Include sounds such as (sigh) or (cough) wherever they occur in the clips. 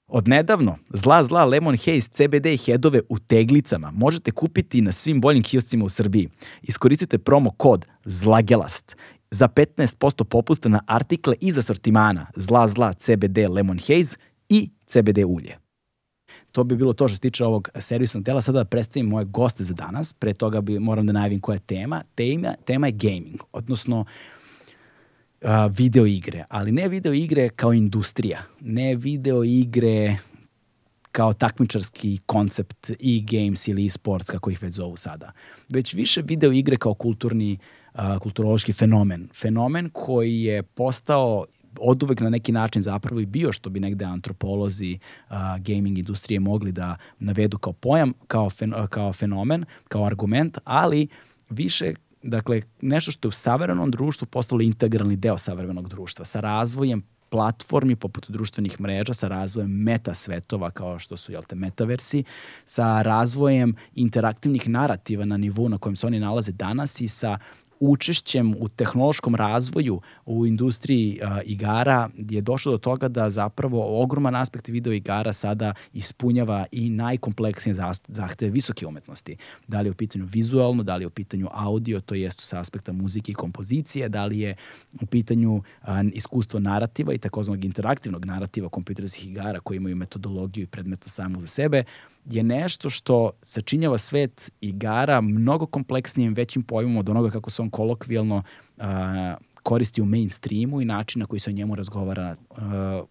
Od nedavno, zla zla Lemon Haze CBD headove u teglicama možete kupiti na svim boljim kioscima u Srbiji. Iskoristite promo kod ZLAGELAST za 15% popusta na artikle iz asortimana zla zla CBD Lemon Haze i CBD ulje. To bi bilo to što se tiče ovog servisnog dela. Sada da predstavim moje goste za danas. Pre toga bi, moram da najavim koja je tema. Tema, tema je gaming, odnosno uh, a, video igre, ali ne video igre kao industrija, ne video igre kao takmičarski koncept e-games ili e-sports, kako ih već zovu sada, već više video igre kao kulturni, uh, kulturološki fenomen. Fenomen koji je postao od uvek na neki način zapravo i bio što bi negde antropolozi uh, gaming industrije mogli da navedu kao pojam, kao, fen, kao fenomen, kao argument, ali više dakle, nešto što je u savremenom društvu postalo integralni deo savremenog društva, sa razvojem platformi poput društvenih mreža, sa razvojem meta svetova kao što su jel te, metaversi, sa razvojem interaktivnih narativa na nivou na kojem se oni nalaze danas i sa učešćem u tehnološkom razvoju u industriji a, igara je došlo do toga da zapravo ogroman aspekt video igara sada ispunjava i najkompleksnije zahteve visoke umetnosti. Da li je u pitanju vizualno, da li je u pitanju audio, to jest sa aspekta muzike i kompozicije, da li je u pitanju a, iskustvo narativa i takozvanog interaktivnog narativa kompjuterskih igara koji imaju metodologiju i predmeto samo za sebe, je nešto što sačinjava svet igara mnogo kompleksnijim, većim pojmom od onoga kako se on kolokvijalno uh, koristi u mainstreamu i način na koji se o njemu razgovara uh,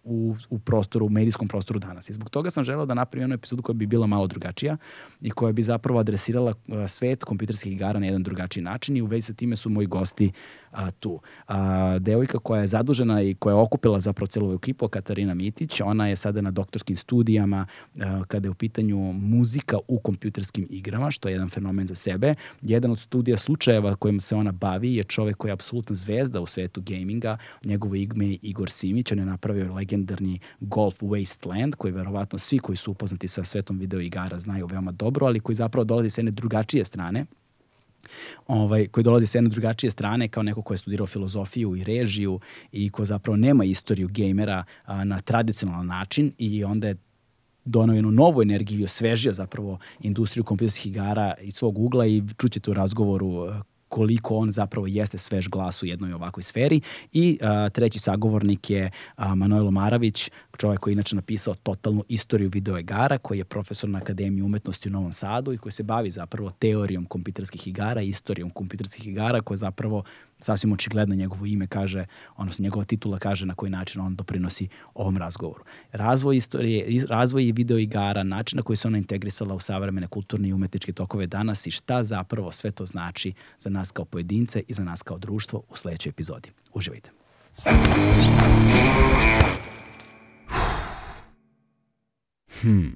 u, u prostoru, u medijskom prostoru danas. I zbog toga sam želeo da napravim jednu epizodu koja bi bila malo drugačija i koja bi zapravo adresirala uh, svet kompjuterskih igara na jedan drugačiji način i u vezi sa time su moji gosti a, tu. A, devojka koja je zadužena i koja je okupila zapravo celu ekipu, Katarina Mitić, ona je sada na doktorskim studijama a, kada je u pitanju muzika u kompjuterskim igrama, što je jedan fenomen za sebe. Jedan od studija slučajeva kojim se ona bavi je čovek koji je apsolutna zvezda u svetu gaminga. Njegovo ime je Igor Simić, on je napravio legendarni Golf Wasteland, koji verovatno svi koji su upoznati sa svetom video igara znaju veoma dobro, ali koji zapravo dolazi sa jedne drugačije strane ovaj, koji dolazi sa jedne drugačije strane kao neko ko je studirao filozofiju i režiju i ko zapravo nema istoriju gejmera a, na tradicionalan način i onda je donao jednu novu energiju, osvežio zapravo industriju kompjuterskih igara iz svog ugla i čućete u razgovoru koliko on zapravo jeste svež glas u jednoj ovakvoj sferi. I a, treći sagovornik je a, Manojlo Maravić, čovjek koji je inače napisao totalnu istoriju videoigara, koji je profesor na Akademiji umetnosti u Novom Sadu i koji se bavi zapravo teorijom kompjuterskih igara, istorijom kompjuterskih igara, koja zapravo sasvim očigledno njegovo ime kaže, odnosno njegova titula kaže na koji način on doprinosi ovom razgovoru. Razvoj istorije, razvoj videoigara, način na koji se ona integrisala u savremene kulturne i umetničke tokove danas i šta zapravo sve to znači za nas kao pojedince i za nas kao društvo u sledećoj epizodi. Uživajte. Hmm.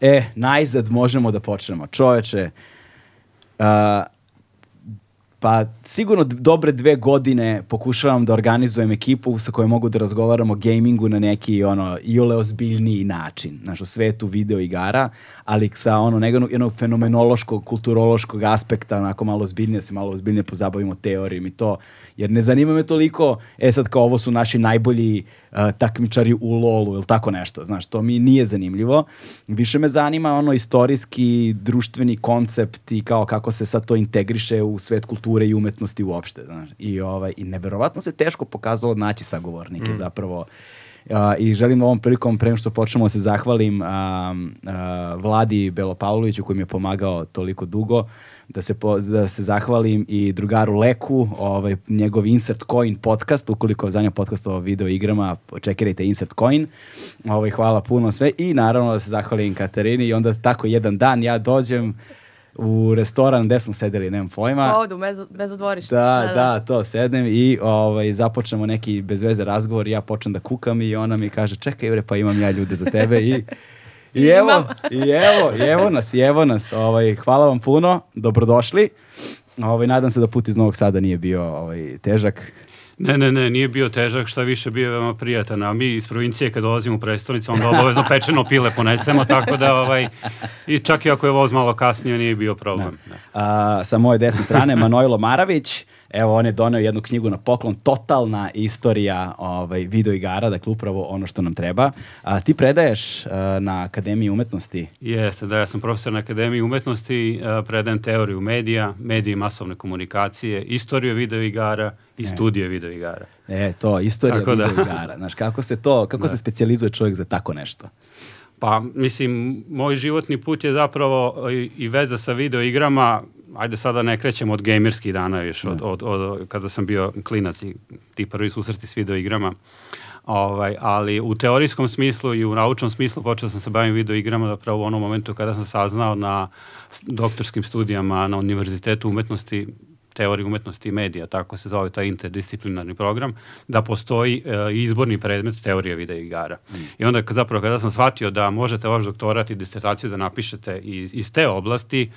E, najzad možemo da počnemo. Čoveče, uh, Pa sigurno dobre dve godine pokušavam da organizujem ekipu sa kojom mogu da razgovaramo o gamingu na neki ono iole ozbiljniji način, znaš, u svetu video igara, ali sa ono nekog jednog fenomenološkog, kulturološkog aspekta, onako malo ozbiljnije, se malo ozbiljnije pozabavimo teorijom i to, jer ne zanima me toliko, e sad kao ovo su naši najbolji uh, takmičari u lolu ili tako nešto, znaš, to mi nije zanimljivo. Više me zanima ono istorijski, društveni koncept i kao kako se sad to integriše u svet kulture i umetnosti uopšte, znaš. I, ovaj, i neverovatno se teško pokazalo naći sagovornike mm. zapravo. Uh, I želim ovom prilikom, pre što počnemo, da se zahvalim uh, uh, Vladi Belopavloviću koji mi je pomagao toliko dugo da se, po, da se zahvalim i drugaru Leku, ovaj, njegov Insert Coin podcast, ukoliko zanima podcast o video igrama, čekirajte Insert Coin. Ovaj, hvala puno sve i naravno da se zahvalim Katarini i onda tako jedan dan ja dođem u restoran gde smo sedeli, nemam pojma. Ovde, u mezo, mezo dvorište. Da, da, da, to, sednem i ovaj, započnemo neki bez veze razgovor i ja počnem da kukam i ona mi kaže, čekaj bre, pa imam ja ljude za tebe i I evo, i evo, i evo nas, i evo nas. Ovaj, hvala vam puno, dobrodošli. Ovaj, nadam se da put iz Novog Sada nije bio ovaj, težak. Ne, ne, ne, nije bio težak, šta više bio je veoma prijatan, a mi iz provincije kad dolazimo u prestonicu, onda obavezno pečeno pile ponesemo, tako da ovaj, i čak i ako je voz malo kasnije, nije bio problem. Da. A, sa moje desne strane, Manojlo Maravić, Evo, on je doneo jednu knjigu na poklon, totalna istorija ovaj, video igara, dakle upravo ono što nam treba. A, ti predaješ a, na Akademiji umetnosti? Jeste, da, ja sam profesor na Akademiji umetnosti, a, predajem teoriju medija, medije i masovne komunikacije, istoriju video igara i e. studije video igara. E, to, istorija tako video da. Znaš, kako se to, kako da. se specializuje čovjek za tako nešto? Pa, mislim, moj životni put je zapravo i, i veza sa video igrama ajde sada ne krećemo od gamerskih dana još, od, od, od, kada sam bio klinac i ti prvi susreti s video igrama. Ovaj, ali u teorijskom smislu i u naučnom smislu počeo sam se bavim video igrama zapravo u onom momentu kada sam saznao na doktorskim studijama na Univerzitetu umetnosti teorije umetnosti i medija, tako se zove taj interdisciplinarni program, da postoji e, izborni predmet teorije video igara. Mm. I onda zapravo kada sam shvatio da možete vaš doktorat i disertaciju da napišete iz, iz te oblasti,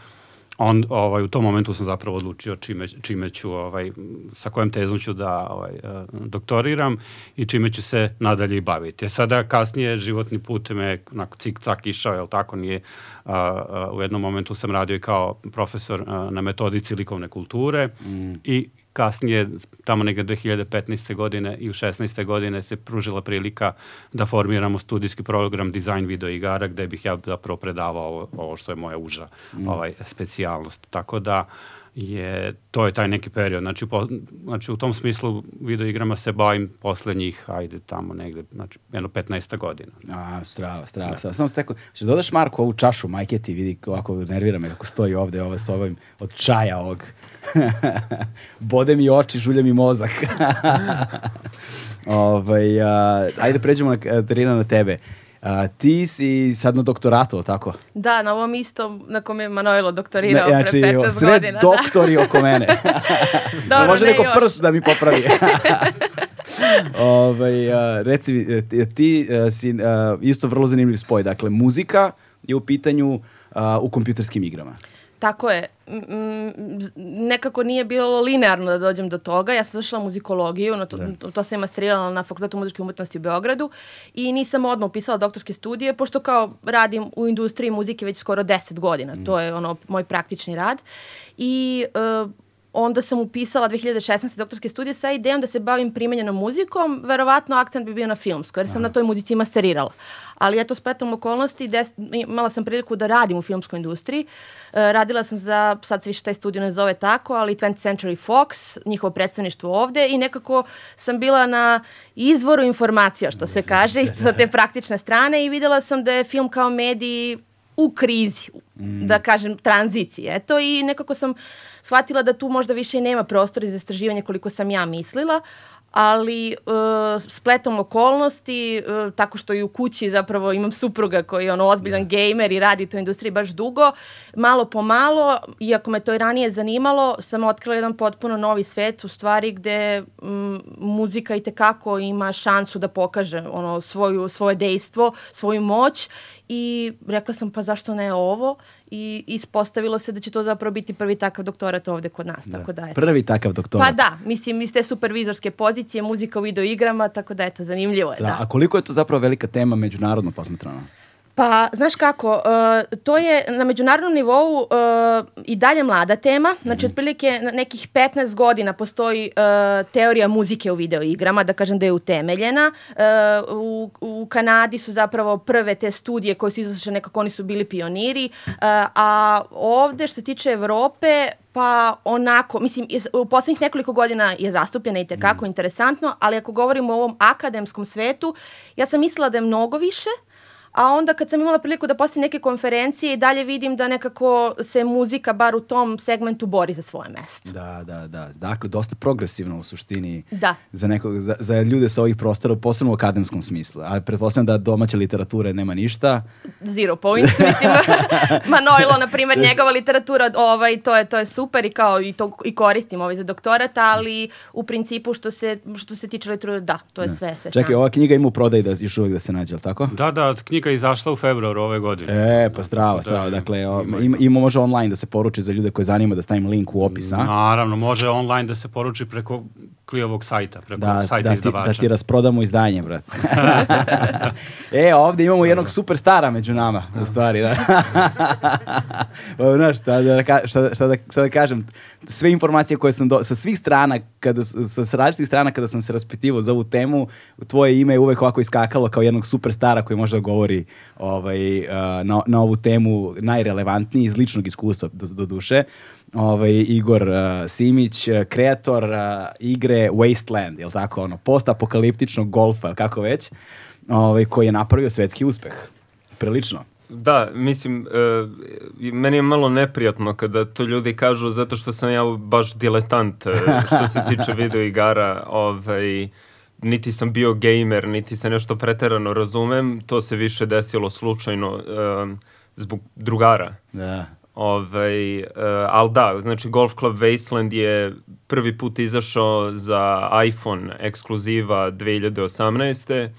on, ovaj, u tom momentu sam zapravo odlučio čime, čime ću, ovaj, sa kojom tezom ću da ovaj, eh, doktoriram i čime ću se nadalje i baviti. Sada kasnije životni put me onako cik-cak išao, jel tako, nije, a, a, u jednom momentu sam radio i kao profesor a, na metodici likovne kulture mm. i kasnije, tamo negde 2015. godine ili 16. godine se pružila prilika da formiramo studijski program dizajn video igara gde bih ja zapravo predavao ovo, ovo što je moja uža mm. ovaj, specijalnost. Tako da je, to je taj neki period. Znači, po, znači u tom smislu video igrama se bavim poslednjih, ajde tamo negde, znači jedno 15 godina. A, strava, strava, da. strava. Samo ste ćeš dodaš Marko ovu čašu majke ti, vidi ovako nervira me kako stoji ovde ovo s ovim od čaja ovog. (laughs) Bode mi oči, žulja mi mozak. (laughs) ovaj, a, ajde pređemo na, Katarina na tebe. A, ti si sad na doktoratu, tako? Da, na ovom istom na kom je Manojlo doktorirao ne, znači, pre 15 sve godina. Sve da. doktori da. oko (laughs) mene. Dobro, može ne neko još. prst da mi popravi. ovaj, a, reci, ti, ti a, si a, isto vrlo zanimljiv spoj. Dakle, muzika je u pitanju a, u kompjuterskim igrama. Tako je. Nekako nije bilo linearno da dođem do toga. Ja sam zašla muzikologiju, na to, da. to sam masterirala na Fakultetu muzičke umetnosti u Beogradu i nisam odmah upisala doktorske studije, pošto kao radim u industriji muzike već skoro 10 godina. Mm. To je ono moj praktični rad. I uh, onda sam upisala 2016. doktorske studije sa idejom da se bavim primenjenom muzikom, verovatno akcent bi bio na filmsko, jer sam Aha. na toj muzici masterirala. Ali eto, spletom okolnosti, des, imala sam priliku da radim u filmskoj industriji. E, radila sam za, sad se više taj studio ne zove tako, ali 20th Century Fox, njihovo predstavništvo ovde i nekako sam bila na izvoru informacija, što se kaže, sa te praktične strane i videla sam da je film kao mediji u krizi, mm. da kažem, tranzicije. Eto, i nekako sam shvatila da tu možda više i nema prostora za istraživanje koliko sam ja mislila, ali uh, spletom okolnosti, uh, tako što i u kući zapravo imam supruga koji je ono ozbiljan yeah. gamer i radi to industriji baš dugo, malo po malo, iako me to i ranije zanimalo, sam otkrila jedan potpuno novi svet u stvari gde um, muzika i tekako ima šansu da pokaže ono svoju, svoje dejstvo, svoju moć i rekla sam pa zašto ne ovo i ispostavilo se da će to zapravo biti prvi takav doktorat ovde kod nas. Da. Tako da, eto. Prvi takav doktorat. Pa da, mislim iz te supervizorske pozicije, muzika u video igrama, tako da eto, zanimljivo je. Da. A koliko je to zapravo velika tema međunarodno posmetrano? Pa, znaš kako, uh, to je na međunarodnom nivou uh, i dalje mlada tema. Znači, Mhm. otprilike na nekih 15 godina postoji uh, teorija muzike u videoigrama, da kažem da je utemeljena. Uh, u, u Kanadi su zapravo prve te studije koje su izašle nekako, oni su bili pioniri. Uh, a ovde, što se tiče Evrope, pa onako, mislim, iz- u poslednjih nekoliko godina je zastupljena i tekako interesantno, ali ako govorimo o ovom akademskom svetu, ja sam mislila da je mnogo više, A onda kad sam imala priliku da postavim neke konferencije i dalje vidim da nekako se muzika bar u tom segmentu bori za svoje mesto. Da, da, da. Dakle, dosta progresivno u suštini Da. za, nekog, za, za ljude sa ovih prostora, posebno u akademskom smislu. Ali pretpostavljam da domaće literature nema ništa. Zero points, mislim. (laughs) Manojlo, na primjer, njegova literatura, ovaj, to je, to je super i kao i, to, i koristim ovaj za doktorat, ali u principu što se, što se tiče literature, da, to je sve, sve Čekaj, ova knjiga ima u prodaju da još uvijek da se nađe, jel tako? Da, da, knjiga je izašla u februaru ove godine. E, pa strava, Da, strava. Dakle, ima, ima može online da se poruči za ljude koje zanima da stavim link u opis, a? Naravno, može online da se poruči preko Klijovog sajta, preko Da, sajta da, ti, izdavača. da ti rasprodamo izdanje, brat. (laughs) e, ovdje imamo jednog superstara među nama, u stvari. Da. (laughs) Pa, Znaš, šta da, šta, šta, da, šta da kažem, sve informacije koje sam do, sa svih strana, kada, sa, sa različitih strana kada sam se raspitivao za ovu temu, tvoje ime je uvek ovako iskakalo kao jednog superstara koji može da govori ovaj, uh, na, na ovu temu najrelevantniji iz ličnog iskustva, do, do duše. Ovaj, Igor uh, Simić, uh, kreator uh, igre Wasteland, je tako, ono, postapokaliptičnog golfa, kako već, ovaj, koji je napravio svetski uspeh. Prilično. Da, mislim, e, meni je malo neprijatno kada to ljudi kažu zato što sam ja baš diletant što se tiče videoigara, ovaj, niti sam bio gamer, niti se nešto preterano razumem, to se više desilo slučajno e, zbog drugara. Da. Ovaj, uh, ali da, znači Golf Club Wasteland je prvi put izašao za iPhone ekskluziva 2018.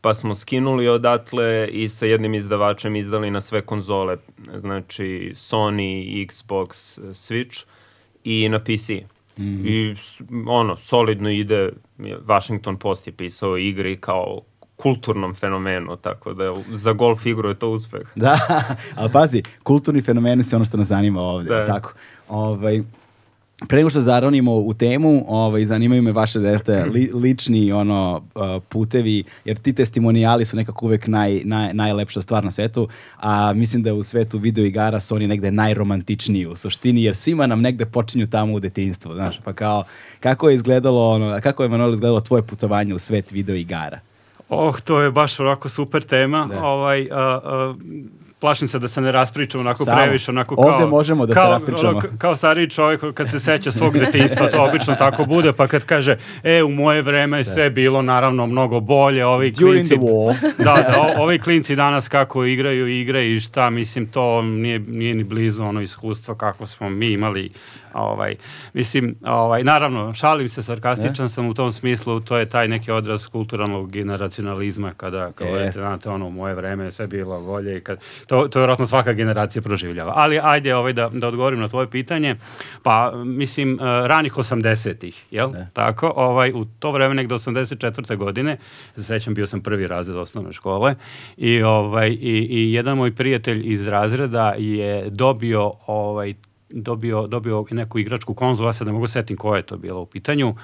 Pa smo skinuli odatle i sa jednim izdavačem izdali na sve konzole, znači Sony, Xbox, Switch i na PC. I s- ono, solidno ide, Washington Post je pisao igri kao kulturnom fenomenu, tako da za golf igru je to uspeh. Da, (laughs) ali pazi, kulturni fenomeni su ono što nas zanima ovdje, Da. tako. Ovaj, pre nego što zaronimo u temu, ovaj, zanimaju me vaše dete, (clears throat) li, lični ono, putevi, jer ti testimonijali su nekako uvek naj, naj, najlepša stvar na svetu, a mislim da u svetu videoigara su oni negde najromantičniji u suštini, jer svima nam negde počinju tamo u detinjstvu, znaš, pa kao, kako je izgledalo, ono, kako je Manuel izgledalo tvoje putovanje u svet videoigara? Oh, to je baš ovako super tema. Da. Ovaj, a, a, plašim se da se ne raspričam onako Samo. previše, onako kao... Ovde možemo da se kao, raspričamo. ono, k- kao stariji čovjek kad se seća svog (laughs) detinjstva, to obično tako bude, pa kad kaže, e, u moje vreme je sve bilo naravno mnogo bolje, ovi During klinci... (laughs) da, da, o- (laughs) ovi klinci danas kako igraju igre i šta, mislim, to nije, nije ni blizu ono iskustvo kako smo mi imali. Ovaj, mislim, ovaj, naravno, šalim se, sarkastičan sam u tom smislu, to je taj neki odraz kulturalnog generacionalizma kada govorite, Yes. znate, ono, u moje vreme je sve bilo bolje i kad, to, to vjerojatno svaka generacija proživljava. Ali ajde ovaj, da, da odgovorim na tvoje pitanje, pa mislim, uh, ranih 80-ih, jel? Da. Tako, ovaj, u to vreme nekde 84. godine, se sećam, bio sam prvi razred osnovne škole i, ovaj, i, i jedan moj prijatelj iz razreda je dobio ovaj, dobio, dobio neku igračku konzolu, ja sad ne mogu setim koja je to bila u pitanju,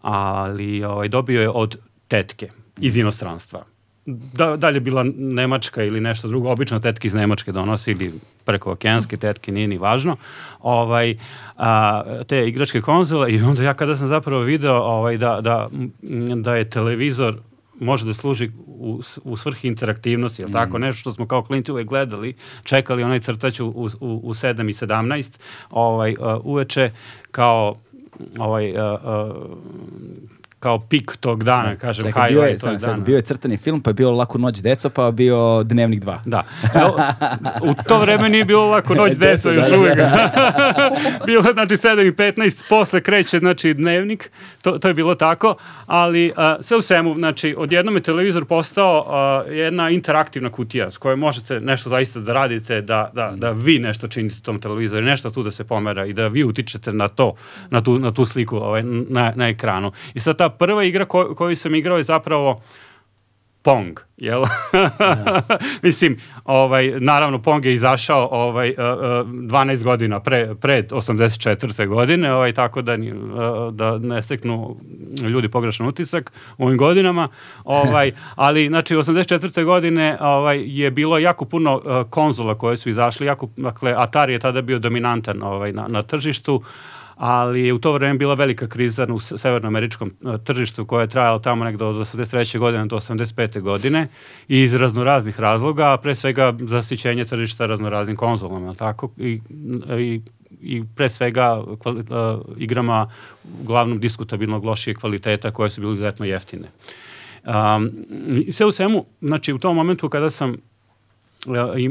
ali ovaj, dobio je od tetke iz inostranstva. Da, dalje bila Nemačka ili nešto drugo, obično tetke iz Nemačke donosi ili preko okeanske tetke, nije ni važno, ovaj, a, te igračke konzole i onda ja kada sam zapravo video ovaj, da, da, da je televizor može da služi u, u svrhi interaktivnosti, jel tako, nešto što smo kao klinci uvek gledali, čekali onaj crtač u, u, u 7 i 17, ovaj, uh, uveče kao ovaj, uh, uh, kao pik tog dana, kažem, Čekaj, bio je, sam, dana. bio je crtani film, pa je bio Laku noć deco, pa je bio Dnevnik 2. Da. Evo, u to vreme nije bilo lako (laughs) noć deco još Da, da, uvijek. (laughs) bilo znači 7 i 15, posle kreće znači dnevnik, to, to je bilo tako, ali a, sve u svemu, znači odjednom je televizor postao a, jedna interaktivna kutija s kojoj možete nešto zaista da radite, da, da, da vi nešto činite tom televizoru, nešto tu da se pomera i da vi utičete na to, na tu, na tu sliku ovaj, na, na ekranu. I sad ta prva igra ko, koju sam igrao je zapravo Pong, jel? (laughs) Mislim, ovaj, naravno Pong je izašao ovaj, uh, uh, 12 godina pre, pred 84. godine, ovaj, tako da, uh, da ne steknu ljudi pogrešan utisak u ovim godinama. Ovaj, (laughs) ali, znači, 84. godine ovaj, je bilo jako puno uh, konzola koje su izašli, jako, dakle, Atari je tada bio dominantan ovaj, na, na tržištu, ali u to vreme bila velika kriza u severnoameričkom e, tržištu koja je trajala tamo nekdo od 83. godine do 85. godine i iz raznoraznih razloga, pre svega zasićenje tržišta raznoraznim konzolama, tako, i, i i pre svega kvali, uh, igrama uglavnom diskutabilnog lošije kvaliteta koje su bile izuzetno jeftine. Um, sve u svemu, znači u tom momentu kada sam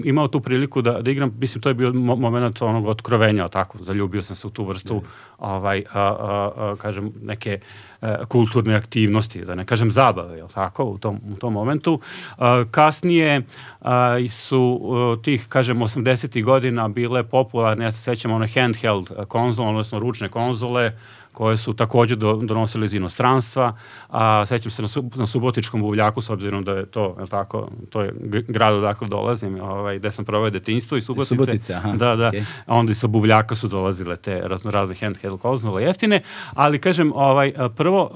imao tu priliku da, da igram, mislim, to je bio moment onog otkrovenja, tako, zaljubio sam se u tu vrstu, ovaj, a, a, a, kažem, neke a, e, kulturne aktivnosti, da ne kažem zabave, jel tako, u tom, u tom momentu. A, kasnije a, su a, tih, kažem, 80. godina bile popularne, ja se sećam, one handheld konzole, odnosno ručne konzole, koje su takođe do, donosile iz inostranstva, a sećam se na, sub, na Subotičkom buvljaku, s obzirom da je to, je tako, to je grad odakle dolazim, ovaj, gde sam proveo detinjstvo i Subotice. Subotice, aha. Da, da. Okay. Onda i sa buvljaka su dolazile te razno razne handheld konzole jeftine, ali kažem, ovaj, prvo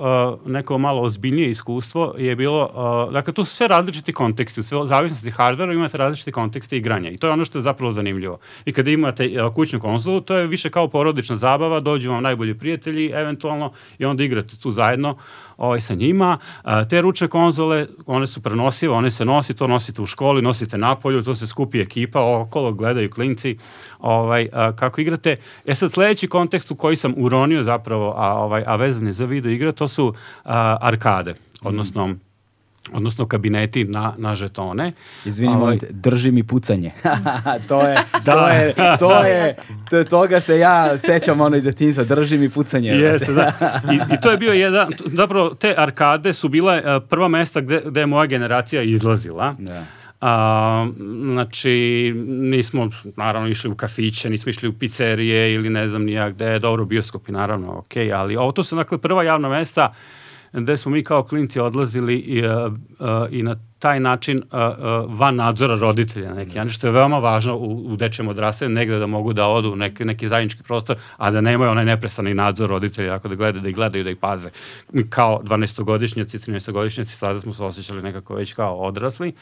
neko malo ozbiljnije iskustvo je bilo, dakle, tu su sve različiti konteksti, u sve zavisnosti hardvera imate različite kontekste igranja i to je ono što je zapravo zanimljivo. I kada imate kućnu konzolu, to je više kao porodična zabava, dođu vam najbolji prijatelji, eventualno i onda igrate tu zajedno ovaj, sa njima. A, te ručne konzole, one su prenosive, one se nosi, to nosite u školi, nosite napolju, to se skupi ekipa, okolo gledaju klinci ovaj, a, kako igrate. E sad sledeći kontekst u koji sam uronio zapravo, a, ovaj, a vezan je za video igre, to su a, arkade, odnosno mm odnosno kabineti na, na žetone. Izvini, molim te, drži mi pucanje. (laughs) to je, da. to je, to je, to, toga se ja sećam ono iz detinjstva, drži mi pucanje. Jeste, da. I, I to je bio jedan, zapravo te arkade su bile uh, prva mesta gde, gde je moja generacija izlazila. Da. A, znači, nismo naravno išli u kafiće, nismo išli u pizzerije ili ne znam nijak gde, dobro, bioskopi naravno, ok, ali ovo to su dakle prva javna mesta uh, gde smo mi kao klinci odlazili i, uh, uh, i na taj način uh, van nadzora roditelja neki, način, što je veoma važno u, u dečjem odrastanju, negde da mogu da odu u neki, neki zajednički prostor, a da nemaju onaj neprestani nadzor roditelja, ako da gledaju, da ih gledaju, da ih paze. Mi kao 12-godišnjaci, 13-godišnjaci, sada smo se osjećali nekako već kao odrasli.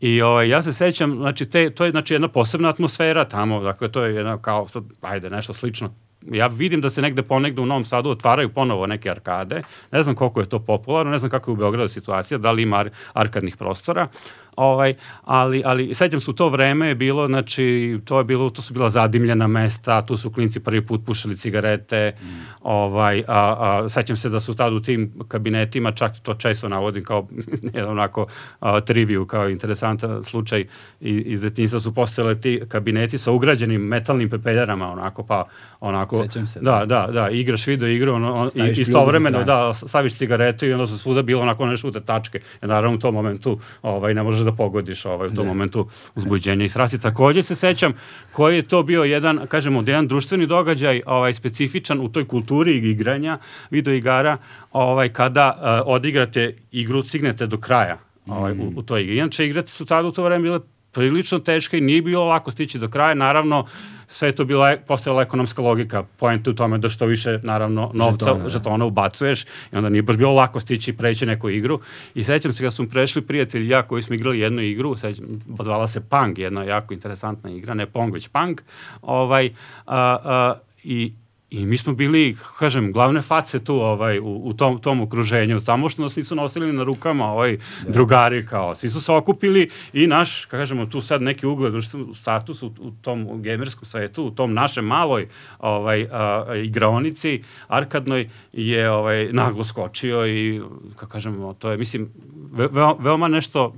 I ovaj, ja se sećam, znači, te, to je znači, jedna posebna atmosfera tamo, dakle, to je jedna kao, sad, ajde, nešto slično ja vidim da se negde ponegde u Novom Sadu otvaraju ponovo neke arkade. Ne znam koliko je to popularno, ne znam kako je u Beogradu situacija, da li ima ar arkadnih prostora, Ovaj, ali, ali sećam se u to vreme je bilo, znači, to je bilo, to su bila zadimljena mesta, tu su klinci prvi put pušali cigarete, mm. ovaj, a, a, sećam se da su tad u tim kabinetima, čak to često navodim kao (laughs) jedan onako a, triviju, kao interesantan slučaj iz detinjstva su postojale ti kabineti sa ugrađenim metalnim pepeljarama, onako, pa onako, sećam se, da, da, da, igraš video igru, ono, on, i, istovremeno, da, staviš cigaretu i onda su svuda bilo onako nešto šute tačke, naravno u tom momentu ovaj, ne možeš da pogodiš ovaj, u tom ne. momentu uzbuđenja i strasti. Takođe se sećam koji je to bio jedan, kažemo, jedan društveni događaj ovaj, specifičan u toj kulturi igranja, video igara, ovaj, kada uh, odigrate igru, cignete do kraja ovaj, u, u toj igri. Inače, igrate su tada u to vreme bile prilično teška i nije bilo lako stići do kraja. Naravno, sve je to bila, postojala ekonomska logika, pojente u tome da što više, naravno, novca, žetona, da. žetona ubacuješ i onda nije baš bilo lako stići i preći neku igru. I sećam se kad smo prešli prijatelji ja koji smo igrali jednu igru, sećam, zvala se Pang, jedna jako interesantna igra, ne Pong, već Pang, ovaj, a, a, i I mi smo bili, kažem, glavne face tu ovaj, u, u tom, tom okruženju, samo što nas nisu nosili na rukama ovaj, da. drugari, kao, svi su se okupili i naš, kažemo, tu sad neki ugled, u status u, u tom gamerskom svetu, u tom našem maloj ovaj, a, igraonici, arkadnoj, je ovaj, naglo skočio i, kako kažemo, to je, mislim, ve, veoma nešto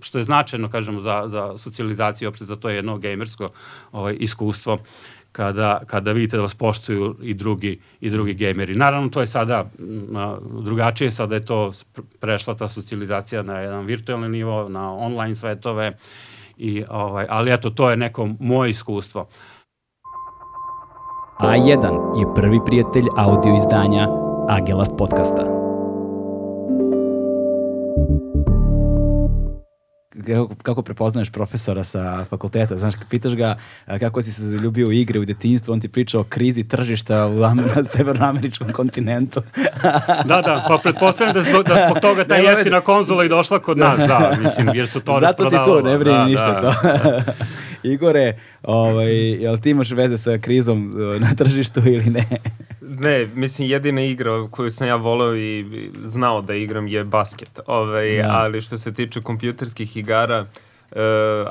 što je značajno, kažemo, za, za socijalizaciju, opšte za to jedno gamersko ovaj, iskustvo kada, kada vidite da vas poštuju i drugi, i drugi gameri. Naravno, to je sada drugačije, sada je to prešla ta socijalizacija na jedan virtualni nivo, na online svetove, i, ovaj, ali eto, to je neko moje iskustvo. A1 je prvi prijatelj audio izdanja Agelast podcasta. Kako, kako prepoznaješ profesora sa fakulteta, znaš, pitaš ga kako si se zaljubio u igre u detinjstvu, on ti priča o krizi tržišta u, Amer- na severnoameričkom kontinentu. (laughs) Da, da, pa pretpostavljam da zbog, da zbog toga ta jeftina konzola i došla kod nas, da, mislim, jer su to Zato si tu, ne brini Da, ništa da. to. (laughs) Igore, ovaj, jel ti imaš veze sa krizom uh, na tržištu ili ne? Ne, mislim jedina igra koju sam ja voleo i znao da igram je basket. Ovaj, Da. Ali što se tiče kompjuterskih igara, Uh,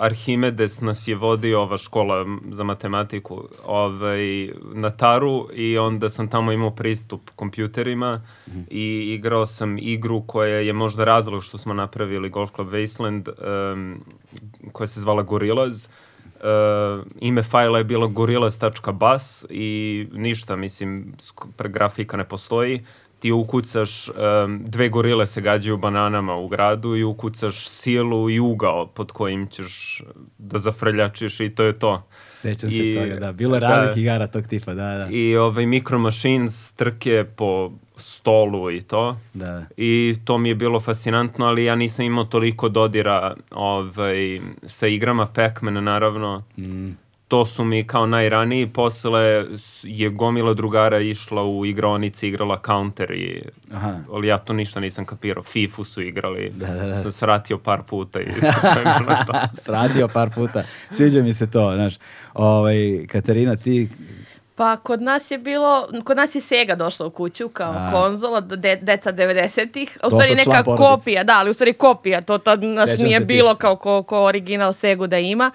Arhimedes nas je vodio ova škola za matematiku ovaj, na Taru i onda sam tamo imao pristup kompjuterima i igrao sam igru koja je možda razlog što smo napravili Golf Club Wasteland um, koja se zvala Gorillaz Uh, ime fajla je bilo gorillas.bas i ništa, mislim, grafika ne postoji. Ti ukucaš, um, dve gorile se gađaju bananama u gradu i ukucaš silu i ugao pod kojim ćeš da zafrljačiš i to je to. Sećam se I- toga, da. Bilo je da. raznih igara tog tipa, da, da. I ovaj Micro Machines trke po stolu i to. da. I to mi je bilo fascinantno, ali ja nisam imao toliko dodira ovaj, sa igrama Pac-Man, naravno. Mm. To su mi kao najraniji. Posle je gomila drugara išla u igraonici, igrala counter i... Aha. Ali ja to ništa nisam kapirao. Fifu su igrali. Da, da, da. Sam se vratio par puta i to je bilo to. Sradio par puta. Sviđa mi se to, znaš. Ovaj, Katarina, ti... Pa kod nas je bilo, kod nas je Sega došla u kuću kao A. konzola, de, deca 90-ih, a u stvari neka kopija, da, ali u stvari kopija, to tad naš Sećam nije bilo tih. kao ko, ko original Segu da ima.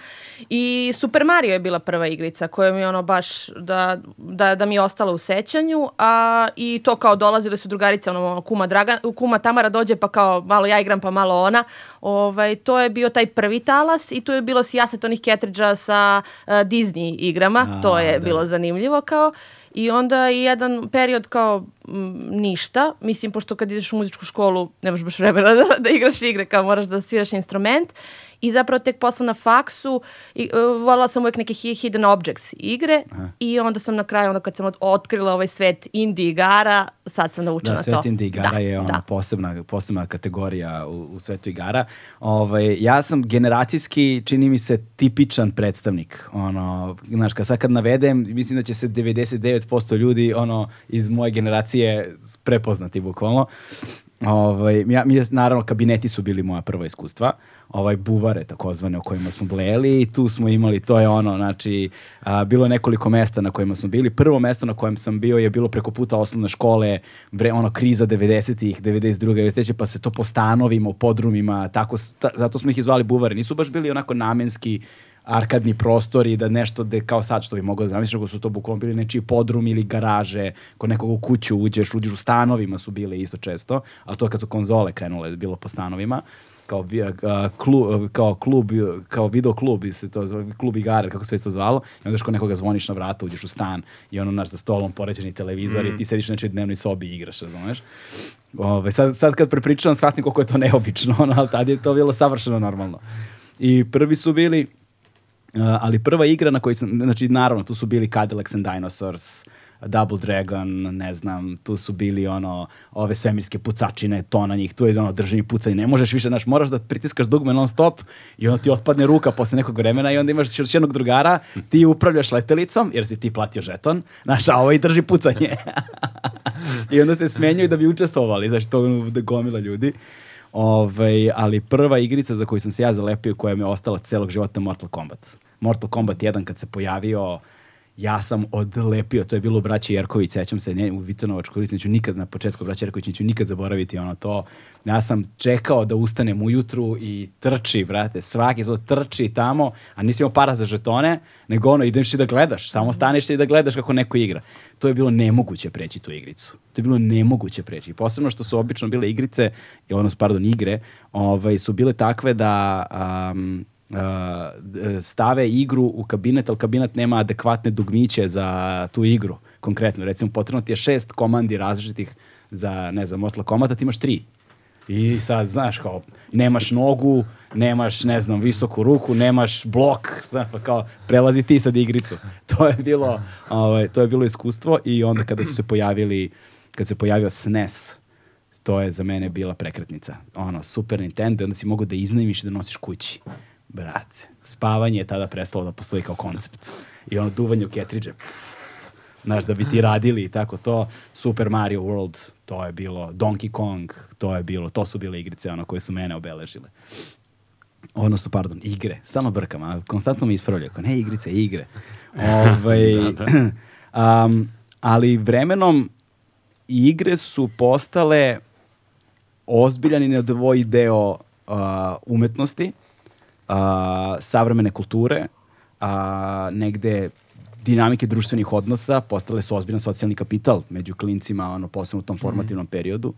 I Super Mario je bila prva igrica koja mi ono baš da, da, da mi je ostala u sećanju, a i to kao dolazile su drugarice, ono, kuma, Dragan, kuma Tamara dođe pa kao malo ja igram pa malo ona, ovaj, to je bio taj prvi talas i tu je bilo sijaset onih ketridža sa uh, Disney igrama, A, to je da. bilo zanimljivo kao i onda i jedan period kao m, ništa, mislim pošto kad ideš u muzičku školu nemaš baš vremena (laughs) da, da igraš igre, kao moraš da sviraš instrument i zapravo tek posle na faksu i, uh, volila sam uvijek neke hi- hidden objects igre i onda sam na kraju, onda kad sam otkrila ovaj svet indie igara, sad sam naučila Da, to. svet indie igara Da, je ona da. posebna, posebna kategorija u, u svetu igara. Ovaj, ja sam generacijski, čini mi se, tipičan predstavnik. Ono, znaš, kad sad kad navedem, mislim da će se 99% ljudi ono, iz moje generacije prepoznati bukvalno. Ovaj, ja, mi je, naravno, kabineti su bili moja prva iskustva, ovaj, buvare takozvane o kojima smo blejali i tu smo imali, to je ono, znači, a, bilo je nekoliko mesta na kojima smo bili. Prvo mesto na kojem sam bio je bilo preko puta osnovne škole, bre, ono, kriza 90-ih, 92. vesteće, pa se to po stanovima, u podrumima, tako, ta, zato smo ih izvali buvare. Nisu baš bili onako namenski arkadni prostori da nešto de, kao sad što bi moglo da zamisliš nego su to bukvalno bili nečiji podrum ili garaže kod nekog u kuću uđeš, uđeš u stanovima su bile isto često, ali to kad su konzole krenule bilo po stanovima kao, a, klu, kao klub, kao video klub i se to zove, klub igara, kako se već to zvalo, i onda kod nekoga zvoniš na vrata, uđeš u stan i ono naš za stolom poređeni televizor i ti sediš u nečoj dnevnoj sobi i igraš, razumeš? Ove, sad, sad kad prepričavam, shvatim koliko je to neobično, ono, ali tad je to bilo savršeno normalno. I prvi su bili, ali prva igra na kojoj sam, znači naravno tu su bili Cadillacs and Dinosaurs, Double Dragon, ne znam, tu su bili ono, ove svemirske pucačine, to na njih, tu je ono držanje pucanje, ne možeš više, znaš, moraš da pritiskaš dugme non stop i onda ti otpadne ruka posle nekog vremena i onda imaš još jednog drugara, ti upravljaš letelicom, jer si ti platio žeton, znaš, a ovaj drži pucanje. (laughs) I onda se smenjuju da bi učestvovali, znači to je da gomila ljudi. Ovaj, ali prva igrica za koju sam se ja zalepio koja mi je ostala celog života Mortal Kombat. Mortal Kombat 1 kad se pojavio ja sam odlepio, to je bilo u braći Jerković, sećam se, ne, u Vitanovačkoj ulici, neću nikad na početku braći Jerković, neću nikad zaboraviti ono to. Ja sam čekao da ustanem ujutru i trči, brate, svaki zvod trči tamo, a nisi imao para za žetone, nego ono, ideš i da gledaš, samo staneš i da gledaš kako neko igra. To je bilo nemoguće preći tu igricu. To je bilo nemoguće preći. Posebno što su obično bile igrice, ono, pardon, igre, ovaj, su bile takve da um, stave igru u kabinet, ali kabinet nema adekvatne dugmiće za tu igru, konkretno. Recimo, potrebno ti je šest komandi različitih za, ne znam, Mortal Kombat, ti imaš tri. I sad, znaš, kao, nemaš nogu, nemaš, ne znam, visoku ruku, nemaš blok, znaš, pa kao, prelazi ti sad igricu. (laughs) To je bilo, ovaj, to je bilo iskustvo i onda kada su se pojavili, kad se pojavio SNES, to je za mene bila prekretnica. Ono, Super Nintendo, onda si mogu da iznajmiš i da nosiš kući. Brate, spavanje je tada prestalo da postoji kao koncept. I ono, duvanje u ketridže. Znaš, da bi ti radili i tako to. Super Mario World, to je bilo. Donkey Kong, to je bilo. To su bile igrice ono, koje su mene obeležile. Odnosno, pardon, igre. Stalno brkam, a konstantno mi ispravljaju. Kao, ne igrice, igre. (laughs) ovaj, da, da. (clears throat) um, ali vremenom igre su postale ozbiljan i neodvoji deo uh, umetnosti, uh, savremene kulture, a negde dinamike društvenih odnosa postale su ozbiljan socijalni kapital među klincima, ono, posebno u tom mhm. formativnom mm periodu.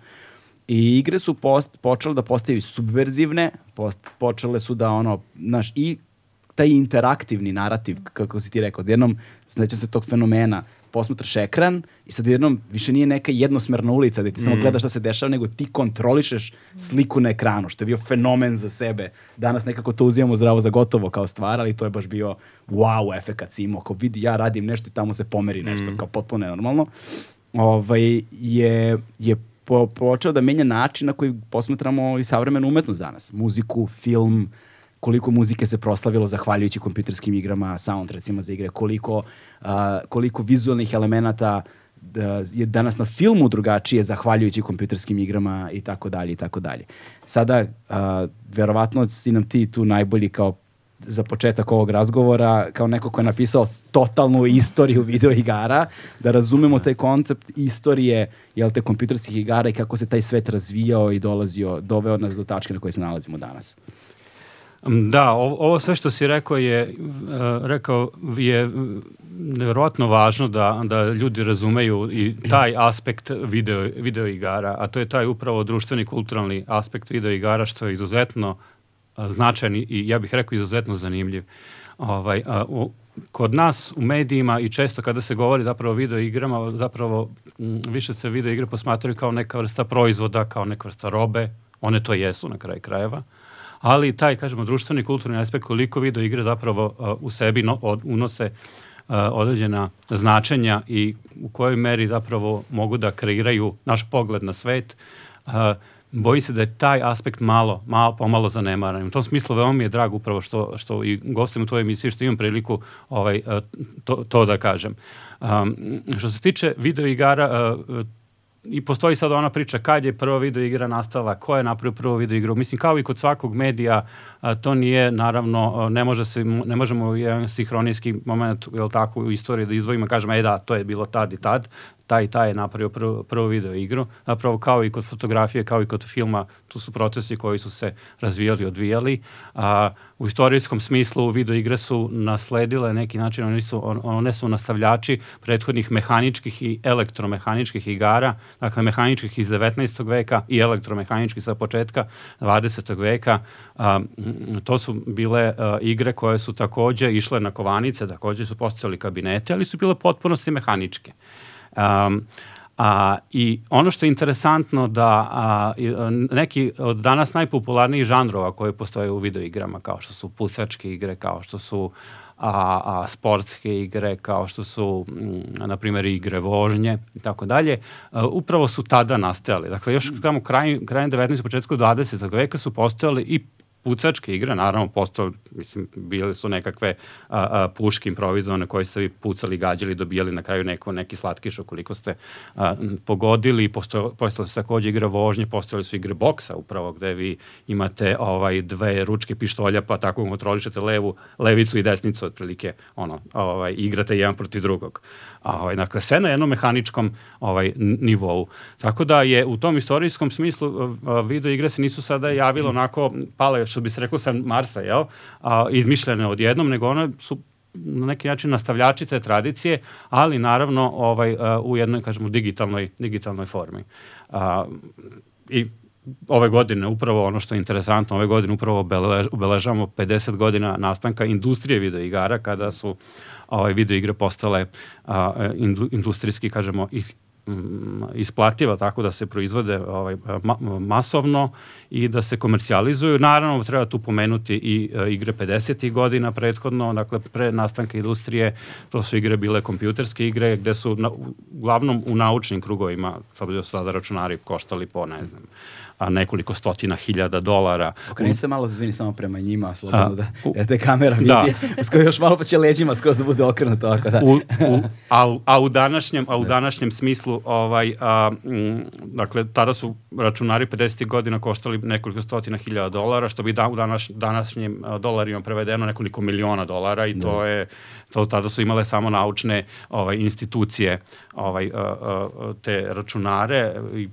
I igre su post, počele da postaju subverzivne, post, počele su da ono, znaš, i taj interaktivni narativ, kako si ti rekao, jednom, znači se tog fenomena, posmatraš ekran i sad jednom više nije neka jednosmerna ulica gde ti mm. samo gledaš šta se dešava, nego ti kontrolišeš sliku na ekranu, što je bio fenomen za sebe. Danas nekako to uzimamo zdravo za gotovo kao stvar, ali to je baš bio wow efekat si imao. Ako vidi ja radim nešto i tamo se pomeri nešto, mm. kao potpuno nenormalno. Ovaj, je, je po, počeo da menja način na koji posmatramo i savremenu umetnost danas. Muziku, film, uh, koliko muzike se proslavilo zahvaljujući kompjuterskim igrama, soundtrackima za igre, koliko, uh, koliko vizualnih elemenata da je danas na filmu drugačije zahvaljujući kompjuterskim igrama i tako dalje i tako dalje. Sada, uh, verovatno si nam ti tu najbolji kao za početak ovog razgovora, kao neko ko je napisao totalnu istoriju videoigara, da razumemo taj koncept istorije jel te, kompjuterskih igara i kako se taj svet razvijao i dolazio, doveo nas do tačke na kojoj se nalazimo danas. Da, ovo, sve što si rekao je, uh, rekao je nevjerojatno važno da, da ljudi razumeju i taj aspekt video, video igara, a to je taj upravo društveni kulturalni aspekt video igara što je izuzetno uh, značajan i ja bih rekao izuzetno zanimljiv. Ovaj, a, u, kod nas u medijima i često kada se govori zapravo o video igrama, zapravo m, više se video igre posmatraju kao neka vrsta proizvoda, kao neka vrsta robe, one to jesu na kraju krajeva ali taj, kažemo, društveni kulturni aspekt koliko video igre zapravo u sebi no, od, unose određena značenja i u kojoj meri zapravo mogu da kreiraju naš pogled na svet, uh, boji se da je taj aspekt malo, malo pomalo zanemaran. U tom smislu veoma mi je drago upravo što, što i gostim u tvojoj emisiji, što imam priliku ovaj, to, to da kažem. Um, što se tiče video igara, uh, i postoji sad ona priča kad je prva video igra nastala, ko je napravio prvu video igru. Mislim, kao i kod svakog medija, a, to nije, naravno, ne, može se, ne možemo jedan sinhronijski moment, jel tako, u istoriji da izvojimo, kažemo, e da, to je bilo tad i tad, taj i taj je napravio prvu, prvu video igru. Zapravo kao i kod fotografije, kao i kod filma, tu su procesi koji su se razvijali, odvijali. A, u istorijskom smislu video igre su nasledile neki način, one su, one su nastavljači prethodnih mehaničkih i elektromehaničkih igara, dakle mehaničkih iz 19. veka i elektromehaničkih sa početka 20. veka. A, to su bile a, igre koje su takođe išle na kovanice, takođe su postojali kabinete, ali su bile potpunosti mehaničke. Um, A, I ono što je interesantno da a, neki od danas najpopularnijih žanrova koje postoje u videoigrama, kao što su pusačke igre, kao što su a, a sportske igre, kao što su, m, na primjer, igre vožnje i tako dalje, upravo su tada nastajali. Dakle, još tamo kraj, krajem 19. početku 20. veka su postojali i pucačke igre, naravno, posto, mislim, bile su nekakve a, a, puške improvizovane koje ste vi pucali, gađali, dobijali na kraju neko, neki slatkiš ukoliko ste a, pogodili. Posto, su takođe igre vožnje, postojale su igre boksa upravo gde vi imate ovaj dve ručke pištolja pa tako kontrolišete levu, levicu i desnicu otprilike ono, ovaj, igrate jedan protiv drugog. A, ovaj, dakle, sve na jednom mehaničkom ovaj, nivou. Tako da je u tom istorijskom smislu video igre se nisu sada javile onako pale, što bi se rekao sa Marsa, jel? A, izmišljene odjednom, nego one su na neki način nastavljači te tradicije, ali naravno ovaj, u jednoj, kažemo, digitalnoj, digitalnoj formi. A, I ove godine upravo ono što je interesantno, ove godine upravo obeležavamo 50 godina nastanka industrije videoigara kada su ovaj, video igre postale a, industrijski, kažemo, i isplativa tako da se proizvode ovaj, ma, masovno i da se komercijalizuju. Naravno, treba tu pomenuti i e, igre 50. godina prethodno, dakle pre nastanka industrije, to su igre bile kompjuterske igre gde su na, uglavnom u naučnim krugovima, sad da sada računari koštali po, ne znam, a nekoliko stotina hiljada dolara. Okreni se malo, zvini samo prema njima, slobodno da, da te kamera vidi. Da. (laughs) Skoro još malo pa će leđima skroz da bude okrenuto ovako, da. U, u, a, a, u današnjem, a u da. današnjem smislu, ovaj, a, m, dakle, tada su računari 50. godina koštali nekoliko stotina hiljada dolara, što bi da, u današ, današnjim dolarima prevedeno nekoliko miliona dolara i to da. je to tada su imale samo naučne ovaj institucije ovaj te računare i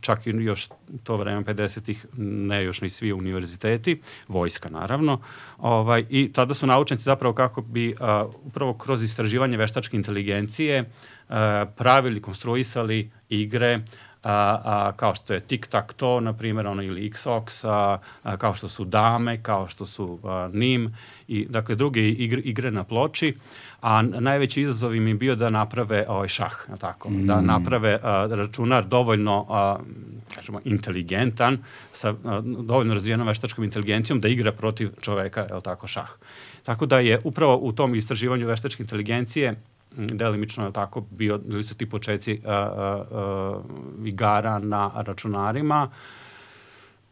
čak i još to vreme 50-ih ne još ni svi univerziteti, vojska naravno. Ovaj i tada su naučnici zapravo kako bi a, upravo kroz istraživanje veštačke inteligencije a, pravili, konstruisali igre a, a, kao što je Tic Tac Toe, na primjer, ono, ili Xox, a, a, kao što su Dame, kao što su a, Nim, i, dakle, druge igre, igre na ploči, a najveći izazov im je bio da naprave ovaj šah, tako, da mm. da naprave a, računar dovoljno a, kažemo, inteligentan, sa a, dovoljno razvijenom veštačkom inteligencijom da igra protiv čoveka, je tako, šah. Tako da je upravo u tom istraživanju veštačke inteligencije delimično je tako bio, bili su ti početci a, a, a, igara na računarima.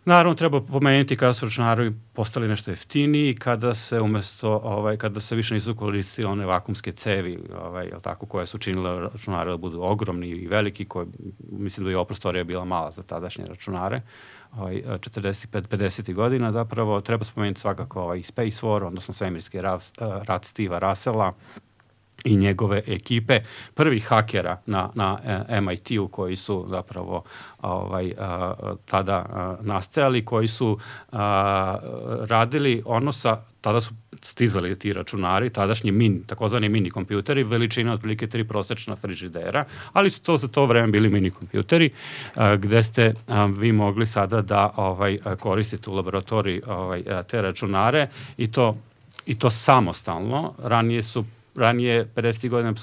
Naravno, treba pomenuti kada su računari postali nešto jeftiniji, kada se umesto, ovaj, kada se više nisu koristile one vakumske cevi, ovaj, jel tako, koje su činile računare da budu ogromni i veliki, koje, mislim da je oprostorija bila mala za tadašnje računare, ovaj, 45-50 godina, zapravo treba spomenuti svakako ovaj Space War, odnosno svemirski rat, rat Steva Russella, i njegove ekipe prvih hakera na, na e, MIT-u koji su zapravo ovaj, a, tada a, nastajali, koji su radili ono sa, tada su stizali ti računari, tadašnji min, takozvani mini kompjuteri, veličina otprilike tri prosečna frižidera, ali su to za to vreme bili mini kompjuteri, gde ste vi mogli sada da ovaj koristite u laboratoriji ovaj, te računare i to i to samostalno. Ranije su ranije 50. godina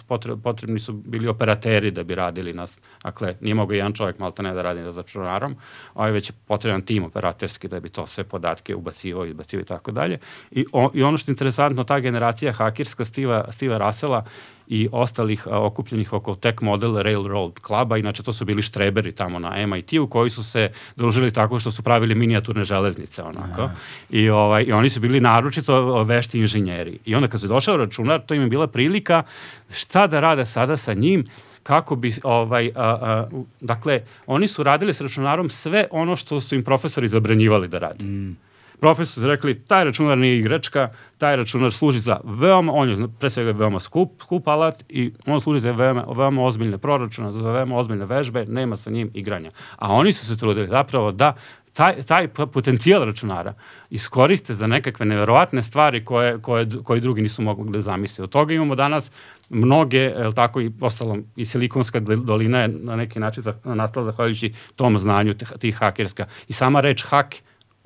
potrebni su bili operateri da bi radili nas. Dakle, nije mogao jedan čovjek malta ne da radi za računarom, a je već potreban tim operaterski da bi to sve podatke ubacivao, izbacivao i tako dalje. I, I ono što je interesantno, ta generacija hakerska Stiva, Stiva Rasela i ostalih a, okupljenih oko Tech Model Railroad kluba, inače to su bili štreberi tamo na MIT-u koji su se družili tako što su pravili minijaturne železnice onako. I, ovaj, I oni su bili naročito vešti inženjeri. I onda kad su došao računar, to im je bila prilika šta da rade sada sa njim, kako bi ovaj a, a, dakle oni su radili sa računarom sve ono što su im profesori zabranjivali da rade. Mm profesor su rekli, taj računar nije igračka, taj računar služi za veoma, on je pre svega veoma skup, skup alat i on služi za veoma, veoma ozbiljne proračune, za veoma ozbiljne vežbe, nema sa njim igranja. A oni su se trudili zapravo da taj, taj potencijal računara iskoriste za nekakve neverovatne stvari koje, koje, koje drugi nisu mogli da zamisle. Od toga imamo danas mnoge, je tako i ostalo, i Silikonska dolina je na neki način nastala zahvaljujući tom znanju tih hakerska. I sama reč hak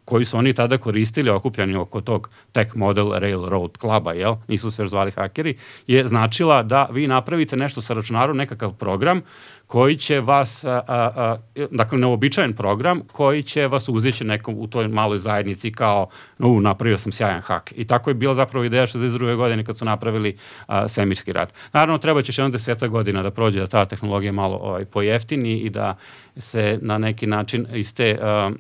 koji su oni tada koristili okupljeni oko tog Tech Model Railroad kluba, jel? nisu se još zvali hakeri, je značila da vi napravite nešto sa računarom, nekakav program koji će vas, a, a, dakle neobičajen program, koji će vas uzdići nekom u toj maloj zajednici kao, no, napravio sam sjajan hak. I tako je bila zapravo ideja 62. godine kad su napravili a, svemirski rat. Naravno, treba će još jedno deseta godina da prođe da ta tehnologija malo ovaj, pojeftini i da se na neki način iz te uh,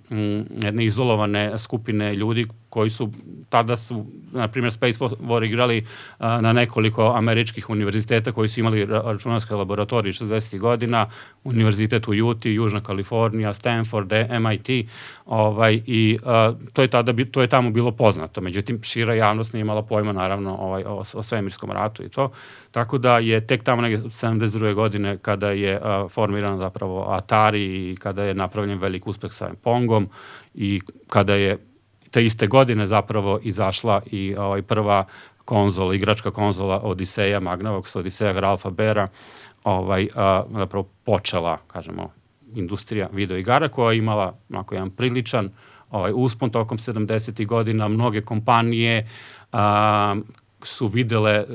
jedne izolovane skupine ljudi koji su tada su, na primjer, Space War igrali uh, na nekoliko američkih univerziteta koji su imali računarske laboratorije 60. godina, univerzitet u Utah, Južna Kalifornija, Stanford, MIT, ovaj, i uh, to, je tada, to je tamo bilo poznato. Međutim, šira javnost nije imala pojma, naravno, ovaj, o, o svemirskom ratu i to. Tako da je tek tamo neke 72. godine kada je uh, formiran zapravo Atari i kada je napravljen velik uspeh sa Pongom i kada je te iste godine zapravo izašla i ovaj, prva konzola, igračka konzola Odiseja, Magnavox, Odiseja Ralfa Bera, ovaj, a, zapravo počela, kažemo, industrija videoigara koja je imala onako jedan priličan ovaj, uspon tokom 70. godina. Mnoge kompanije a, su videle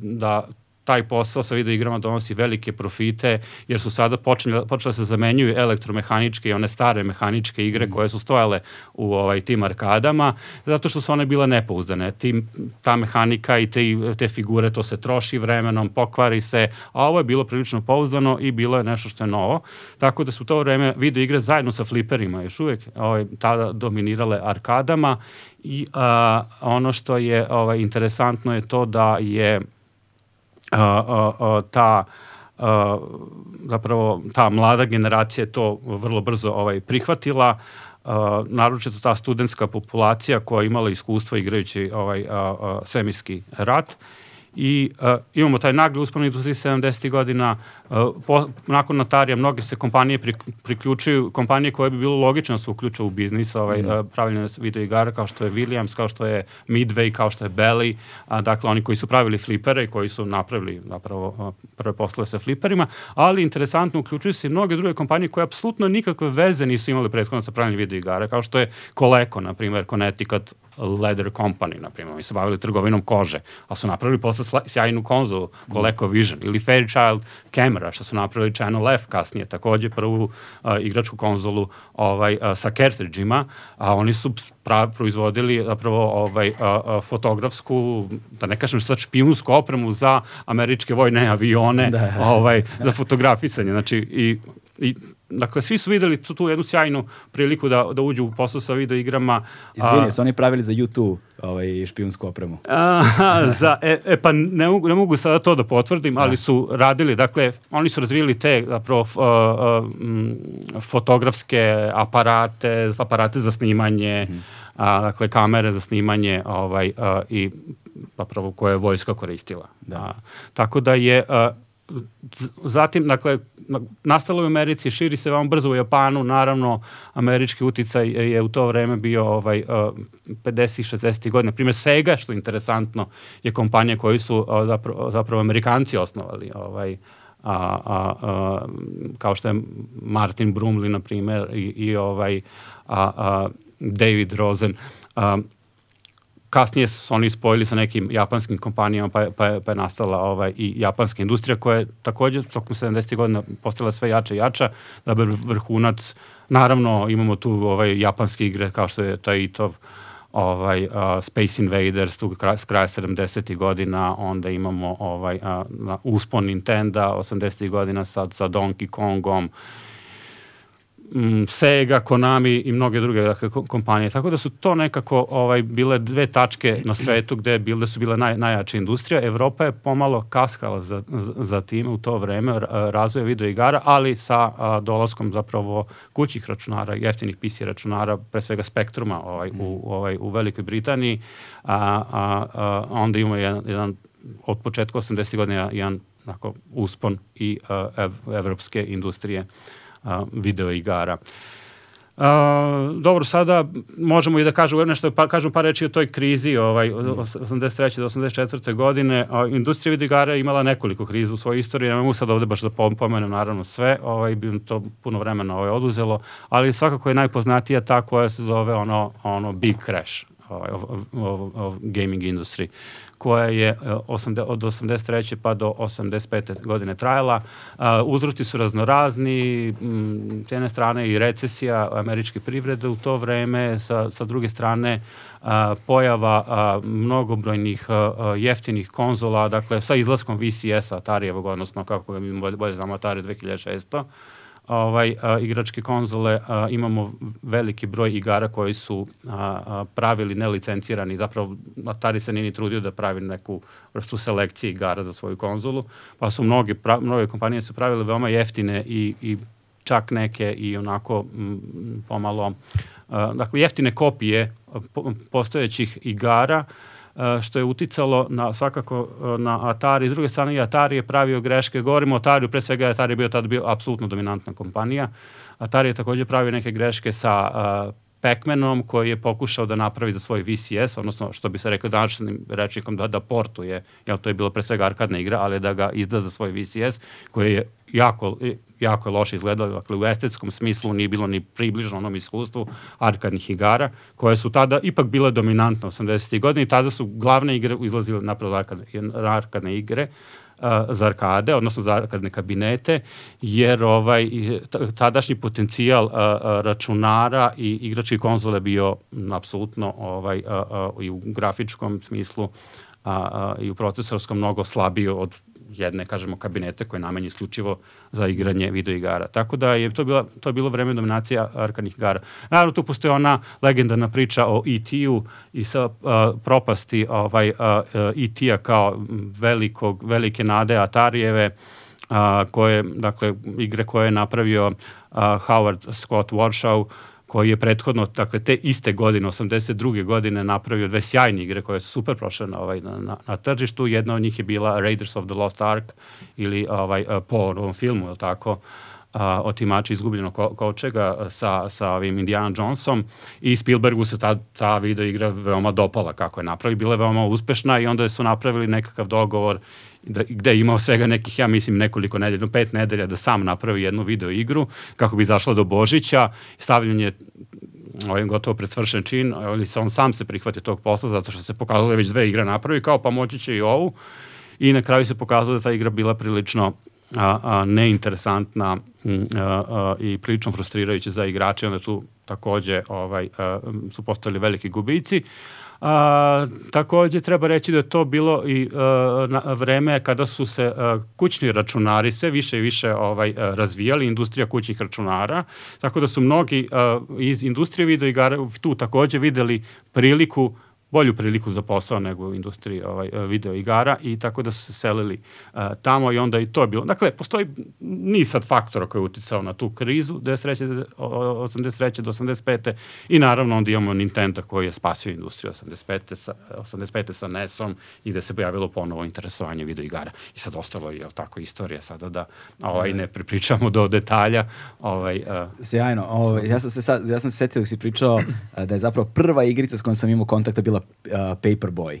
da taj posao sa videoigrama donosi velike profite, jer su sada počele da se zamenjuju elektromehaničke i one stare mehaničke igre koje su stojale u ovaj, tim arkadama, zato što su one bile nepouzdane. Tim, ta mehanika i te, te figure, to se troši vremenom, pokvari se, a ovo je bilo prilično pouzdano i bilo je nešto što je novo. Tako da su to vreme video igre zajedno sa fliperima još uvek ovaj, tada dominirale arkadama i a, ono što je ovaj, interesantno je to da je ta zapravo ta mlada generacija je to vrlo brzo ovaj prihvatila. Uh, naročito ta studentska populacija koja je imala iskustvo igrajući ovaj uh, svemirski rat i uh, imamo taj nagli uspon industriji 70. godina, uh, po, nakon notarija mnoge se kompanije pri, priključuju, kompanije koje bi bilo logično da se uključaju u biznis, ovaj, mm. uh, pravljene video igara kao što je Williams, kao što je Midway, kao što je Belly, a, dakle oni koji su pravili flipere i koji su napravili zapravo uh, prve poslove sa fliperima, ali interesantno uključuju se i mnoge druge kompanije koje apsolutno nikakve veze nisu imali prethodno sa pravljenjem video igara, kao što je Coleco, na primjer, Connecticut Leather Company, na primjer, oni se bavili trgovinom kože, ali su napravili posle sjajnu konzolu, ColecoVision, ili Fairchild Camera, što su napravili Channel F kasnije, takođe prvu uh, igračku konzolu ovaj, uh, sa cartridgeima, a oni su pra, proizvodili zapravo ovaj, uh, uh, fotografsku, da ne kažem sad špijunsku opremu za američke vojne avione, da. ovaj, za fotografisanje, znači i, i dakle, svi su videli tu, tu jednu sjajnu priliku da, da uđu u posao sa video igrama. Izvini, su oni pravili za YouTube ovaj, špijunsku opremu? (laughs) A, za, e, e, pa ne mogu, ne mogu sada to da potvrdim, da. ali su radili, dakle, oni su razvili te zapravo uh, uh, fotografske aparate, aparate za snimanje, mm. a, dakle, kamere za snimanje ovaj, a, i zapravo koje je vojska koristila. Da. A, tako da je... A, zatim, dakle, nastalo u Americi, širi se vam brzo u Japanu, naravno, američki uticaj je u to vreme bio ovaj, 50-60 godina. Primjer, Sega, što je interesantno, je kompanija koju su zapravo, zapravo Amerikanci osnovali, ovaj, a, a, a, kao što je Martin Brumley, na primjer, i, i ovaj, a, a, David Rosen. A, kasnije su oni spojili sa nekim japanskim kompanijama, pa, pa, pa je nastala ovaj, i japanska industrija koja je takođe tokom 70. godina postala sve jača i jača, da bi vrhunac, naravno imamo tu ovaj, japanske igre kao što je taj Itov, ovaj, uh, Space Invaders tu kraj, s kraja 70. godina, onda imamo ovaj, uh, uspon Nintendo 80. godina sad sa Donkey Kongom, mm, Sega, Konami i mnoge druge dakle, kompanije. Tako da su to nekako ovaj bile dve tačke na svetu gde bile su bile naj, najjača industrija. Evropa je pomalo kaskala za, za, time u to vreme razvoja video igara, ali sa a, dolaskom zapravo kućih računara, jeftinih PC računara, pre svega Spektruma ovaj, u, ovaj, u Velikoj Britaniji, a, a, a, onda imamo jedan, jedan od početka 80. godina jedan onako, uspon i a, ev, evropske industrije a, video igara. Uh, dobro, sada možemo i da kažemo nešto, pa, kažem par reči o toj krizi ovaj, od 83. do 84. godine. Industrija videoigara je imala nekoliko kriza u svojoj istoriji, ne mogu sad ovde baš da pomenem naravno sve, ovaj, bi to puno vremena ovaj, oduzelo, ali svakako je najpoznatija ta koja se zove ono, ono Big Crash ovaj, of, of, gaming industry koja je e, od 83. pa do 85. godine trajala. Uzroci su raznorazni, s jedne strane i recesija američke privrede u to vreme, sa, sa druge strane pojava mnogobrojnih jeftinih konzola, dakle sa izlaskom VCS-a Atarijevog, odnosno kako ga mi bolje znamo Atari 2600, ovaj, a, igračke konzole a, imamo veliki broj igara koji su a, a, pravili nelicencirani, zapravo Atari se nije ni trudio da pravi neku vrstu selekcije igara za svoju konzolu, pa su mnoge, pra, mnoge kompanije su pravile veoma jeftine i, i čak neke i onako m, pomalo, a, dakle jeftine kopije postojećih igara, E, što je uticalo na svakako e, na Atari. S druge strane, Atari je pravio greške. Govorimo o Atariju, pre svega Atari je bio tada bio apsolutno dominantna kompanija. Atari je takođe pravio neke greške sa uh, Pac-Manom koji je pokušao da napravi za svoj VCS, odnosno što bi se rekao današnjim rečnikom da, da portuje, jel to je bilo pre svega arkadna igra, ali da ga izda za svoj VCS koji je jako, jako je loše izgledalo, dakle u estetskom smislu nije bilo ni približno onom iskustvu arkadnih igara, koje su tada ipak bile dominantne 80. godine i tada su glavne igre izlazile napravo arkadne, arkadne igre, za arkade, odnosno za arkadne kabinete, jer ovaj tadašnji potencijal računara i igračkih konzole bio apsolutno ovaj i u grafičkom smislu a, a, i u procesorskom mnogo slabio od jedne, kažemo, kabinete koje je namenje isključivo za igranje videoigara. Tako da je to, bila, to je bilo vreme dominacija arkanih igara. Naravno, tu postoje ona legendarna priča o E.T.-u i sa uh, propasti ovaj, uh, E.T.a kao velikog, velike nade Atarijeve, uh, koje, dakle, igre koje je napravio uh, Howard Scott Warshaw, koji je prethodno, dakle, te iste godine, 82. godine, napravio dve sjajne igre koje su super prošle na, ovaj, na, na, na tržištu. Jedna od njih je bila Raiders of the Lost Ark ili ovaj, po ovom filmu, je tako, a, otimači izgubljenog ko, kočega sa, sa ovim Indiana Jonesom i Spielbergu se ta, ta video igra veoma dopala kako je napravi, bila je veoma uspešna i onda su napravili nekakav dogovor da, gde je imao svega nekih, ja mislim, nekoliko nedelja, pet nedelja da sam napravi jednu video igru kako bi zašla do Božića, stavljanje ovim gotovo pred svršen čin, ali se on sam se prihvatio tog posla zato što se pokazalo da već dve igre napravi, kao pa moći će i ovu. I na kraju se pokazalo da ta igra bila prilično a, a, neinteresantna a, a, i prilično frustrirajuća za igrače, onda tu takođe ovaj, a, su postali veliki gubici. A, takođe treba reći da je to bilo i a, na vreme kada su se a, kućni računari sve više i više ovaj razvijali, industrija kućnih računara, tako da su mnogi a, iz industrije videoigara tu takođe videli priliku bolju priliku za posao nego u industriji ovaj, video igara i tako da su se selili uh, tamo i onda i to je bilo. Dakle, postoji niz sad faktora koji je uticao na tu krizu 93. 83. do 85. i naravno onda imamo Nintendo koji je spasio industriju 85. sa, 85. sa NES-om i gde se pojavilo ponovo interesovanje video igara. I sad ostalo je, jel tako, istorija sada da ovaj, ne pripričamo do detalja. Ovaj, uh, Sjajno. Ovaj, ja, sam se sad, ja sam se setio dok si pričao da je zapravo prva igrica s kojom sam imao kontakta bila Paperboy.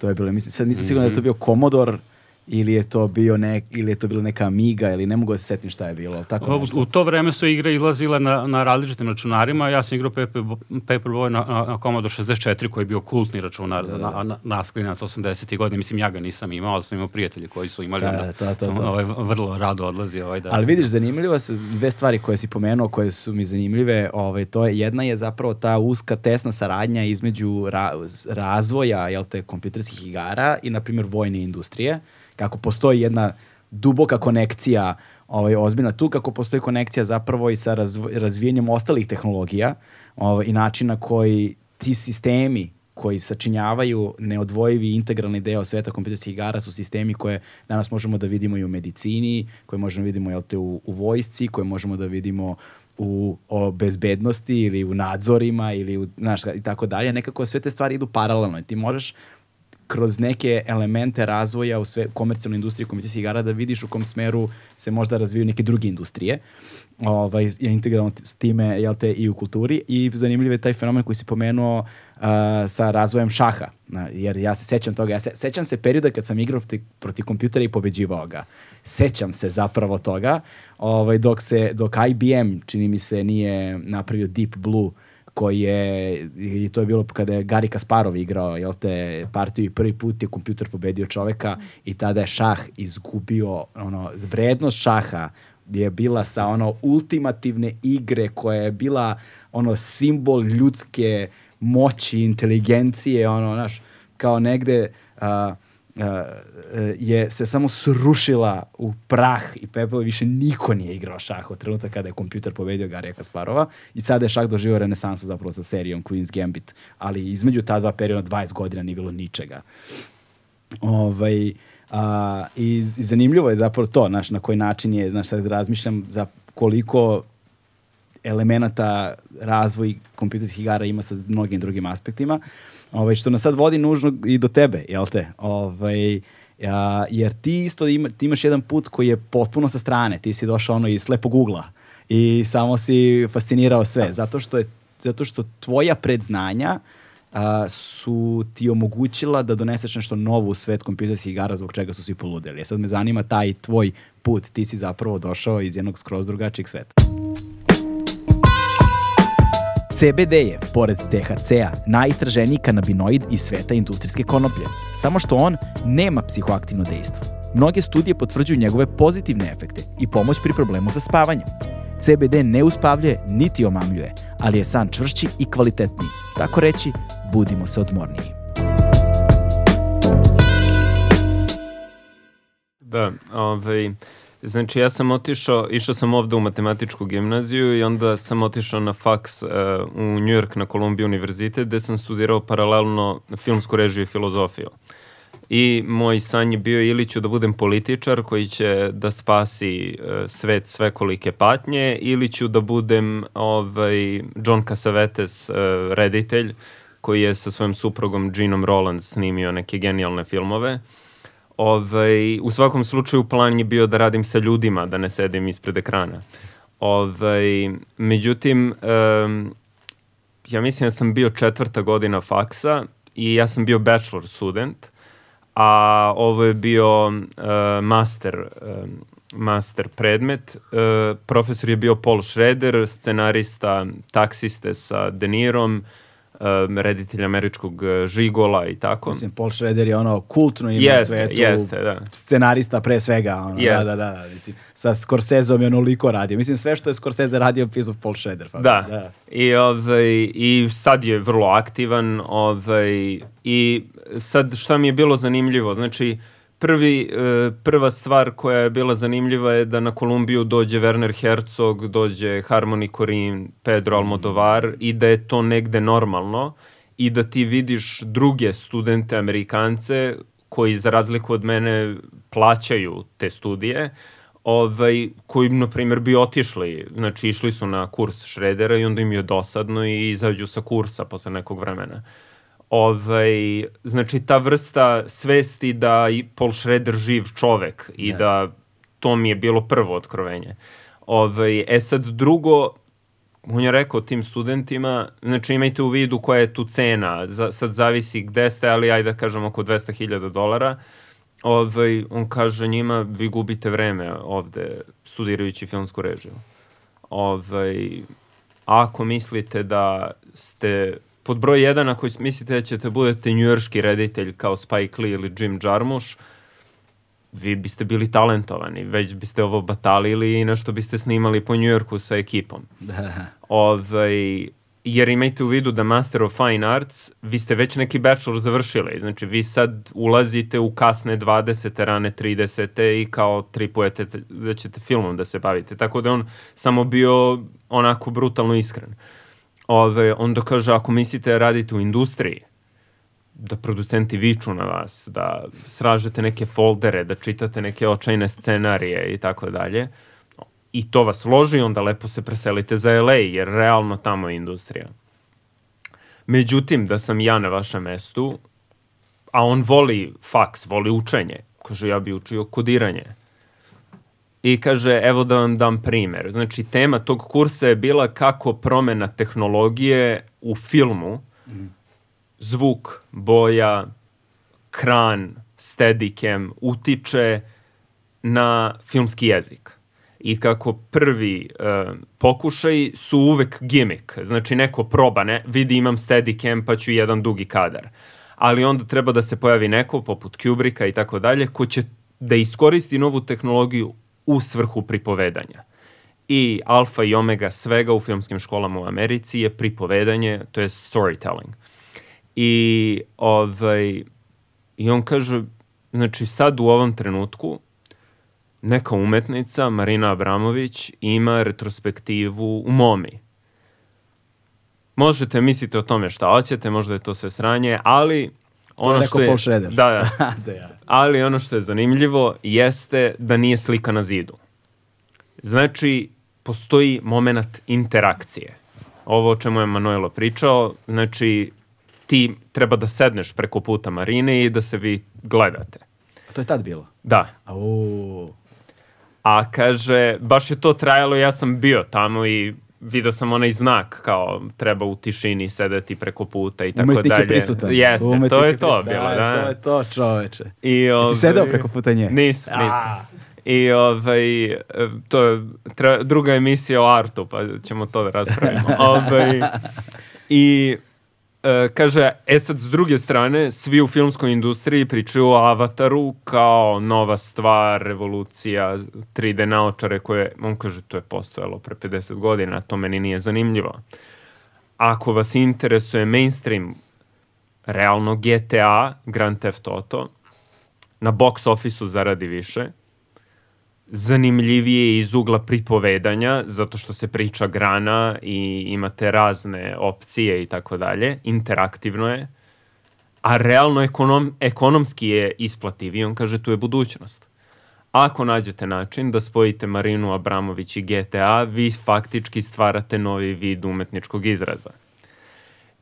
To je bilo, mislim, sad nisam siguran da je to bio Commodore ili je to bio nek, ili je to bila neka Amiga ili ne mogu da se setim šta je bilo. Tako nešto. U to vreme su igre izlazile na, na različitim računarima. Ja sam igrao Paper, Paperboy na, na, na Commodore 64 koji je bio kultni računar da, da. na, na, na 80. godine. Mislim, ja ga nisam imao, ali sam imao prijatelji koji su imali. Da, onda to, to, sam to. Ovaj, vrlo rado odlazi. Ovaj, da ali vidiš, zanimljivo su dve stvari koje si pomenuo, koje su mi zanimljive. Ovaj, to je, jedna je zapravo ta uska, tesna saradnja između ra, razvoja jel te, kompjuterskih igara i, na primjer, vojne industrije kako postoji jedna duboka konekcija ovaj, ozbiljna tu, kako postoji konekcija zapravo i sa razv razvijenjem ostalih tehnologija ovaj, i načina koji ti sistemi koji sačinjavaju neodvojivi integralni deo sveta kompjuterskih igara su sistemi koje danas možemo da vidimo i u medicini, koje možemo da vidimo te, u, u vojsci, koje možemo da vidimo u o bezbednosti ili u nadzorima ili u, znaš, i tako dalje. Nekako sve te stvari idu paralelno i ti možeš kroz neke elemente razvoja u sve komercijalnoj industriji komercijskih igara da vidiš u kom smeru se možda razvijaju neke druge industrije. Ovaj, je integralno s time jel te, i u kulturi i zanimljiv je taj fenomen koji si pomenuo uh, sa razvojem šaha. Na, jer ja se sećam toga, ja se, sećam se perioda kad sam igrao proti, proti kompjutera i pobeđivao ga. Sećam se zapravo toga, ovaj, dok, se, dok IBM, čini mi se, nije napravio Deep Blue koji je, i to je bilo kada je Gari Kasparov igrao, jel te, partiju i prvi put je kompjuter pobedio čoveka i tada je šah izgubio, ono, vrednost šaha je bila sa ono ultimativne igre koja je bila ono simbol ljudske moći, inteligencije, ono, znaš, kao negde uh, je se samo srušila u prah i pepeo i više niko nije igrao šah od trenutka kada je kompjuter pobedio Garija Kasparova i sada je šah doživio renesansu zapravo sa serijom Queen's Gambit, ali između ta dva perioda 20 godina nije bilo ničega. Ovaj, a, i, i zanimljivo je zapravo to, znaš, na koji način je, znaš, sad razmišljam za koliko elemenata razvoj kompjuterskih igara ima sa mnogim drugim aspektima. Ovaj, što nas sad vodi nužno i do tebe, jel te? Ovaj, a, jer ti isto ima, ti imaš jedan put koji je potpuno sa strane. Ti si došao ono iz slepog ugla i samo si fascinirao sve. Zato što, je, zato što tvoja predznanja a, su ti omogućila da doneseš nešto novo u svet kompjuterskih igara zbog čega su svi poludeli. E sad me zanima taj tvoj put. Ti si zapravo došao iz jednog skroz drugačijeg sveta. CBD je, pored THC-a, najistraženiji kanabinoid iz sveta industrijske konoplje, samo što on nema psihoaktivno dejstvo. Mnoge studije potvrđuju njegove pozitivne efekte i pomoć pri problemu sa spavanjem. CBD ne uspavljuje niti omamljuje, ali je san čvršći i kvalitetniji. Tako reći, budimo se odmorniji. Da, ovaj, znači ja sam otišao, išao sam ovde u matematičku gimnaziju i onda sam otišao na faks uh, u New York na Columbia univerzitet gde sam studirao paralelno filmsku režiju i filozofiju. I moj san je bio ili ću da budem političar koji će da spasi uh, svet svekolike patnje ili ću da budem ovaj, John Cassavetes, uh, reditelj koji je sa svojom suprugom Ginom Roland snimio neke genijalne filmove. Ovaj, u svakom slučaju plan je bio da radim sa ljudima, da ne sedim ispred ekrana. Ovaj, međutim, um, ja mislim da sam bio četvrta godina faksa i ja sam bio bachelor student, a ovo je bio uh, master, uh, master predmet. Uh, profesor je bio Paul Schrader, scenarista taksiste sa De Nirom, uh, um, reditelj američkog uh, žigola i tako. Mislim, Paul Schrader je ono kultno ime jeste, u svetu. Jeste, da. Scenarista pre svega. Ono, Jeste. Da, da, da. Mislim, sa Scorseseom je onoliko radio. Mislim, sve što je Scorsese radio pisao Paul Schrader. Pa, Da. da. I, ovaj, I sad je vrlo aktivan. Ovaj, I sad šta mi je bilo zanimljivo? Znači, prvi, e, prva stvar koja je bila zanimljiva je da na Kolumbiju dođe Werner Herzog, dođe Harmony Korine, Pedro Almodovar i da je to negde normalno i da ti vidiš druge studente Amerikance koji za razliku od mene plaćaju te studije, ovaj, koji, na primjer, bi otišli, znači išli su na kurs Šredera i onda im je dosadno i izađu sa kursa posle nekog vremena. Ovaj, znači, ta vrsta svesti da i Paul Schrader živ čovek i Da. da to mi je bilo prvo otkrovenje. Ovaj, e sad drugo, on je rekao tim studentima, znači imajte u vidu koja je tu cena, za, sad zavisi gde ste, ali ajde da kažem oko 200.000 dolara. Ovaj, on kaže njima, vi gubite vreme ovde studirajući filmsku režiju. Ovaj, ako mislite da ste pod broj 1, ako mislite da ćete budete njujorški reditelj kao Spike Lee ili Jim Jarmusch, vi biste bili talentovani, već biste ovo batalili i nešto biste snimali po Njujorku sa ekipom. Da. Ovaj, jer imajte u vidu da Master of Fine Arts, vi ste već neki bachelor završili, znači vi sad ulazite u kasne 20. rane 30. i kao tripujete te- da ćete filmom da se bavite, tako da on samo bio onako brutalno iskren. Ove, onda kaže, ako mislite radite u industriji, da producenti viču na vas, da sražete neke foldere, da čitate neke očajne scenarije i tako dalje, i to vas loži, onda lepo se preselite za LA, jer realno tamo je industrija. Međutim, da sam ja na vašem mestu, a on voli faks, voli učenje, kaže, ja bi učio kodiranje. I kaže, evo da vam dam primer. Znači, tema tog kursa je bila kako promena tehnologije u filmu, zvuk, boja, kran, steadicam utiče na filmski jezik. I kako prvi uh, pokušaj su uvek gimmick. Znači neko proba, ne, vidi imam steadicam pa ću jedan dugi kadar. Ali onda treba da se pojavi neko poput Kubricka i tako dalje ko će da iskoristi novu tehnologiju u svrhu pripovedanja. I alfa i omega svega u filmskim školama u Americi je pripovedanje, to je storytelling. I, ovaj, I on kaže, znači sad u ovom trenutku neka umetnica, Marina Abramović, ima retrospektivu u Momi. Možete misliti o tome šta hoćete, možda je to sve sranje, ali ono što je... Paul Schrader. Da, da. (laughs) da. Ali ono što je zanimljivo jeste da nije slika na zidu. Znači, postoji moment interakcije. Ovo o čemu je Manuelo pričao, znači ti treba da sedneš preko puta Marine i da se vi gledate. To je tad bilo. Da. Au. A kaže, baš je to trajalo, ja sam bio tamo i video sam onaj znak kao treba u tišini sedeti preko puta i tako Umetnik dalje. je prisutan. Jeste, Umetnik to je to prisutan. bilo, Da, da. To je to, čoveče. I, Jesi ovaj, sedeo preko puta nje? Nisam, nisam. I ovaj, to je tre, druga emisija o artu, pa ćemo to da raspravimo. (laughs) ovaj, I E, kaže, e sad s druge strane, svi u filmskoj industriji pričaju o Avataru kao nova stvar, revolucija, 3D naočare koje, on kaže, to je postojalo pre 50 godina, to meni nije zanimljivo. Ako vas interesuje mainstream, realno GTA, Grand Theft Auto, na box office-u zaradi više, zanimljivije iz ugla pripovedanja, zato što se priča grana i imate razne opcije i tako dalje, interaktivno je, a realno ekonom, ekonomski je isplativiji, on kaže tu je budućnost. Ako nađete način da spojite Marinu Abramović i GTA, vi faktički stvarate novi vid umetničkog izraza.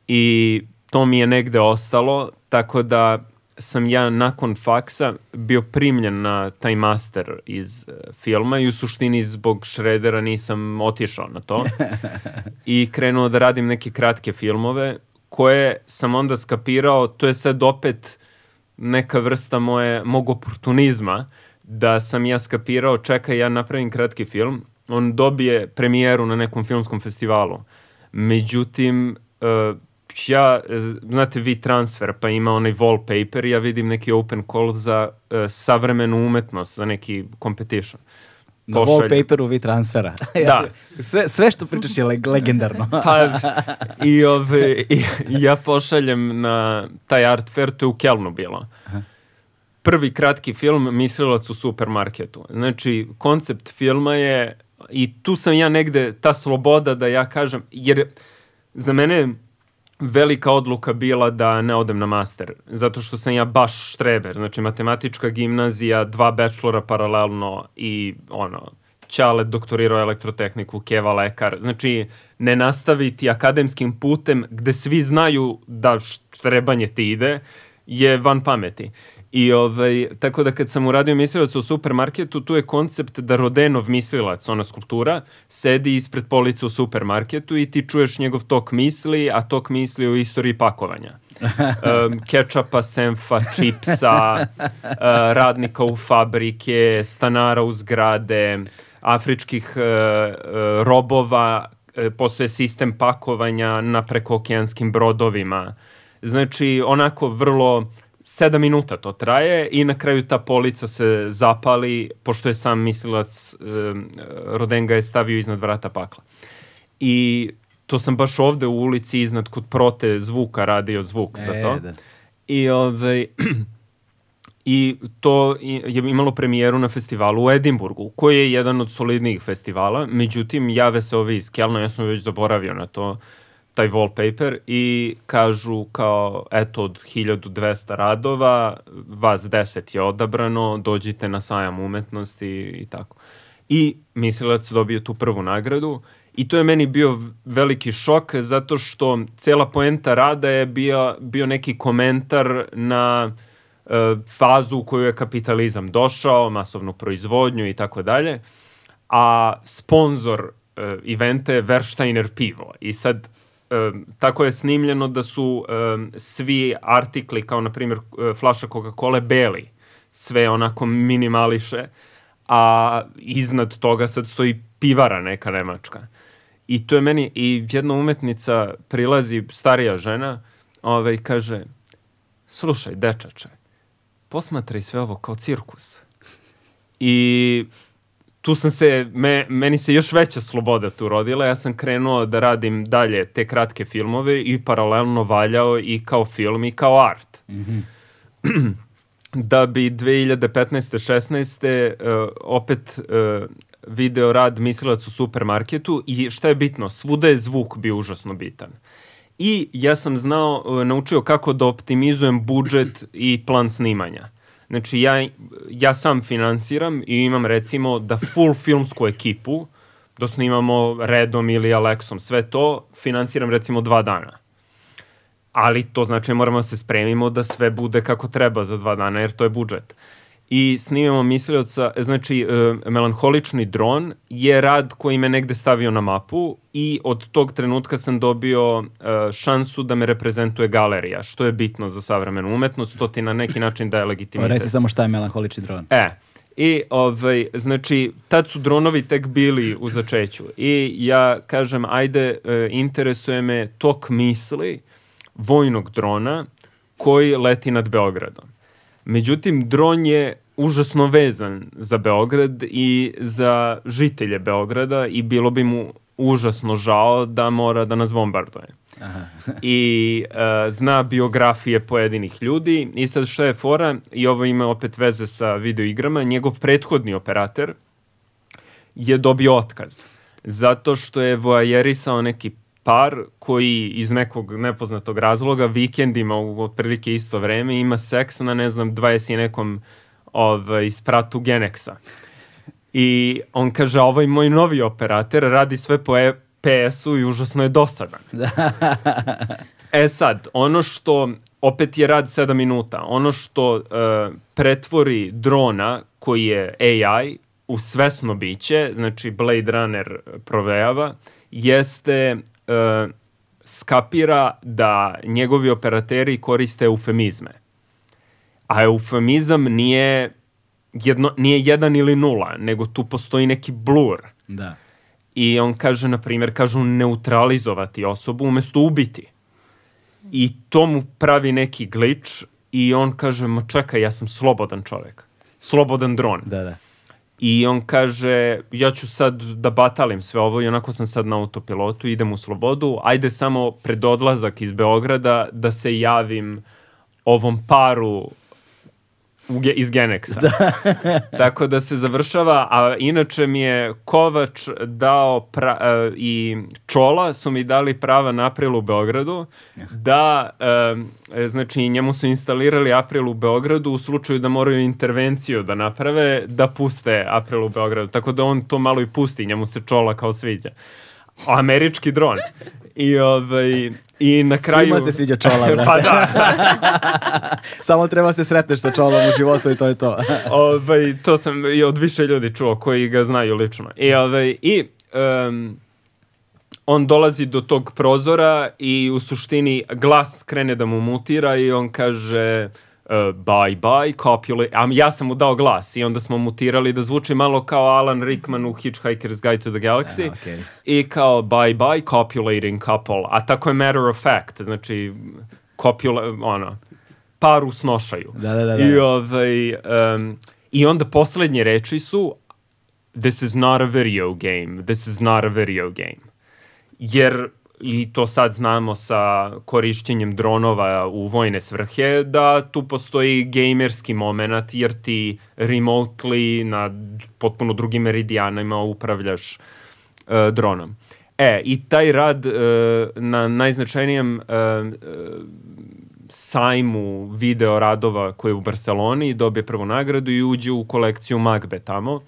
I to mi je negde ostalo, tako da sam ja nakon faksa bio primljen na taj master iz uh, filma i u suštini zbog Šredera nisam otišao na to (laughs) i krenuo da radim neke kratke filmove koje sam onda skapirao, to je sad opet neka vrsta moje, mog oportunizma, da sam ja skapirao, čekaj, ja napravim kratki film, on dobije premijeru na nekom filmskom festivalu. Međutim, uh, ja, e, znate vi transfer, pa ima onaj wallpaper, ja vidim neki open call za uh, savremenu umetnost, za neki competition. Na wallpaperu vi transfera. (laughs) Da. (laughs) sve, sve što pričaš je leg legendarno. pa, i, ove, i, ja pošaljem na taj art fair, to je u Kelnu bilo. Prvi kratki film, Mislilac u supermarketu. Znači, koncept filma je, i tu sam ja negde, ta sloboda da ja kažem, jer za mene velika odluka bila da ne odem na master, zato što sam ja baš štreber, znači matematička gimnazija, dva bachelora paralelno i ono, Ćale doktorirao elektrotehniku, Keva lekar, znači ne nastaviti akademskim putem gde svi znaju da štrebanje ti ide je van pameti. I ovaj, tako da kad sam uradio mislilac u supermarketu, tu je koncept da Rodenov mislilac, ona skulptura, sedi ispred police u supermarketu i ti čuješ njegov tok misli, a tok misli o istoriji pakovanja. (laughs) um, kečapa, senfa, čipsa, uh, radnika u fabrike, stanara u zgrade, afričkih uh, uh, robova, postoje sistem pakovanja na prekookeanskim brodovima. Znači, onako vrlo sedam minuta to traje i na kraju ta polica se zapali, pošto je sam mislilac e, Rodenga je stavio iznad vrata pakla. I to sam baš ovde u ulici iznad kod prote zvuka radio zvuk e, za to. Da. I ovaj (clears throat) i to je imalo premijeru na festivalu u Edimburgu, koji je jedan od solidnijih festivala, međutim jave se ove iz Kelna, ja sam već zaboravio na to, taj wallpaper i kažu kao, eto, od 1200 radova, vas 10 je odabrano, dođite na sajam umetnosti i tako. I mislilac dobio tu prvu nagradu i to je meni bio veliki šok zato što cela poenta rada je bio, bio neki komentar na e, fazu u koju je kapitalizam došao, masovnu proizvodnju i tako dalje, a sponsor e, eventa je Versteiner pivo. I sad um, tako je snimljeno da su um, svi artikli, kao na primjer e, flaša Coca-Cola, beli. Sve onako minimališe, a iznad toga sad stoji pivara neka nemačka. I to je meni, i jedna umetnica prilazi, starija žena, ovaj, kaže, slušaj, dečače, posmatraj sve ovo kao cirkus. I tu sam se, me, meni se još veća sloboda tu rodila, ja sam krenuo da radim dalje te kratke filmove i paralelno valjao i kao film i kao art. Mm -hmm. (clears throat) da bi 2015. 16. Uh, opet uh, video rad mislilac u supermarketu i šta je bitno, svuda je zvuk bio užasno bitan. I ja sam znao, uh, naučio kako da optimizujem budžet i plan snimanja. Znači, ja, ja sam finansiram i imam recimo da full filmsku ekipu, da snimamo Redom ili Alexom, sve to finansiram recimo dva dana. Ali to znači da moramo da se spremimo da sve bude kako treba za dva dana, jer to je budžet i snimamo mislioca, znači uh, melanholični dron je rad koji me negde stavio na mapu i od tog trenutka sam dobio uh, šansu da me reprezentuje galerija, što je bitno za savremenu umetnost, to ti na neki način daje legitimitet. Reci samo šta je melanholični dron. E, I, ovaj, znači, tad su dronovi tek bili u začeću. I ja kažem, ajde, uh, interesuje me tok misli, vojnog drona koji leti nad Beogradom. Međutim, dron je užasno vezan za Beograd i za žitelje Beograda i bilo bi mu užasno žao da mora da nas bombarduje. Aha. (laughs) I uh, zna biografije pojedinih ljudi i sad šta je fora i ovo ima opet veze sa videoigrama, njegov prethodni operator je dobio otkaz zato što je voajerisao neki par koji iz nekog nepoznatog razloga vikendima u otprilike isto vreme ima seks na ne znam 20 i nekom ovaj, spratu Genexa. I on kaže, ovaj moj novi operator radi sve po e PS-u i užasno je dosadan. (laughs) e sad, ono što, opet je rad 7 minuta, ono što uh, pretvori drona koji je AI u svesno biće, znači Blade Runner provejava, jeste uh, skapira da njegovi operateri koriste eufemizme. A eufemizam nije, jedno, nije jedan ili nula, nego tu postoji neki blur. Da. I on kaže, na primjer, kažu neutralizovati osobu umesto ubiti. I to mu pravi neki glitch i on kaže, ma čekaj, ja sam slobodan čovek. Slobodan dron. Da, da. I on kaže, ja ću sad da batalim sve ovo i onako sam sad na autopilotu, idem u slobodu, ajde samo pred odlazak iz Beograda da se javim ovom paru iz Genexa. Da. (laughs) Tako da se završava, a inače mi je Kovač dao pra, uh, i Čola su mi dali prava na april u Beogradu da uh, znači njemu su instalirali april u Beogradu u slučaju da moraju intervenciju da naprave da puste april u Beogradu. Tako da on to malo i pusti, njemu se Čola kao sviđa. Američki dron. I, ovaj, I na kraju... Svima se sviđa čola, brate. (laughs) pa da. (laughs) Samo treba se sretneš sa čolom u životu i to je to. (laughs) ovaj, to sam i od više ljudi čuo koji ga znaju lično. I, ovaj, i um, on dolazi do tog prozora i u suštini glas krene da mu mutira i on kaže uh, bye bye, copulate, a ja sam mu dao glas i onda smo mutirali da zvuči malo kao Alan Rickman u Hitchhiker's Guide to the Galaxy A, okay. i kao bye bye, copulating couple, a tako je matter of fact, znači copula, ono, par u snošaju. Da, da, da, da. I, ovaj, um, I onda poslednje reči su this is not a video game, this is not a video game. Jer i to sad znamo sa korišćenjem dronova u vojne svrhe, da tu postoji gamerski moment, jer ti remotely na potpuno drugim meridijanima upravljaš uh, dronom. E, i taj rad uh, na najznačajnijem uh, sajmu video radova koji je u Barceloni dobije prvu nagradu i uđe u kolekciju Magbe tamo. Uh,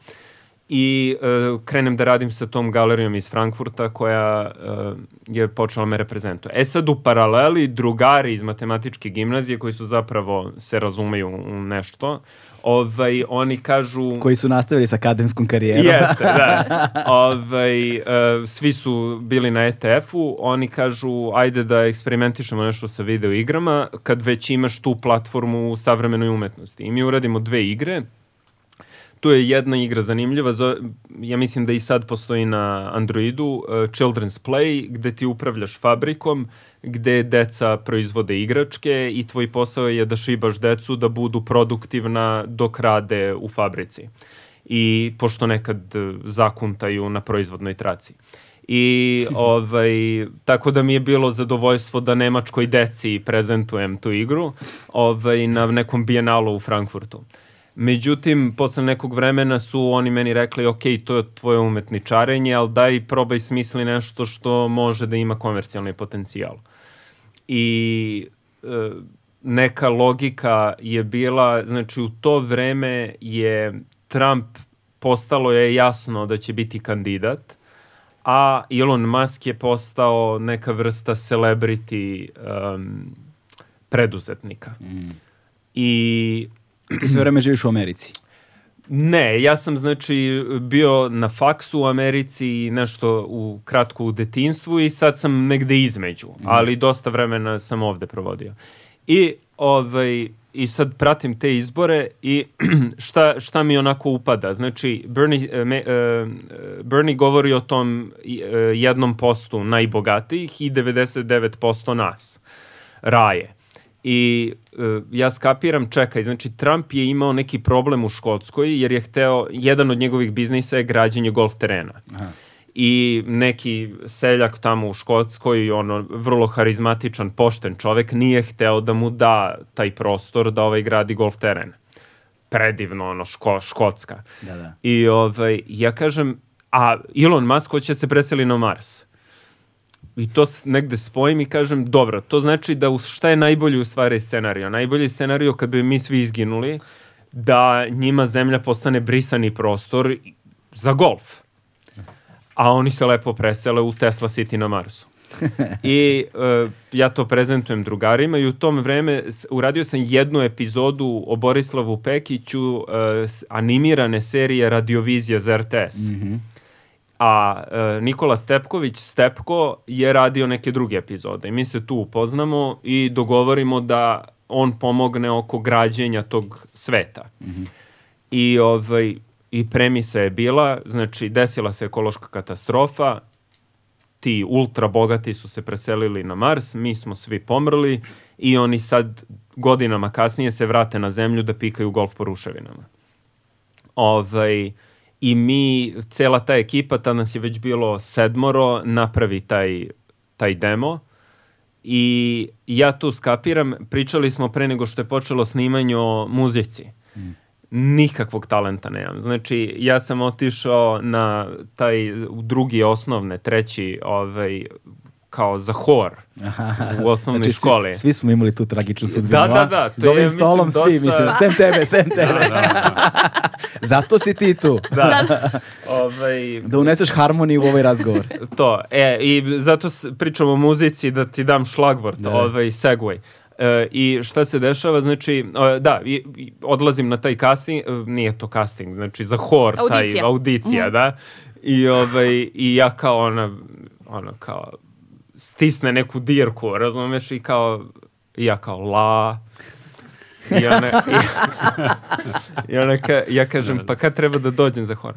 i uh, krenem da radim sa tom galerijom iz Frankfurta koja uh, je počela me reprezentuje. E sad u paraleli drugari iz matematičke gimnazije koji su zapravo se razumeju u nešto, ovaj, oni kažu... Koji su nastavili sa akademskom karijerom. Jeste, da. (laughs) ovaj, uh, svi su bili na ETF-u, oni kažu ajde da eksperimentišemo nešto sa video igrama kad već imaš tu platformu u savremenoj umetnosti. I mi uradimo dve igre, tu je jedna igra zanimljiva, ja mislim da i sad postoji na Androidu, uh, Children's Play, gde ti upravljaš fabrikom, gde deca proizvode igračke i tvoj posao je da šibaš decu da budu produktivna dok rade u fabrici. I pošto nekad uh, zakuntaju na proizvodnoj traci. I (laughs) ovaj, tako da mi je bilo zadovoljstvo da nemačkoj deci prezentujem tu igru ovaj, na nekom bijenalu u Frankfurtu. Međutim, posle nekog vremena su oni meni rekli, ok, to je tvoje umetničarenje, ali daj probaj smisli nešto što može da ima komercijalni potencijal. I e, neka logika je bila, znači u to vreme je Trump postalo je jasno da će biti kandidat, a Elon Musk je postao neka vrsta celebrity um, preduzetnika. Mm. I Ti sve vreme živiš u Americi. Ne, ja sam znači bio na faksu u Americi i nešto u kratko u detinstvu i sad sam negde između, mm. ali dosta vremena sam ovde provodio. I ovaj i sad pratim te izbore i (clears throat) šta, šta mi onako upada. Znači, Bernie, uh, me, uh, Bernie govori o tom uh, jednom postu najbogatijih i 99% nas. raje. I e, ja skapiram, čekaj, znači Trump je imao neki problem u Škotskoj jer je hteo, jedan od njegovih biznisa je građenje golf terena. Aha. I neki seljak tamo u Škotskoj, ono, vrlo harizmatičan, pošten čovek, nije hteo da mu da taj prostor da ovaj gradi golf teren. Predivno, ono, ško, Škotska. Da, da. I ovaj, ja kažem, a Elon Musk hoće da se preseli na Mars i to negde spojim i kažem, dobro, to znači da šta je najbolji u stvari scenario? Najbolji scenario kad bi mi svi izginuli, da njima zemlja postane brisani prostor za golf. A oni se lepo presele u Tesla City na Marsu. (laughs) I uh, ja to prezentujem drugarima i u tom vreme uradio sam jednu epizodu o Borislavu Pekiću uh, animirane serije Radiovizija za RTS. Mm -hmm a e, Nikola Stepković, Stepko, je radio neke druge epizode. I mi se tu upoznamo i dogovorimo da on pomogne oko građenja tog sveta. Mm -hmm. I, ovaj, I premisa je bila, znači desila se ekološka katastrofa, ti ultra bogati su se preselili na Mars, mi smo svi pomrli i oni sad godinama kasnije se vrate na zemlju da pikaju golf po ruševinama. Ovaj, i mi, cela ta ekipa, ta nas je već bilo sedmoro, napravi taj, taj demo i ja tu skapiram, pričali smo pre nego što je počelo snimanje o muzici. Mm. Nikakvog talenta nemam. Znači, ja sam otišao na taj drugi osnovne, treći ovaj, kao za hor u osnovnoj znači, školi. Svi, svi smo imali tu tragičnu sudbinu. Da, da, da. Za ovim stolom dosta... svi, mislim, sem tebe, sem da, tebe. Da, da, da. (laughs) Zato si ti tu. Da. ovaj... da uneseš harmoniju u ovaj razgovor. to, e, i zato pričamo o muzici, da ti dam šlagvort, da. ovaj segway. E, I šta se dešava, znači, da, i, i odlazim na taj casting, e, nije to casting, znači za hor, audicija. taj audicija, mm. da, i, ovaj, i ja kao ona, ona kao stisne neku dirku, razumeš, i kao, ja kao la, i ona, i, (laughs) i ona ka, ja kažem, pa kad treba da dođem za hor?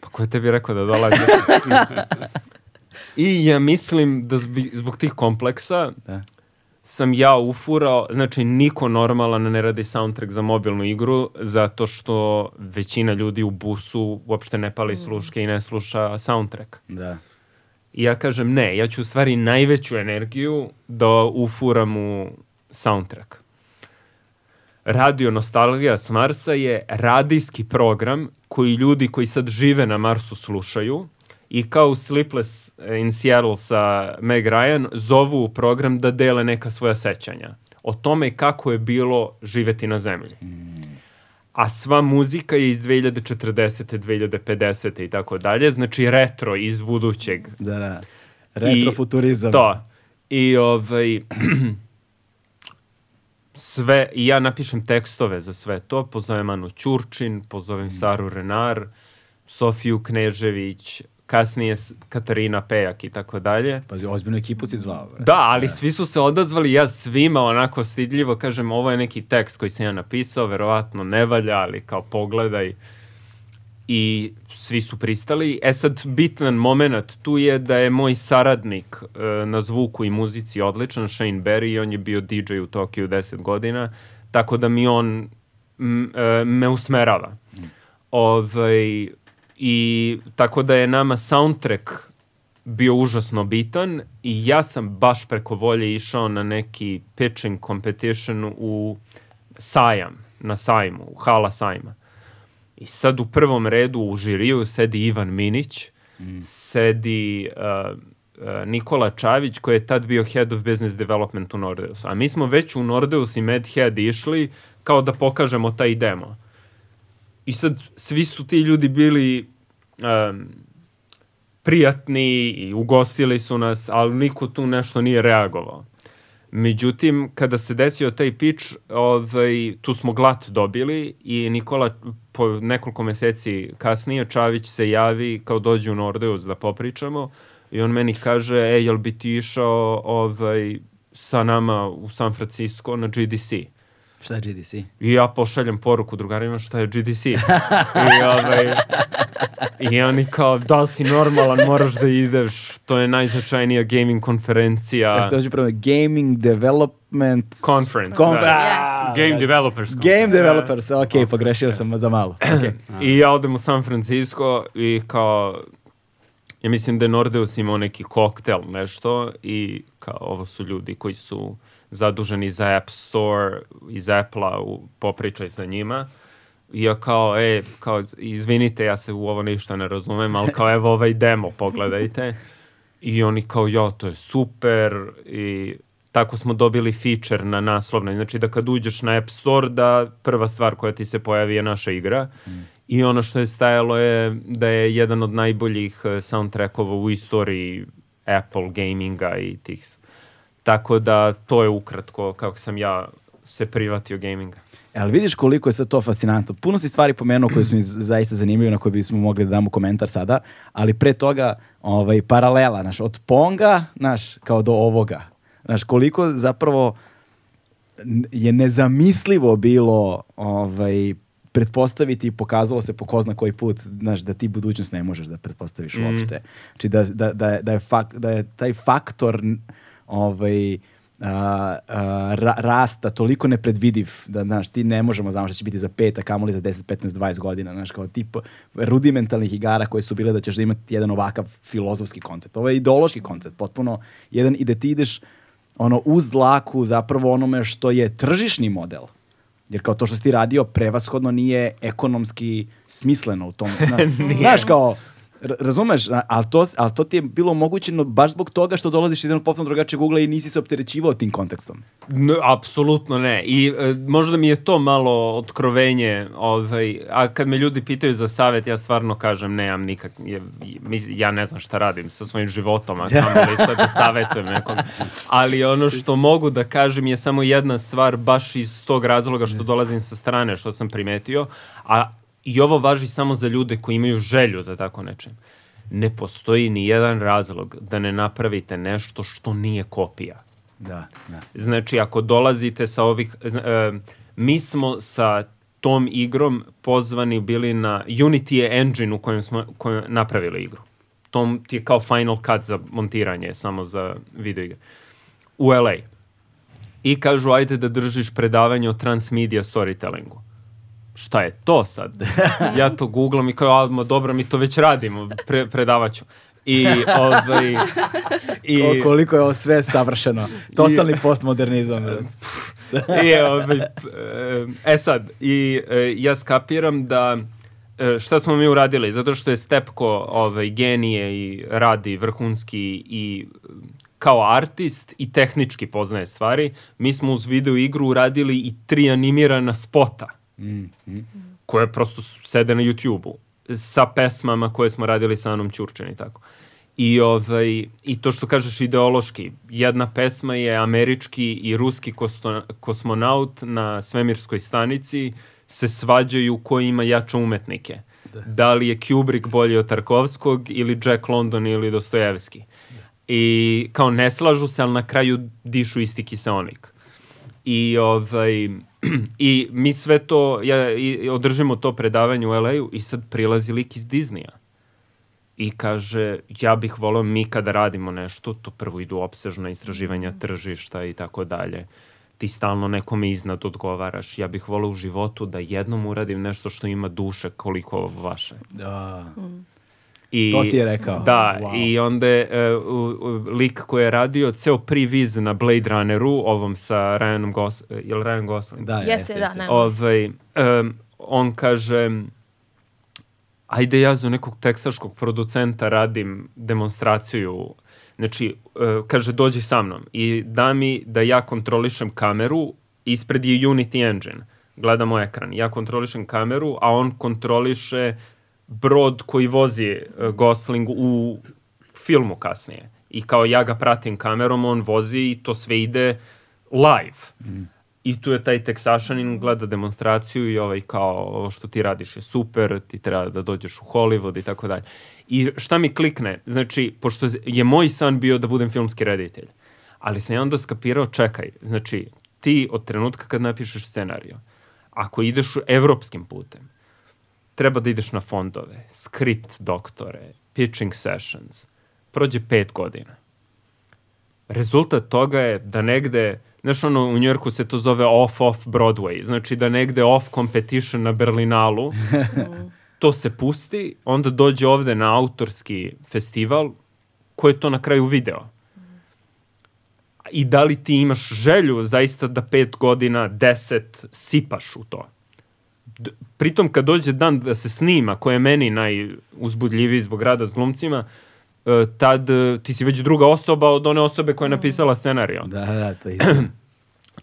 Pa ko je tebi rekao da dolazi? I ja mislim da zbog, zbog tih kompleksa da. sam ja ufurao, znači niko normalan ne radi soundtrack za mobilnu igru zato što većina ljudi u busu uopšte ne pali sluške i ne sluša soundtrack. Da. I ja kažem ne, ja ću u stvari najveću energiju da ufuram u soundtrack. Radio Nostalgija s Marsa je radijski program koji ljudi koji sad žive na Marsu slušaju i kao Sleepless in Seattle sa Meg Ryan zovu program da dele neka svoja sećanja o tome kako je bilo živeti na zemlji. Mm a sva muzika je iz 2040. 2050. i tako dalje, znači retro iz budućeg. Da, da. Retrofuturizam. To. I ovaj (clears throat) sve, i ja napišem tekstove za sve to, pozovem Anu Ćurčin, pozovem mm. Saru Renar, Sofiju Knežević, kasnije Katarina Pejak i tako dalje. Pa ozbiljnu ekipu si zvao. Bre. Da, ali ne. svi su se odazvali, ja svima onako stidljivo kažem, ovo je neki tekst koji sam ja napisao, verovatno ne valja, ali kao pogledaj. I svi su pristali. E sad, bitan moment tu je da je moj saradnik e, na zvuku i muzici odličan, Shane Berry, on je bio DJ u Tokiju 10 godina, tako da mi on m, e, me usmerava. Mm. Ovaj, I tako da je nama soundtrack bio užasno bitan i ja sam baš preko volje išao na neki pitching competition u sajam, na sajmu, u hala sajma. I sad u prvom redu u žiriju sedi Ivan Minić, mm. sedi uh, uh, Nikola Čavić koji je tad bio Head of Business Development u Nordeusu. A mi smo već u Nordeus i Medhead išli kao da pokažemo taj demo. I sad svi su ti ljudi bili um, prijatni i ugostili su nas, ali niko tu nešto nije reagovao. Međutim, kada se desio taj pitch, ovaj, tu smo glat dobili i Nikola po nekoliko meseci kasnije Čavić se javi kao dođe u Nordeus da popričamo i on meni kaže, e, jel bi ti išao ovaj, sa nama u San Francisco na GDC? Šta je GDC? I ja pošaljem poruku drugarima šta je GDC. I, ovaj, I oni kao, da si normalan, moraš da ideš, to je najznačajnija gaming konferencija. Ja se hoću prema Gaming Development... Conference, Conf- da. A, Game developers. Game Developers, ok, pogrešio sam za malo. (clears throat) Okay. I ja odem u San Francisco i kao, ja mislim da je Nordeus imao neki koktel, nešto, i kao, ovo su ljudi koji su zaduženi za App Store iz Apple-a, u- popričaj sa njima. I ja kao, e, kao, izvinite, ja se u ovo ništa ne razumem, ali kao, evo ovaj demo, pogledajte. I oni kao, ja, to je super i tako smo dobili feature na naslovnoj. Znači da kad uđeš na App Store da prva stvar koja ti se pojavi je naša igra. I ono što je stajalo je da je jedan od najboljih eh, soundtrackova u istoriji Apple gaminga i tih. Tako da to je ukratko kako sam ja se privatio gaminga. Ali vidiš koliko je sad to fascinantno. Puno si stvari pomenuo koje su mi zaista zanimljive na koje bismo mogli da damo komentar sada, ali pre toga ovaj, paralela, znaš, od Ponga, znaš, kao do ovoga. Znaš, koliko zapravo je nezamislivo bilo ovaj, pretpostaviti i pokazalo se po ko zna koji put, znaš, da ti budućnost ne možeš da pretpostaviš uopšte. Znači da, da, da, je- da, je fak, da je taj faktor ovaj, a, a, ra- rasta toliko nepredvidiv da znaš ti ne možemo znamo šta će biti za pet, a kamoli za 10, 15, 20 godina, znaš kao tip rudimentalnih igara koje su bile da ćeš da imati jedan ovakav filozofski koncept. Ovo je ideološki koncept, potpuno jedan i da ti ideš ono uz dlaku zapravo onome što je tržišni model. Jer kao to što si ti radio prevashodno nije ekonomski smisleno u tom. (laughs) Znaš, znaš kao, razumeš, ali to, ali to ti je bilo omogućeno baš zbog toga što dolaziš iz jednog potpuno drugačijeg ugla i nisi se opterećivao tim kontekstom. No, apsolutno ne. I e, možda mi je to malo otkrovenje, ovaj, a kad me ljudi pitaju za savjet, ja stvarno kažem nemam nikak, je, ja ne znam šta radim sa svojim životom, a kamo li sad da savjetujem nekom. Ali ono što mogu da kažem je samo jedna stvar, baš iz tog razloga što dolazim sa strane, što sam primetio, a i ovo važi samo za ljude koji imaju želju za tako nečem. Ne postoji ni jedan razlog da ne napravite nešto što nije kopija. Da, da. Znači, ako dolazite sa ovih... e, mi smo sa tom igrom pozvani bili na... Unity je engine u kojem smo kojem napravili igru. Tom ti je kao final cut za montiranje, samo za video igre. U LA. I kažu, ajde da držiš predavanje o transmedia storytellingu. Šta je to sad? (laughs) ja to googlam i kao, a, dobro, mi to već radimo, pre, predavaću. I, ovaj, i, Ko- koliko je ovo sve savršeno. (laughs) Totalni postmodernizam. brate. I, ovaj, e sad, i e, ja skapiram da e, šta smo mi uradili, zato što je Stepko ovaj, genije i radi vrhunski i e, kao artist i tehnički poznaje stvari, mi smo uz video igru uradili i tri animirana spota koje prosto sede na YouTube-u sa pesmama koje smo radili sa Anom Ćurčen i tako. I, ovaj, I to što kažeš ideološki, jedna pesma je američki i ruski kosto, kosmonaut na svemirskoj stanici se svađaju ko ima jače umetnike. Da. li je Kubrick bolji od Tarkovskog ili Jack London ili Dostojevski. I kao ne slažu se, ali na kraju dišu isti kiseonik. I, ovaj, I mi sve to, ja, i, održimo to predavanje u LA-u i sad prilazi lik iz Disneya. I kaže, ja bih volao mi kada radimo nešto, to prvo idu opsežna istraživanja tržišta i tako dalje. Ti stalno nekome iznad odgovaraš. Ja bih volao u životu da jednom uradim nešto što ima duše koliko vaše. Da. I, To ti je rekao. Da, Wow. i onda je e, u, u, lik koji je radio ceo priviz na Blade Runneru, ovom sa Ryanom Gos... e, Je li Ryan Gosling? Da, Jeste, jeste, da, jeste. ne. Ovaj, em, on kaže ajde ja za nekog teksaškog producenta radim demonstraciju znači e, kaže dođi sa mnom i da mi da ja kontrolišem kameru ispred je Unity engine gledamo ekran ja kontrolišem kameru a on kontroliše brod koji vozi e, Gosling u filmu kasnije i kao ja ga pratim kamerom on vozi i to sve ide live I tu je taj teksašanin, gleda demonstraciju i ovaj kao, ovo što ti radiš je super, ti treba da dođeš u Hollywood i tako dalje. I šta mi klikne? Znači, pošto je moj san bio da budem filmski reditelj, ali sam ja onda skapirao, čekaj, znači, ti od trenutka kad napišeš scenariju, ako ideš evropskim putem, treba da ideš na fondove, script doktore, pitching sessions, prođe pet godina. Rezultat toga je da negde, znaš ono, u Njorku se to zove off-off Broadway, znači da negde off competition na Berlinalu, (laughs) to se pusti, onda dođe ovde na autorski festival, ko je to na kraju video. I da li ti imaš želju zaista da pet godina, deset sipaš u to? Pritom kad dođe dan da se snima, ko je meni najuzbudljiviji zbog rada s glumcima, e, tad e, ti si već druga osoba od one osobe koja je napisala scenariju. Da, da, to je (clears throat)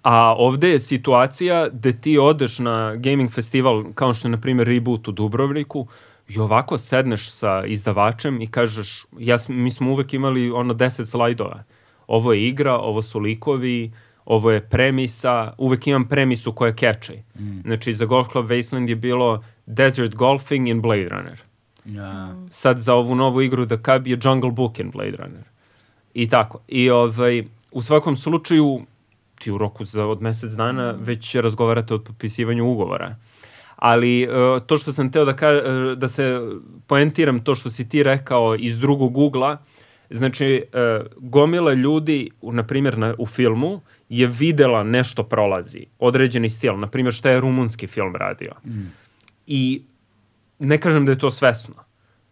A ovde je situacija da ti odeš na gaming festival, kao što je, na primjer, Reboot u Dubrovniku, i ovako sedneš sa izdavačem i kažeš, ja, mi smo uvek imali ono 10 slajdova. Ovo je igra, ovo su likovi, ovo je premisa, uvek imam premisu koja keče. Mm. Znači, za Golf Club Wasteland je bilo Desert Golfing in Blade Runner. Ja. Sad za ovu novu igru The Cub je Jungle Book in Blade Runner. I tako. I ovaj, u svakom slučaju ti u roku za od mesec dana već razgovarate o potpisivanju ugovora. Ali uh, to što sam teo da, ka, uh, da se poentiram to što si ti rekao iz drugog ugla, znači uh, gomila ljudi, na primjer na, u filmu, je videla nešto prolazi, određeni stil, na primjer šta je rumunski film radio. Mm. I ne kažem da je to svesno.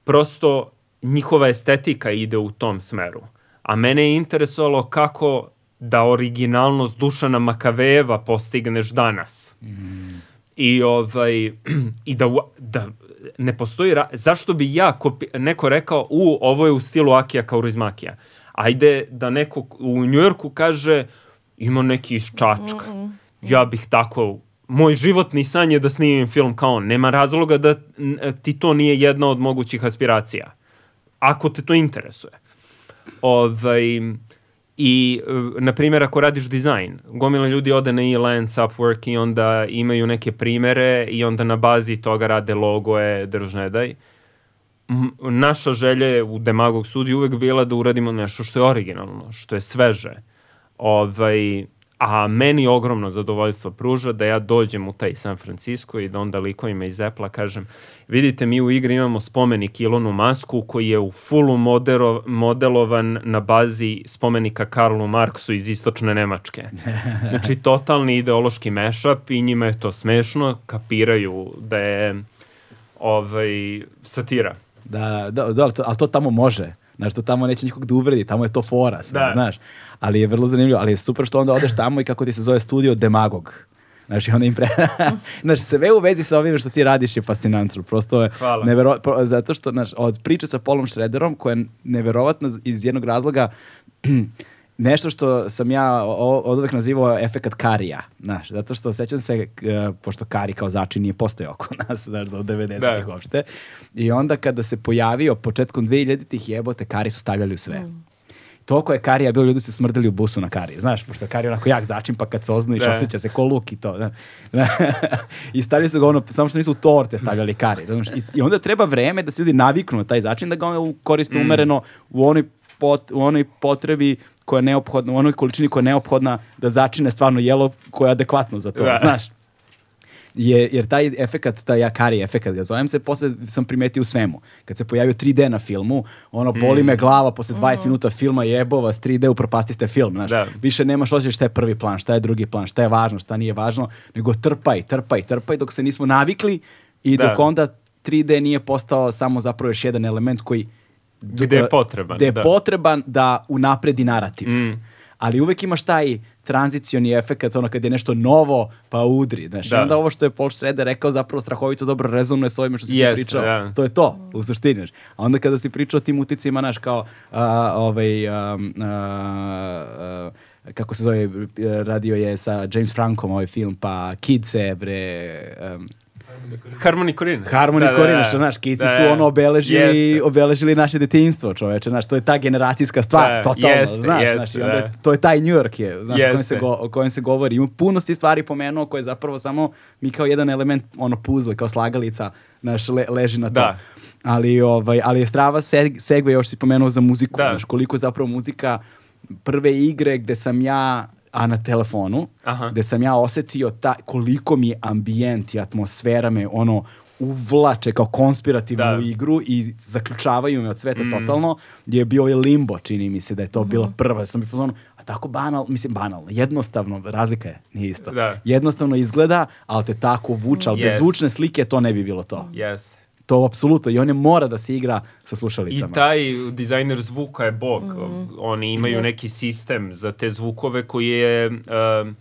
Prosto njihova estetika ide u tom smeru. A mene je interesovalo kako da originalnost Dušana Makaveva postigneš danas. Mm. I, ovaj, (clears throat) i da, da ne postoji... Ra... Zašto bi ja kopi... neko rekao u, ovo je u stilu Akija Kaurismakija. Ajde da neko u Njujorku kaže ima neki iz Čačka. Mm -mm. Ja bih tako moj životni san je da snimim film kao on. Nema razloga da ti to nije jedna od mogućih aspiracija. Ako te to interesuje. Ovaj, I, e, na primjer, ako radiš dizajn, gomila ljudi ode na Elance, Upwork i onda imaju neke primere i onda na bazi toga rade logoje, drž ne daj. Naša želja je u Demagog studiju uvek bila da uradimo nešto što je originalno, što je sveže. Ovaj, a meni ogromno zadovoljstvo pruža da ja dođem u taj San Francisco i da onda likovima iz Apple kažem vidite mi u igri imamo spomenik Ilonu Masku koji je u fullu modero, modelovan na bazi spomenika Karlu Marksu iz istočne Nemačke. (laughs) Znači totalni ideološki mešap i njima je to smešno, kapiraju da je ovaj, satira. Da, da, da ali, to, ali to tamo može. Znaš, to tamo neće nikog da uvredi, tamo je to fora, sve, da. znaš. Ali je vrlo zanimljivo, ali je super što onda odeš tamo i kako ti se zove studio Demagog. Znaš, i onda im pre... (laughs) znaš, sve u vezi sa ovim što ti radiš je fascinantno. Prosto je Hvala. nevero... Zato što, znaš, od priče sa Polom Šrederom, koja je neverovatna iz jednog razloga, (clears throat) nešto što sam ja od uvek nazivao efekat karija, znaš, zato što sećam se, uh, pošto kari kao začin nije postojao oko nas, znaš, do 90-ih da. uopšte, i onda kada se pojavio početkom 2000-ih jebote, kari su stavljali u sve. Mm toliko je karija bilo, ljudi su smrdili u busu na kari, znaš, pošto je karija onako jak začin, pa kad se oznojiš, da. osjeća se ko luk i to. Da. (laughs) I stavili su ga ono, samo što nisu u torte stavljali kari. Znaš, i, I onda treba vreme da se ljudi naviknu na taj začin, da ga ono koriste mm. umereno u onoj, pot, u onoj potrebi koja je neophodna, u onoj količini koja je neophodna da začine stvarno jelo koje je adekvatno za to, da. znaš. Je, jer taj efekat, taj Akari efekat, ga zovem se, posle sam primetio u svemu. Kad se pojavio 3D na filmu, ono, boli mm. me glava posle 20 mm. minuta filma jebo vas, 3D upropastiste film, znaš. Da. Više nemaš osjećaj šta je prvi plan, šta je drugi plan, šta je važno, šta nije važno, nego trpaj, trpaj, trpaj dok se nismo navikli i da. dok onda 3D nije postao samo zapravo još jedan element koji gde je potreban. Gde je da. potreban da unapredi narativ. Mm. Ali uvek imaš taj tranzicioni efekt, ono kad je nešto novo, pa udri. Znaš, da. onda ovo što je Paul Schrader rekao zapravo strahovito dobro rezonuje s ovim što si yes, pričao. Yeah. To je to, u suštini. A onda kada si pričao o tim uticima, znaš, kao uh, ovaj, um, uh, uh, kako se zove, radio je sa James Frankom ovaj film, pa Kidse, bre, um, Harmony Korine. Harmony da, Korine, da, što, znaš, kici da, su ono obeležili, yes. obeležili naše detinjstvo, čoveče, znaš, to je ta generacijska stvar, da, totalno, yes, znaš, yes, znaš, i onda, da. to je taj New York je, znaš, yes. o, kojem se go, o kojem se govori. Ima puno si stvari pomenuo koje zapravo samo mi kao jedan element, ono, puzle, kao slagalica, znaš, le, leži na to. Da. Ali, ovaj, ali je strava seg, segve, još si pomenuo za muziku, da. znaš, koliko je zapravo muzika prve igre gde sam ja a na telefonu, Aha. gde sam ja osetio ta, koliko mi ambijent i atmosfera me ono uvlače kao konspirativnu Da. igru i zaključavaju me od sveta totalno, gdje je bio i Limbo, čini mi se da je to bila prva. Sam u fazonu, a tako banal, mislim banalno, jednostavno, razlika je, nije isto. Da. Jednostavno izgleda, ali te tako vuče, ali bez Yes. zvučne slike to ne bi bilo to. Jeste. To apsolutno, i on je mora da se igra sa slušalicama. I taj dizajner zvuka je bog. Oni imaju neki sistem za te zvukove koji je... um,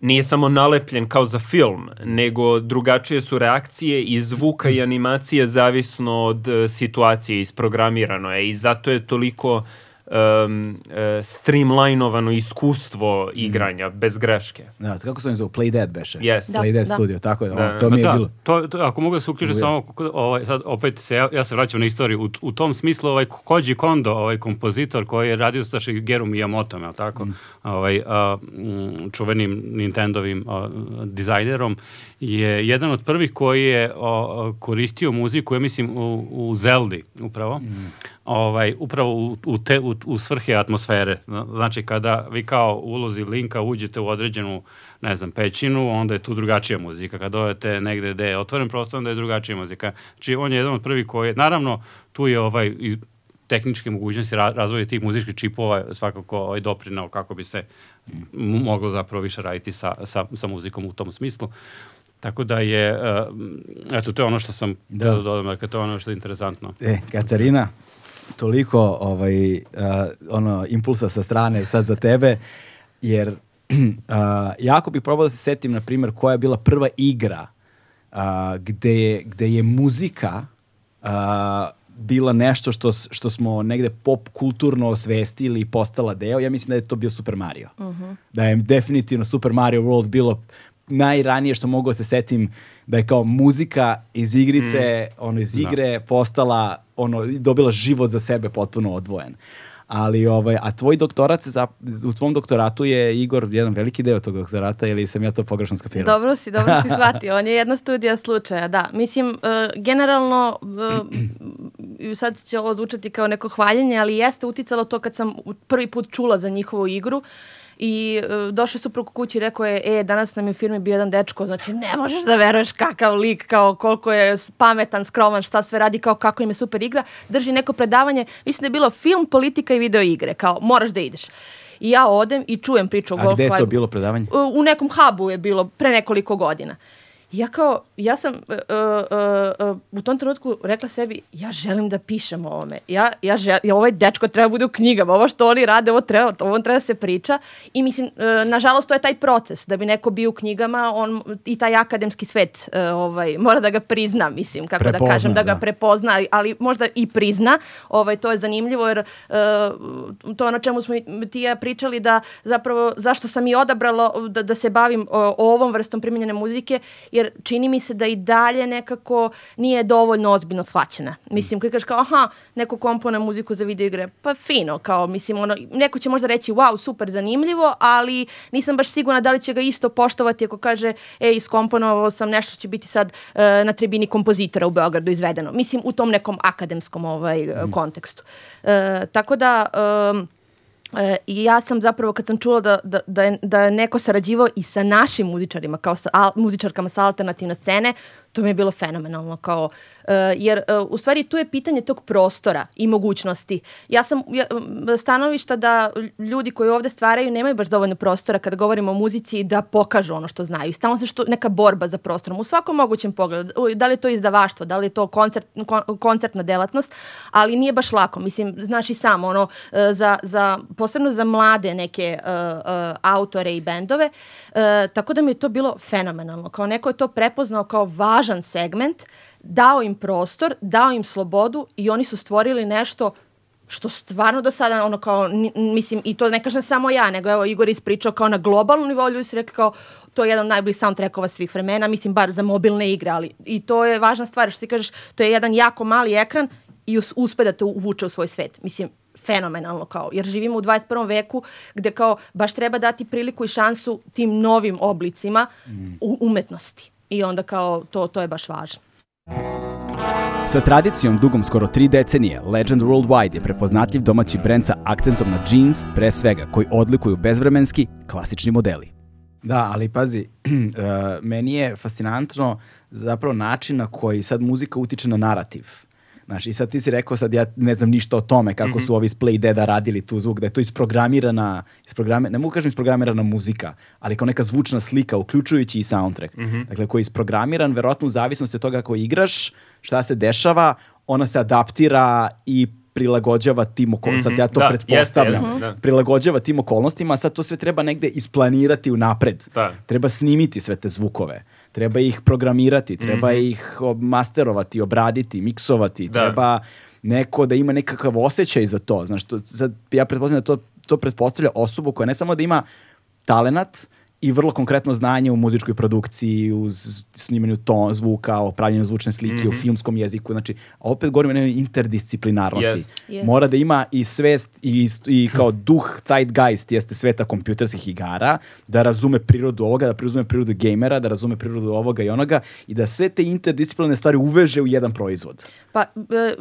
nije samo nalepljen kao za film, nego drugačije su reakcije i zvuka i animacije zavisno od e, situacije, isprogramirano je i zato je toliko um, streamlinovano iskustvo igranja, bez greške. Da, kako se on zove? Play Dead beše. Yes. Da, Play Dead da. studio, tako je. Da. to mi je da, bilo. To, to, ako mogu da se uključim samo, ovaj, sad opet se, ja, ja se vraćam na istoriju, u, u tom smislu ovaj Koji Kondo, ovaj kompozitor koji je radio sa Shigeru Miyamotom, je li tako, Mm. ovaj, a, mm, čuvenim Nintendovim a, dizajnerom, je jedan od prvih koji je o, koristio muziku, ja mislim, u, u Zeldi, upravo, Mm. ovaj, upravo u, u, te, u, u svrhe atmosfere. Znači, kada vi kao ulozi Linka uđete u određenu ne znam, pećinu, onda je tu drugačija muzika. Kad odete negde gde je otvoren prostor, onda je drugačija muzika. Znači, on je jedan od prvih koji je, naravno, tu je ovaj, tehničke mogućnosti ra razvoja tih muzičkih čipova svakako ovaj, doprinao kako bi se m- moglo zapravo više raditi sa, sa, sa muzikom u tom smislu. Tako da je, uh, eto, to je ono što sam Da. da. da dodam, dakle, to je ono što je interesantno. E, Katarina, toliko ovaj, uh, ono, impulsa sa strane sad za tebe, jer (clears throat) uh, jako bih probao da se setim, na primjer, koja je bila prva igra uh, gde, je, gde je muzika uh, bila nešto što, što smo negde pop kulturno osvestili i postala deo. Ja mislim da je to bio Super Mario. Da je definitivno Super Mario World bilo najranije što mogu da se setim da je kao muzika iz igrice, ono iz igre postala, ono, dobila život za sebe potpuno odvojen. Ali, ovaj, a tvoj doktorat, se zap- u tvom doktoratu je Igor jedan veliki deo tog doktorata ili sam ja to pogrešno skapirao? Dobro si, dobro si (laughs) shvatio. On je jedna studija slučaja, da. Mislim, e, generalno, e, sad će ovo zvučati kao neko hvaljenje, ali jeste uticalo to kad sam prvi put čula za njihovu igru i e, došao su preko kući i rekao je, e, danas nam je u firmi bio jedan dečko, znači ne možeš da veruješ kakav lik, kao koliko je pametan, skroman, šta sve radi, kao kako im je super igra, drži neko predavanje, mislim da je bilo film, politika i video igre, kao moraš da ideš. I ja odem i čujem priču o A Golf gde je to bilo predavanje? U nekom hubu je bilo pre nekoliko godina. Ja kao, ja sam uh, uh, uh, u tom trenutku rekla sebi, ja želim da pišem o ovome. Ja, ja, žel, ja ovaj dečko treba bude u knjigama, ovo što oni rade, ovo treba, ovo treba da se priča. I mislim, uh, nažalost, to je taj proces. Da bi neko bio u knjigama, on i taj akademski svet uh, ovaj, mora da ga prizna, mislim, kako Prepozna, da kažem, da ga da. prepozna, ali možda i prizna. Ovaj, to je zanimljivo jer uh, to je ono čemu smo ti ja pričali da zapravo zašto sam i odabrala da, da se bavim o, ovom vrstom primenjene muzike jer čini mi se da i dalje nekako nije dovoljno ozbiljno shvaćena. Mislim, kad kažeš kao, aha, neko kompone muziku za video igre, pa fino, kao, mislim, ono, neko će možda reći, wow, super, zanimljivo, ali nisam baš sigurna da li će ga isto poštovati ako kaže, ej, iskomponovao sam nešto što će biti sad e, na tribini kompozitora u Beogradu izvedeno. Mislim, u tom nekom akademskom ovaj, Mhm. kontekstu. E, tako da... em, E, I ja sam zapravo kad sam čula da, da, da, je, da je neko sarađivao i sa našim muzičarima, kao sa al, muzičarkama sa alternativne scene, to mi je bilo fenomenalno. Kao, e, jer e, u stvari tu je pitanje tog prostora i mogućnosti. Ja sam ja, stanovišta da ljudi koji ovde stvaraju nemaju baš dovoljno prostora kada govorimo o muzici da pokažu ono što znaju. Stalno se što, neka borba za prostorom u svakom mogućem pogledu. Da li je to izdavaštvo, da li je to koncert, kon, koncertna delatnost, ali nije baš lako. Mislim, znaš i sam, ono, e, za, za, posebno za mlade neke uh, uh, autore i bendove, e, tako da mi je to bilo fenomenalno. Kao neko je to prepoznao kao važan segment, dao im prostor, dao im slobodu i oni su stvorili nešto što stvarno do sada, ono kao, mislim, i to ne kažem samo ja, nego evo Igor ispričao kao na globalnom nivou, ljudi su rekli kao, to je jedan od najboljih soundtrackova svih vremena, mislim, bar za mobilne igre, ali i to je važna stvar, što ti kažeš, to je jedan jako mali ekran i us, uspe da te uvuče u svoj svet. Mislim, fenomenalno kao, jer živimo u 21. veku gde kao baš treba dati priliku i šansu tim novim oblicima u umetnosti. I onda kao to, to je baš važno. Sa tradicijom dugom skoro tri decenije, Legend Worldwide je prepoznatljiv domaći brend sa akcentom na jeans, pre svega, koji odlikuju bezvremenski, klasični modeli. Da, ali pazi, uh, (clears throat) meni je fascinantno zapravo način na koji sad muzika utiče na narativ. Znaš, i sad ti si rekao, sad ja ne znam ništa o tome kako mm -hmm. su ovi iz Play Deada radili tu zvuk, da je to isprogramirana, isprogramirana ne mogu kažem isprogramirana muzika, ali kao neka zvučna slika, uključujući i soundtrack. Mm -hmm. Dakle, koji je isprogramiran, verovatno u zavisnosti od toga kako igraš, šta se dešava, ona se adaptira i prilagođava tim okolnostima, mm -hmm. sad ja to da, pretpostavljam, jeste, jeste, da. prilagođava tim okolnostima, a sad to sve treba negde isplanirati unapred. Da. Treba snimiti sve te zvukove treba ih programirati, treba mm -hmm. ih masterovati, obraditi, miksovati, da. treba neko da ima nekakav osjećaj za to. Znaš, to, sad, ja pretpostavljam da to, to pretpostavlja osobu koja ne samo da ima talenat, i vrlo konkretno znanje u muzičkoj produkciji, u snimanju ton, zvuka, o pravljenju zvučne slike, mm -hmm. u filmskom jeziku. Znači, opet govorimo o nekoj interdisciplinarnosti. Yes. Yes. Mora da ima i svest i, i kao duh zeitgeist jeste sveta kompjuterskih igara, da razume prirodu ovoga, da razume prirodu gamera, da razume prirodu ovoga i onoga i da sve te interdisciplinarne stvari uveže u jedan proizvod. Pa, e,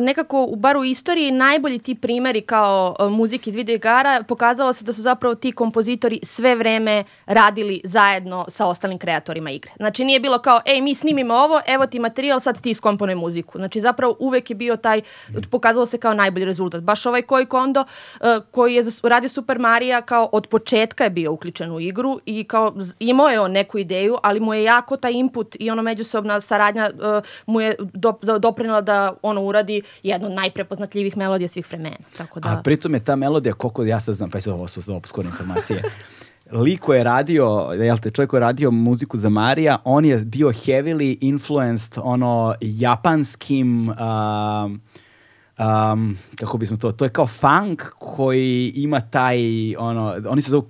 nekako, bar u istoriji, najbolji ti primeri kao e, muzike iz videoigara pokazalo se da su zapravo ti kompozitori sve vreme vreme radili zajedno sa ostalim kreatorima igre. Znači nije bilo kao, ej, mi snimimo ovo, evo ti materijal, sad ti iskomponuj muziku. Znači zapravo uvek je bio taj, pokazalo se kao najbolji rezultat. Baš ovaj koji Kondo, uh, koji je radio Super Marija, kao od početka je bio uključen u igru i kao imao je on neku ideju, ali mu je jako taj input i ono međusobna saradnja uh, mu je do, doprinala da ono uradi jednu od najprepoznatljivih melodija svih vremena. Tako da... A pritom je ta melodija, koliko ja sad znam, pa je ovo su obskurne informacije, (laughs) lik koji je radio, jel te, čovjek koji je radio muziku za Marija, on je bio heavily influenced ono japanskim uh, um, kako bismo to, to je kao funk koji ima taj, ono, oni su zovu,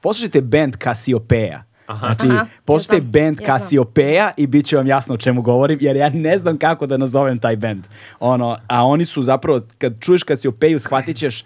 poslušajte band Cassiopeia. Aha. Znači, Aha, poslušajte band Cassiopeia i bit će vam jasno o čemu govorim, jer ja ne znam kako da nazovem taj band. Ono, a oni su zapravo, kad čuješ Cassiopeia, shvatit ćeš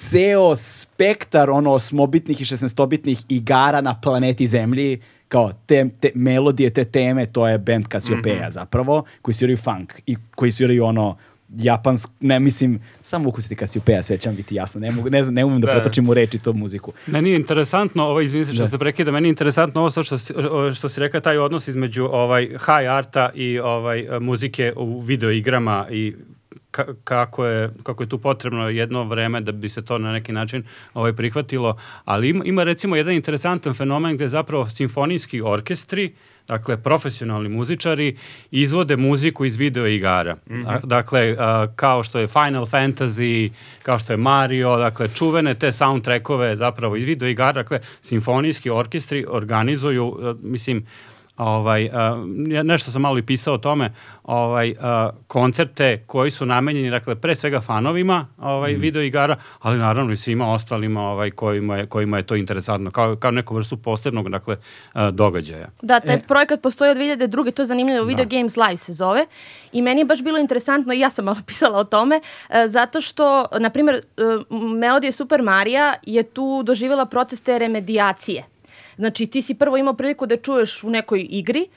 ceo spektar ono osmobitnih i šestnestobitnih igara na planeti Zemlji kao te, te melodije, te teme, to je band Cassiopeia mm -hmm. zapravo, koji sviraju funk i koji sviraju ono japansko, ne mislim, samo ukusiti Cassiopeia, sve će vam biti jasno, ne, mogu, ne, znam, ne umem da, da pretočim u reči to muziku. Meni je interesantno, ovo, izvini se što da. se prekida, meni je interesantno ovo što, što si rekao, taj odnos između ovaj, high arta i ovaj, muzike u videoigrama i ka, kako, je, kako je tu potrebno jedno vreme da bi se to na neki način ovaj, prihvatilo, ali ima, ima recimo jedan interesantan fenomen gde zapravo simfonijski orkestri dakle, profesionalni muzičari izvode muziku iz video igara. Mm -hmm. Dakle, a, kao što je Final Fantasy, kao što je Mario, dakle, čuvene te soundtrackove zapravo iz video igara, dakle, simfonijski orkestri organizuju, a, mislim, ovaj, uh, nešto sam malo i pisao o tome, ovaj, uh, koncerte koji su namenjeni, dakle, pre svega fanovima ovaj, mm. video igara, ali naravno i svima ostalima ovaj, kojima, je, kojima je to interesantno, kao, kao neku vrstu posebnog dakle, uh, događaja. Da, taj e. projekat postoji od 2002. To je zanimljivo, Video da. Games Live se zove i meni je baš bilo interesantno, i ja sam malo (laughs) pisala o tome, uh, zato što, na primjer, uh, Melodija Super Marija je tu doživjela proces te remedijacije Znači ti si prvo imao priliku da čuješ u nekoj igri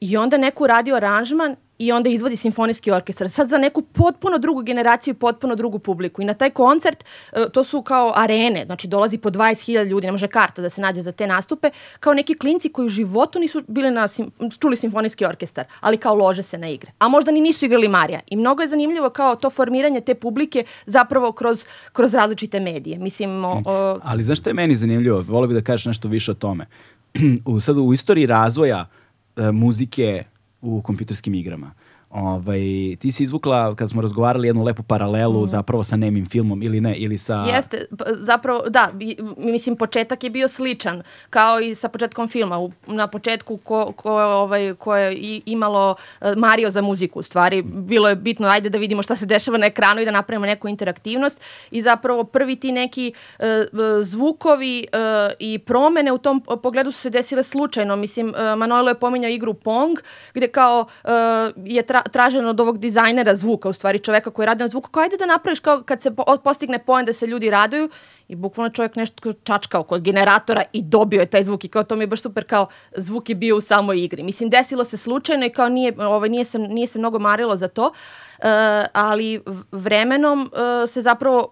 i onda neku radio aranžman i onda izvodi simfonijski orkestar. Sad za neku potpuno drugu generaciju i potpuno drugu publiku. I na taj koncert, e, to su kao arene, znači dolazi po 20.000 ljudi, ne može karta da se nađe za te nastupe, kao neki klinci koji u životu nisu bili na, čuli simfonijski orkestar, ali kao lože se na igre. A možda ni nisu igrali Marija. I mnogo je zanimljivo kao to formiranje te publike zapravo kroz, kroz različite medije. Mislim, o, o... Ali znaš što je meni zanimljivo? Volio bih da kažeš nešto više o tome. (clears throat) u, sad u istoriji razvoja uh, muzike u kompjuterskim igrama. Ovaj, ti si izvukla, kad smo razgovarali, jednu lepu paralelu mm. zapravo sa nemim filmom ili ne, ili sa... Jeste, zapravo, da, mislim, početak je bio sličan, kao i sa početkom filma. U, na početku ko, ko, ovaj, ko je imalo uh, Mario za muziku, u stvari, bilo je bitno, ajde da vidimo šta se dešava na ekranu i da napravimo neku interaktivnost i zapravo prvi ti neki uh, zvukovi uh, i promene u tom pogledu su se desile slučajno. Mislim, Manojlo je pominjao igru Pong, gde kao je tra traženo od ovog dizajnera zvuka, u stvari čoveka koji radi na zvuku, kao ajde da napraviš kao kad se po, postigne poen da se ljudi raduju i bukvalno čovjek nešto čačkao kod generatora i dobio je taj zvuk i kao to mi je baš super kao zvuk je bio u samoj igri. Mislim desilo se slučajno i kao nije, ovaj, nije, se, nije se mnogo marilo za to, uh, ali vremenom uh, se zapravo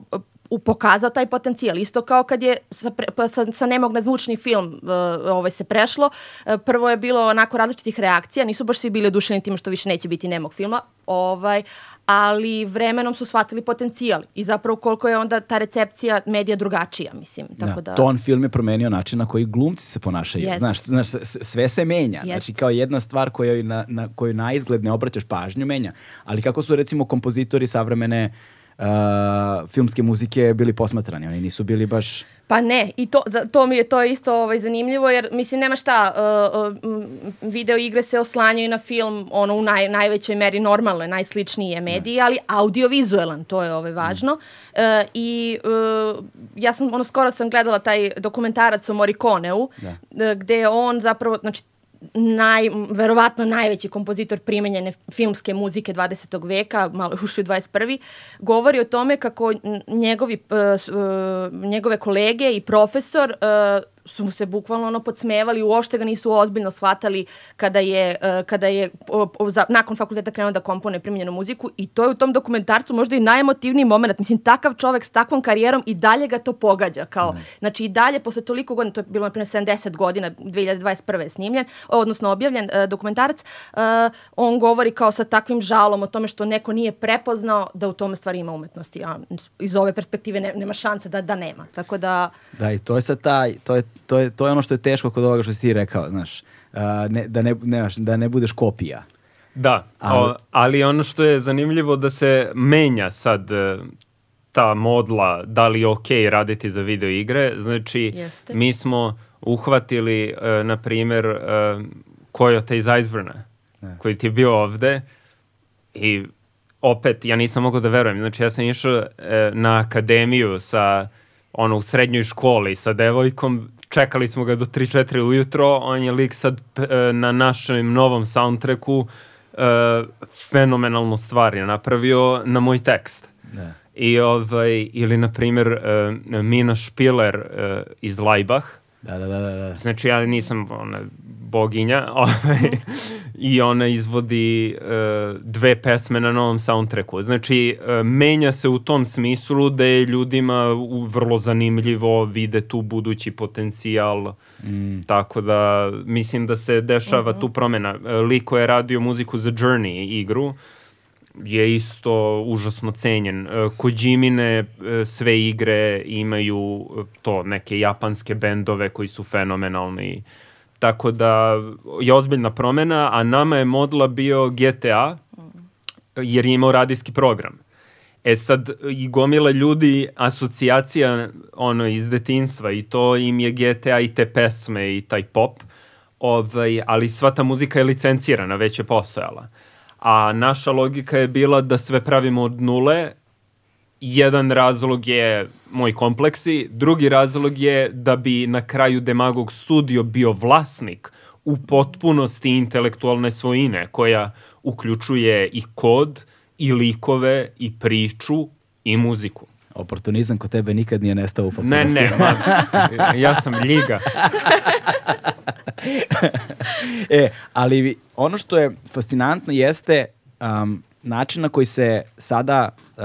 pokazao taj potencijal. Isto kao kad je sa, pre, pa sa, sa nemog na zvučni film uh, ovaj se prešlo. Uh, prvo je bilo onako različitih reakcija, nisu baš svi bili odušeni tim što više neće biti nemog filma, ovaj, ali vremenom su shvatili potencijal i zapravo koliko je onda ta recepcija medija drugačija, mislim. Tako da, da... Ton film je promenio način na koji glumci se ponašaju. Yes. Znaš, znaš, sve se menja. Yes. Znači, kao jedna stvar koju na, na koju na izgled ne obraćaš pažnju menja. Ali kako su, recimo, kompozitori savremene uh, uh, filmske muzike bili posmatrani. Oni nisu bili baš... Pa ne, i to, za, to mi je to isto ovaj, zanimljivo, jer mislim nema šta, uh, uh, video igre se oslanjaju na film ono u naj, najvećoj meri normalne, najsličnije medije, ne. ali audiovizualan, to je ovaj, važno. Mm. Uh, I uh, ja sam, ono, skoro sam gledala taj dokumentarac o Morikoneu, da. gde on zapravo, znači naj, verovatno najveći kompozitor primenjene filmske muzike 20. veka, malo ušli u 21. govori o tome kako njegovi, uh, njegove kolege i profesor uh, su mu se bukvalno ono podsmevali, uopšte ga nisu ozbiljno shvatali kada je, uh, kada je o, o, za, nakon fakulteta krenuo da kompone primljenu muziku i to je u tom dokumentarcu možda i najemotivniji moment. Mislim, takav čovek s takvom karijerom i dalje ga to pogađa. Kao, ne. Znači i dalje, posle toliko godina, to je bilo na 70 godina, 2021. je snimljen, odnosno objavljen uh, dokumentarac, uh, on govori kao sa takvim žalom o tome što neko nije prepoznao da u tome stvari ima umetnosti. A iz ove perspektive ne, nema šanse da, da nema. Tako da... Da, i to je sad taj, to je to je, to je ono što je teško kod ovoga što si ti rekao, znaš, uh, ne, da, ne, ne, da ne budeš kopija. Da, ali, o, ali ono što je zanimljivo da se menja sad e, ta modla da li je ok raditi za video igre. Znači, Jeste. mi smo uhvatili, uh, na primjer, uh, Coyote iz Iceburna, ne. koji ti je bio ovde i opet, ja nisam mogao da verujem. Znači, ja sam išao uh, na akademiju sa ono u srednjoj školi sa devojkom čekali smo ga do 3-4 ujutro, on je lik sad e, na našem novom soundtracku e, fenomenalnu stvar je napravio na moj tekst. Da. I ovaj, ili na primjer uh, Mina Špiler uh, iz Laibach. Da, da, da, da. Znači ja nisam ona, boginja (laughs) ovaj, i ona izvodi uh, dve pesme na novom soundtracku. Znači, uh, menja se u tom smislu da je ljudima vrlo zanimljivo, vide tu budući potencijal, mm. tako da mislim da se dešava uh -huh. tu promena. Uh, Liko je radio muziku za Journey igru, je isto užasno cenjen. Kojimine sve igre imaju to neke japanske bendove koji su fenomenalni. Tako da je ozbiljna promena, a nama je modla bio GTA, jer je imao radijski program. E sad, i gomila ljudi, asocijacija ono, iz detinstva i to im je GTA i te pesme i taj pop, ovaj, ali sva ta muzika je licencirana, već je postojala. A naša logika je bila da sve pravimo od nule, jedan razlog je moj kompleksi, drugi razlog je da bi na kraju Demagog studio bio vlasnik u potpunosti intelektualne svojine koja uključuje i kod, i likove, i priču, i muziku. Oportunizam kod tebe nikad nije nestao u potpunosti. Ne, ne, ma, ja sam ljiga. (laughs) e, ali ono što je fascinantno jeste um, način na koji se sada uh,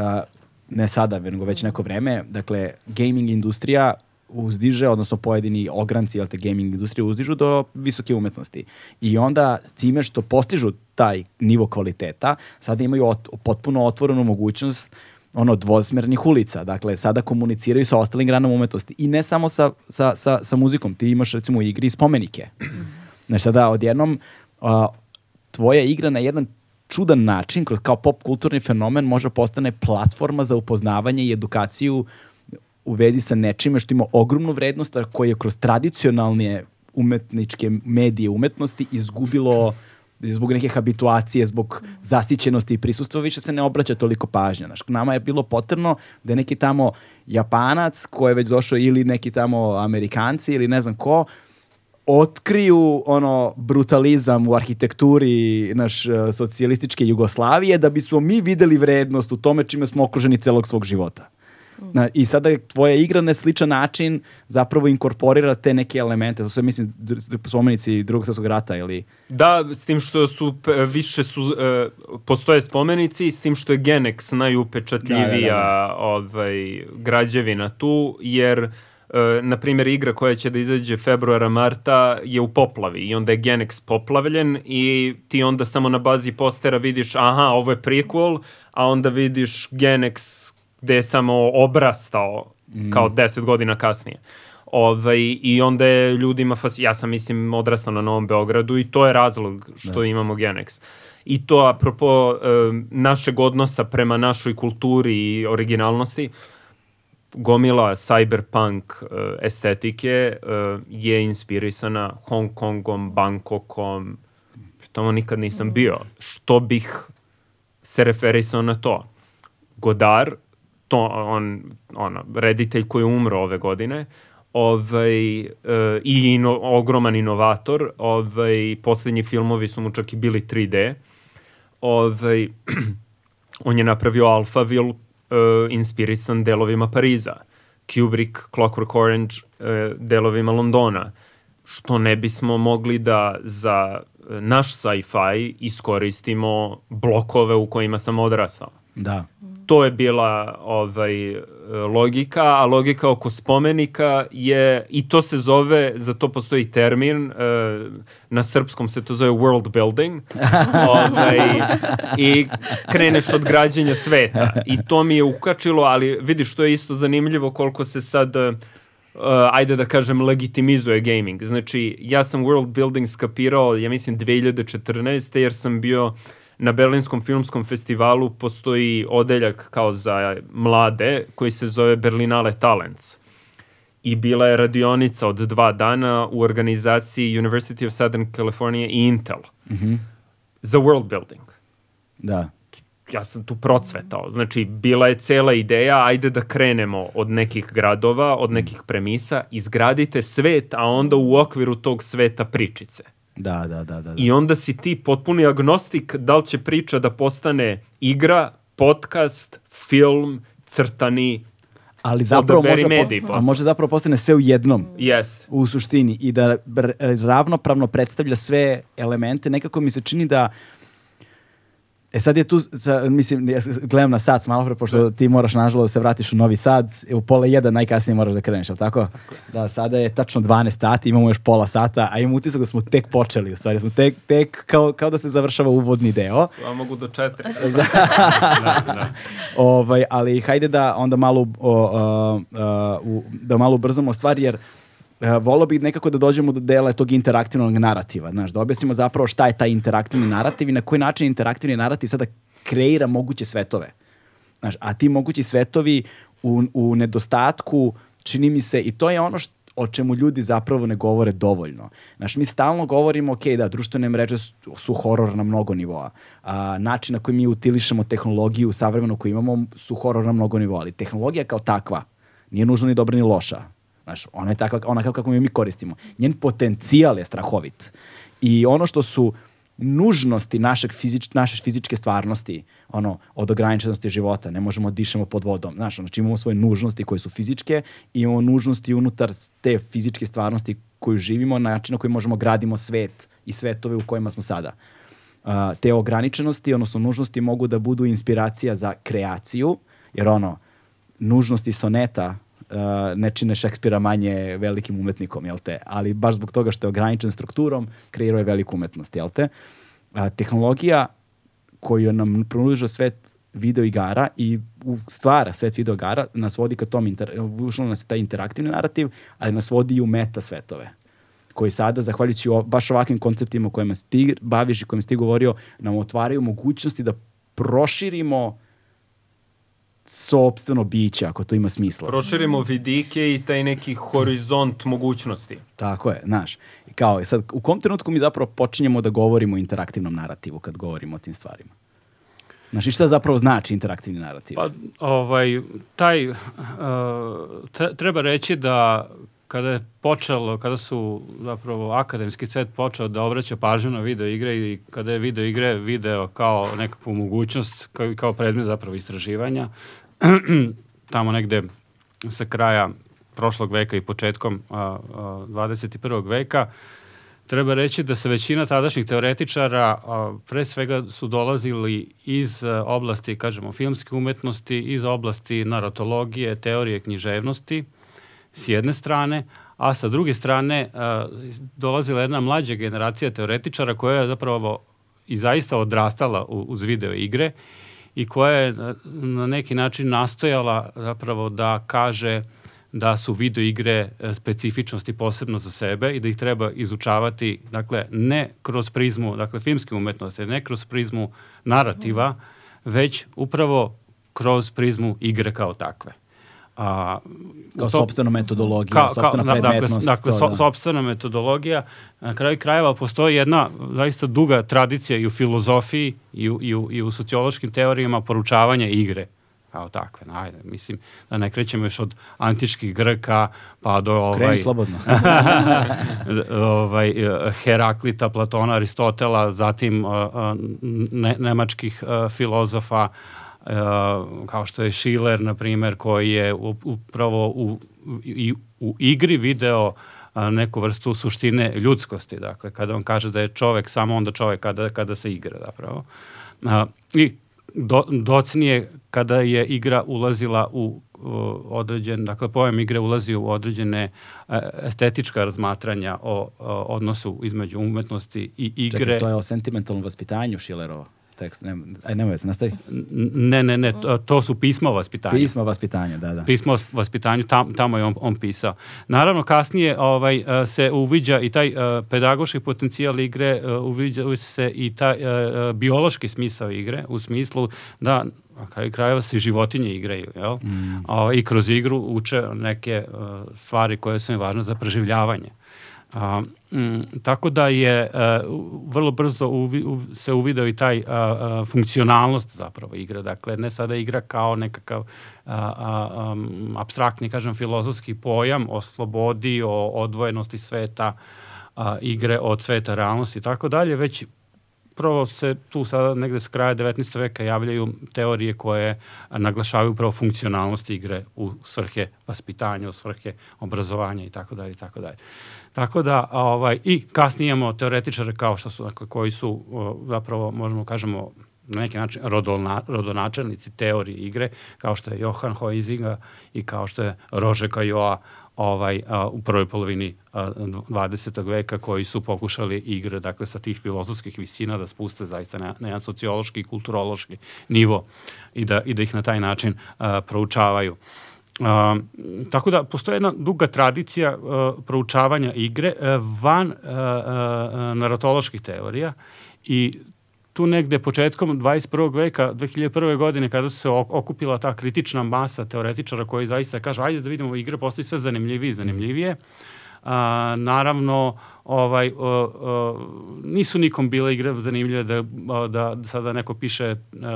ne sada, nego već neko vreme, dakle, gaming industrija uzdiže, odnosno pojedini ogranci, te, gaming industrije uzdižu do visoke umetnosti. I onda time što postižu taj nivo kvaliteta, sada imaju ot, potpuno otvorenu mogućnost ono dvosmernih ulica. Dakle, sada komuniciraju sa ostalim granama umetnosti. I ne samo sa, sa, sa, sa muzikom. Ti imaš recimo u igri spomenike. (clears throat) Znači sada odjednom a, tvoja igra na jedan čudan način, kroz kao pop kulturni fenomen može postane platforma za upoznavanje i edukaciju u vezi sa nečime što ima ogromnu vrednost, a koje je kroz tradicionalne umetničke medije umetnosti izgubilo zbog neke habituacije, zbog zasićenosti i prisustva, više se ne obraća toliko pažnja. Znaš, nama je bilo potrebno da neki tamo Japanac koji je već došao ili neki tamo Amerikanci ili ne znam ko, otkriju ono brutalizam u arhitekturi naš uh, socijalističke Jugoslavije da bismo mi videli vrednost u tome čime smo okruženi celog svog života. Na, I sada tvoja igra na sličan način zapravo inkorporira te neke elemente. To su, mislim, spomenici drugog svjetskog rata ili... Da, s tim što su više su e, postoje spomenici, s tim što je Genex najupečatljivija Da, da, ovaj građevina tu, jer e, na primjer igra koja će da izađe februara marta je u poplavi i onda je Genex poplavljen i ti onda samo na bazi postera vidiš aha, ovo je prequel, a onda vidiš Genex gde je samo obrastao kao deset godina kasnije. Ovaj, I onda je ljudima, fas, ja sam mislim odrastao na Novom Beogradu i to je razlog što imamo Genex. I to apropo e, našeg odnosa prema našoj kulturi i originalnosti, gomila cyberpunk e, estetike e, je inspirisana Hong Kongom, Bangkokom, tamo nikad nisam bio. Što bih se referisao na to? Godard, to on, ono, reditelj koji je umro ove godine, ovaj, e, i ino, ogroman inovator, ovaj, poslednji filmovi su mu čak i bili 3D, ovaj, (clears throat) on je napravio Alphaville uh, inspirisan delovima Pariza, Kubrick, Clockwork Orange uh, delovima Londona, što ne bismo mogli da za e, naš sci-fi iskoristimo blokove u kojima sam odrastao. Da. To je bila ovaj e, logika, a logika oko spomenika je, i to se zove, za to postoji termin, e, na srpskom se to zove world building, (laughs) ovaj, i kreneš od građenja sveta. I to mi je ukačilo, ali vidiš, to je isto zanimljivo koliko se sad uh, ajde da kažem, legitimizuje gaming. Znači, ja sam world building skapirao, ja mislim, 2014. jer sam bio na Berlinskom filmskom festivalu postoji odeljak kao za mlade koji se zove Berlinale Talents. I bila je radionica od dva dana u organizaciji University of Southern California i Intel. Mm -hmm. Za world building Da. ja sam tu procvetao. Znači, bila je cela ideja, ajde da krenemo od nekih gradova, od nekih premisa, izgradite svet, a onda u okviru tog sveta pričice. Da, da, da, da. da. I onda si ti potpuni agnostik da li će priča da postane igra, podcast, film, crtani, Ali zapravo može, medij po, a može zapravo postane sve u jednom. jest. u suštini i da ravnopravno predstavlja sve elemente. Nekako mi se čini da E sad je tu, sa, mislim, ja gledam na sat malo pre, pošto ti moraš nažalost da se vratiš u Novi Sad, e, u pola jedan najkasnije moraš da kreneš, ali tako? Da, sada je tačno 12 sati, imamo još pola sata, a imam utisak da smo tek počeli, u stvari, da smo tek, tek kao, kao da se završava uvodni deo. (laughs) A mogu do četiri. (laughs) ovaj, ali hajde da onda malo, o, o, o, da malo ubrzamo stvari, jer e, volio bih nekako da dođemo do dela tog interaktivnog narativa, znaš, da objasnimo zapravo šta je taj interaktivni narativ i na koji način interaktivni narativ sada kreira moguće svetove. Znaš, a ti mogući svetovi u, u nedostatku, čini mi se, i to je ono što o čemu ljudi zapravo ne govore dovoljno. Znaš, mi stalno govorimo, ok, da, društvene mreže su, su horor na mnogo nivoa. A, način na koji mi utilišemo tehnologiju savremenu koju imamo su horor na mnogo nivoa, ali tehnologija kao takva nije nužno ni dobra ni loša. Znaš, ona je takva, ona kako, mi koristimo. Njen potencijal je strahovit. I ono što su nužnosti našeg fizič, naše fizičke stvarnosti, ono, od ograničenosti života, ne možemo da dišemo pod vodom. Znaš, znači imamo svoje nužnosti koje su fizičke i imamo nužnosti unutar te fizičke stvarnosti koju živimo, na način na koji možemo gradimo svet i svetove u kojima smo sada. Uh, te ograničenosti, odnosno nužnosti mogu da budu inspiracija za kreaciju, jer ono, nužnosti soneta ne čine Šekspira manje velikim umetnikom, jel te? Ali baš zbog toga što je ograničen strukturom, kreirao je veliku umetnost, jel te? A, tehnologija koju nam pruža svet video igara i stvara svet video igara nas vodi ka tom, inter, ušlo nas je taj interaktivni narativ, ali nas vodi i u meta svetove koji sada, zahvaljujući o, baš ovakvim konceptima kojima ti baviš i kojima si ti govorio, nam otvaraju mogućnosti da proširimo sobstveno biće, ako to ima smisla. Proširimo vidike i taj neki horizont mogućnosti. Tako je, znaš. I Kao, sad, u kom trenutku mi zapravo počinjemo da govorimo o interaktivnom narativu kad govorimo o tim stvarima? Znaš, i šta zapravo znači interaktivni narativ? Pa, ovaj, taj, uh, tre- treba reći da kada je počelo, kada su zapravo akademski svet počeo da obraća pažnju na video igre i kada je video igre video kao nekakvu mogućnost, kao, kao predmet zapravo istraživanja, (clears throat) tamo negde sa kraja prošlog veka i početkom a, a, 21. veka, treba reći da se većina tadašnjih teoretičara a, pre svega su dolazili iz a, oblasti, kažemo, filmske umetnosti, iz oblasti naratologije, teorije književnosti, s jedne strane, a sa druge strane a, dolazila jedna mlađa generacija teoretičara koja je zapravo i zaista odrastala uz video igre i koja je na neki način nastojala zapravo da kaže da su video igre e, specifičnosti posebno za sebe i da ih treba izučavati, dakle, ne kroz prizmu, dakle, filmske umetnosti, ne kroz prizmu narativa, već upravo kroz prizmu igre kao takve. A, kao sopstvena metodologija, ka, sopstvena ka, dakle, predmetnost. Dakle, to, da. sopstvena metodologija. Na kraju krajeva postoji jedna zaista duga tradicija i u filozofiji i u, i u, i u sociološkim teorijama poručavanja igre kao takve. Ajde, mislim da ne krećemo još od antičkih Grka pa do ovaj Kreni slobodno. (laughs) ovaj Heraklita, Platona, Aristotela, zatim ne, nemačkih uh, filozofa kao što je Schiller na primer koji je upravo u, i, u igri video neku vrstu suštine ljudskosti. Dakle, kada on kaže da je čovek samo onda čovek kada, kada se igra zapravo. I do, docnije kada je igra ulazila u određen, dakle pojam igre ulazi u određene estetička razmatranja o, o odnosu između umetnosti i igre. Čekaj, to je o sentimentalnom vaspitanju Šilerova tekst, ne, aj nemoj se nastavi. Ne, ne, ne, to, to su pisma o vaspitanju. Pisma o vaspitanju, da, da. Pismo o vaspitanju, tam, tamo je on, on pisao. Naravno, kasnije ovaj, e, se uviđa i taj uh, pedagoški potencijal igre, uh, uviđa se i taj biološki smisao igre, u smislu da a kraju krajeva se životinje igraju, jel? Mm. O, I kroz igru uče neke stvari koje su im važne za preživljavanje. A, m, tako da je e, vrlo brzo uvi, u, se uvideo i taj a, a, funkcionalnost zapravo igre. Dakle, ne sada igra kao nekakav a, a, abstraktni, kažem, filozofski pojam o slobodi, o odvojenosti sveta, a, igre od sveta realnosti i tako dalje, već prvo se tu sada negde s kraja 19. veka javljaju teorije koje naglašavaju upravo funkcionalnost igre u svrhe vaspitanja, u svrhe obrazovanja i tako dalje i tako dalje. Tako da, ovaj, i kasnije imamo teoretičare kao što su, dakle, koji su zapravo, možemo kažemo, na neki način rodolna, rodonačelnici teorije igre, kao što je Johan Huizinga i kao što je Rože Kajoa ovaj, a, u prvoj polovini a, 20. veka koji su pokušali igre dakle, sa tih filozofskih visina da spuste zaista na, na jedan sociološki i kulturološki nivo i da, i da ih na taj način a, proučavaju. A, tako da postoje jedna duga tradicija a, proučavanja igre a, van a, a, naratoloških teorija i tu negde početkom 21. veka, 2001. godine, kada se okupila ta kritična masa teoretičara koji zaista kažu, ajde da vidimo, igre postoji sve zanimljivije i zanimljivije. A, naravno, ovaj, o, o, nisu nikom bile igre zanimljive da, da, da sada neko piše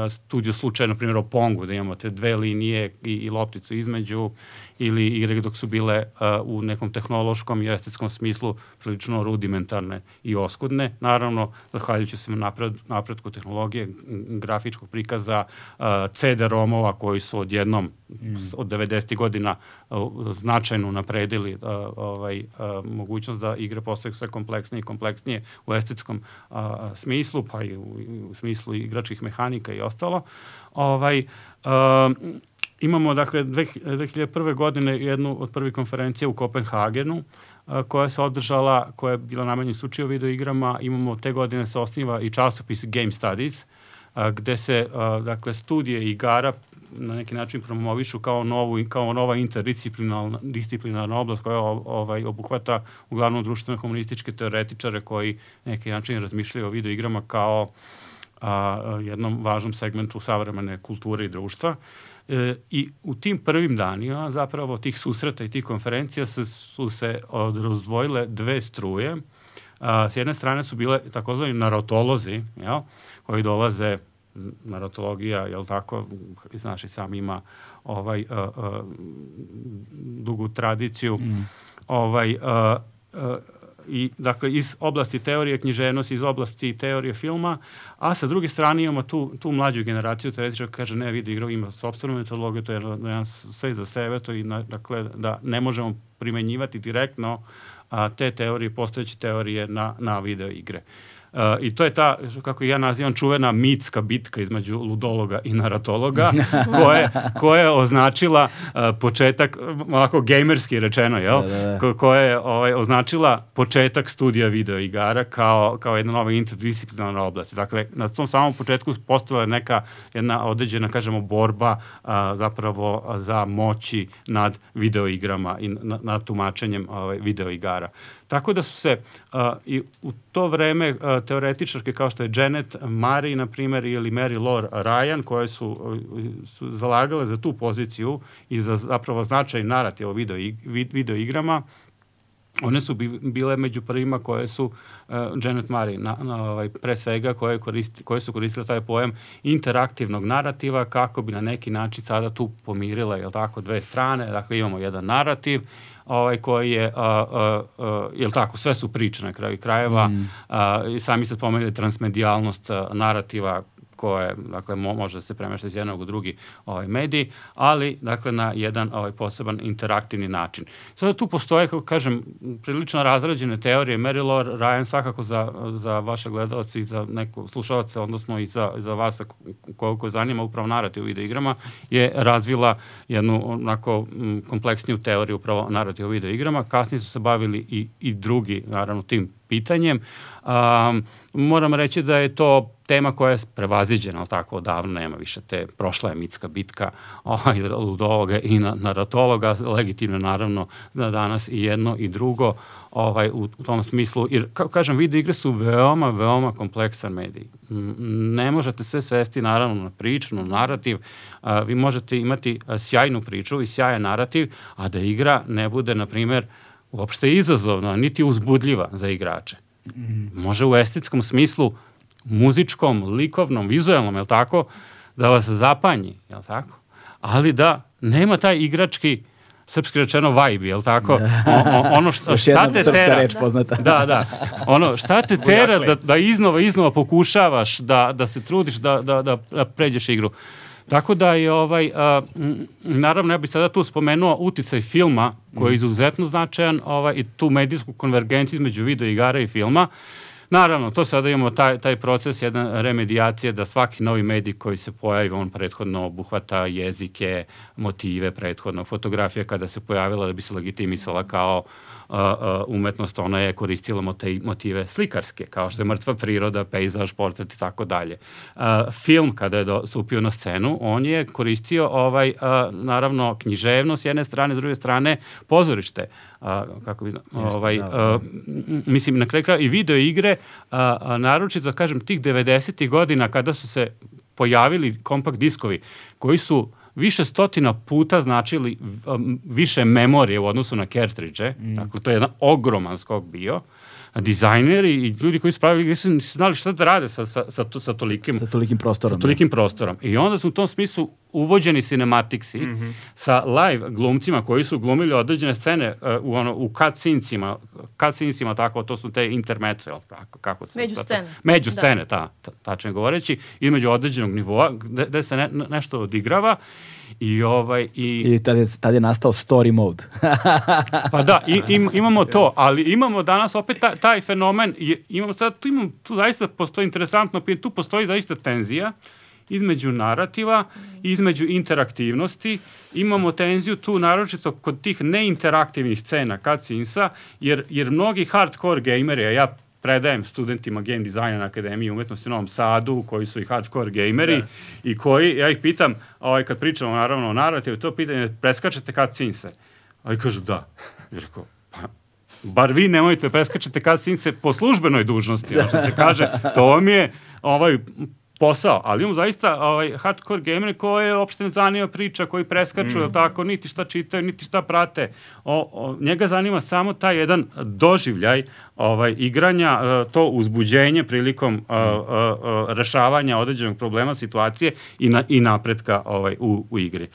studiju slučaja, na primjer o Pongu, da imamo te dve linije i, i lopticu između, ili igre dok su bile uh, u nekom tehnološkom i estetskom smislu prilično rudimentarne i oskudne. Naravno, zahvaljujući se napred, napredku tehnologije, grafičkog prikaza, uh, CD-romova koji su odjednom mm. od 90. godina značajno napredili uh, ovaj, uh, mogućnost da igre postaju sve kompleksnije i kompleksnije u estetskom uh, smislu, pa i u, u smislu igračkih mehanika i ostalo. Ovaj, uh, Imamo, dakle, 2001. godine jednu od prvih konferencija u Kopenhagenu, koja se održala, koja je bila namenjena sučio video igrama. Imamo te godine se osniva i časopis Game Studies, gde se, dakle, studije igara na neki način promovišu kao novu kao nova interdisciplinarna disciplinarna oblast koja ovaj obuhvata uglavnom društveno komunističke teoretičare koji na neki način razmišljaju o video igrama kao a, jednom važnom segmentu savremene kulture i društva. Uh, E, I u tim prvim danima zapravo tih susreta i tih konferencija se, su se razdvojile dve struje. A, s jedne strane su bile takozvani narotolozi, jel, koji dolaze narotologija, jel tako, znaš i sam ima ovaj a, a, dugu tradiciju. Mm. ovaj, uh, uh, i dakle iz oblasti teorije književnosti, iz oblasti teorije filma, a sa druge strane imamo tu, tu mlađu generaciju teoretičara koja kaže ne, vidi igra ima sobstvenu metodologiju, to je jedan sve za sebe, to na, dakle da ne možemo primenjivati direktno a, te teorije, postojeće teorije na, na video igre. Uh, I to je ta, kako ja nazivam, čuvena mitska bitka između ludologa i naratologa, koja, (laughs) koja je označila uh, početak, onako gamerski rečeno, jel? Da, da, da. Ko, koja je ovaj, označila početak studija video igara kao, kao jedna nova interdisciplinarna oblast. Dakle, na tom samom početku postala neka jedna određena, kažemo, borba uh, zapravo za moći nad video igrama i nad na tumačenjem ovaj, video igara. Tako da su se uh, i u to vreme uh, teoretičarke kao što je Janet Murray, na primjer, ili Mary Lore Ryan, koje su, uh, su zalagale za tu poziciju i za zapravo značaj narativa o video, video igrama, one su bile među prvima koje su uh, Janet Murray na, na, ovaj, pre svega koje, koristi, koje su koristile taj pojam interaktivnog narativa kako bi na neki način sada tu pomirila jel tako dve strane. Dakle imamo jedan narativ ovaj, koji je, a, a, a, jel tako, sve su priče na kraju krajeva, mm. a, i sami ste pomenuli transmedijalnost a, narativa koje dakle mo, može da se premešta iz jednog u drugi ovaj medij, ali dakle na jedan ovaj poseban interaktivni način. Sada tu postoje kako kažem prilično razrađene teorije Mary Lore Ryan svakako za za vaše gledaoce i za neko slušaoce odnosno i za za vas koliko zanima upravo narativ u video igrama je razvila jednu onako kompleksniju teoriju upravo narativ u video igrama. Kasnije su se bavili i i drugi naravno tim pitanjem. Um, moram reći da je to tema koja je prevaziđena, ali tako odavno nema više te, prošla je mitska bitka ovaj, ludologa i na, naratologa, legitimno naravno da danas i jedno i drugo ovaj, u, u tom smislu, jer kao kažem, video igre su veoma, veoma kompleksan medij. Ne možete sve svesti naravno na priču, na narativ, a, vi možete imati sjajnu priču i sjajan narativ, a da igra ne bude, na primer, uopšte izazovna, niti uzbudljiva za igrače. Može u estetskom smislu, muzičkom, likovnom, vizualnom, je tako, da vas zapanji, je tako? Ali da nema taj igrački srpski rečeno vibe, je tako? O, o, ono što, šta te tera... reč poznata. Da, da. Ono, šta te tera da, da iznova, iznova pokušavaš da, da se trudiš da, da, da, da pređeš igru. Tako da je ovaj, a, naravno ja bih sada tu spomenuo uticaj filma koji je mhm. izuzetno značajan ovaj, i tu medijsku konvergenciju između video igara i filma. Naravno, to sada imamo taj, taj proces, jedna remedijacija da svaki novi medij koji se pojavi, on prethodno obuhvata jezike, motive, prethodno fotografija kada se pojavila da bi se legitimisala kao uh, umetnost, ona je koristila motive slikarske, kao što je mrtva priroda, pejzaž, portret i tako dalje. Film, kada je stupio na scenu, on je koristio ovaj, naravno, književno s jedne strane, s druge strane, pozorište. Kako bi, ovaj, da, da. mislim, na kraju kraja i video igre, naročito, da kažem, tih 90. godina kada su se pojavili kompakt diskovi, koji su uh, više stotina puta značili više memorije u odnosu na cartridge. Mm. Dakle, to je jedan ogroman skok bio. A dizajneri i ljudi koji su pravili nisu, nisu znali šta da rade sa, sa, sa, sa, tolikim, sa tolikim prostorom. Sa tolikim prostorom. I onda su u tom smislu uvođeni cinematiksi mm -hmm. sa live glumcima koji su glumili određene scene uh, u, ono, u cutscenesima, cutscenesima tako, to su te intermetre, kako, kako se... Među scene. Među da. scene, ta, ta, tačno govoreći, između određenog nivoa gde, gde se ne, nešto odigrava I, ovaj, i... I tad je, tad je nastao story mode. (laughs) pa da, i, im, imamo to, ali imamo danas opet taj, taj fenomen, imamo sad, tu, imamo, tu zaista postoji interesantno, tu postoji zaista tenzija između narativa, između interaktivnosti. Imamo tenziju tu naročito kod tih neinteraktivnih scena cutscenesa, jer, jer mnogi hardcore gameri, a ja predajem studentima game dizajna na Akademiji umetnosti u Novom Sadu, koji su i hardcore gameri da. i koji, ja ih pitam, ovaj, kad pričamo naravno o narativu, to pitanje, preskačete kad cinse? A i kažu da. I rekao, pa, bar vi nemojte preskačete kad cinse po službenoj dužnosti, da. što se kaže, to vam je ovaj, posao, ali imamo zaista ovaj, hardcore gamer koje uopšte ne zanima priča, koji preskaču, mm. tako, niti šta čitaju, niti šta prate. O, o, njega zanima samo taj jedan doživljaj ovaj, igranja, e, to uzbuđenje prilikom mm. a, a, a, rešavanja određenog problema, situacije i, na, i napretka ovaj, u, u igri.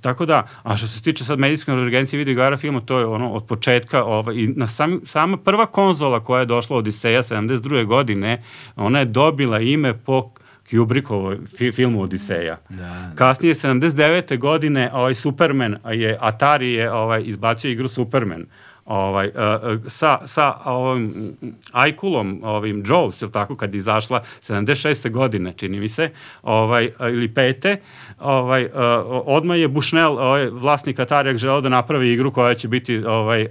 Tako da, a što se tiče sad medijske konvergencije video igara filma, to je ono od početka, ovaj, i na sam, sama prva konzola koja je došla od Odiseja 72. godine, ona je dobila ime po Kubrickovoj fi, filmu Odiseja. Da, da. Kasnije 79. godine ovaj Superman je Atari je ovaj izbacio igru Superman ovaj, uh, sa, sa ovim Ajkulom, ovim Jaws, ili tako, kad je izašla 76. godine, čini mi se, ovaj, ili pete, ovaj, uh, odmah je Bushnell, ovaj, vlasnik Atarijak, želeo da napravi igru koja će biti ovaj,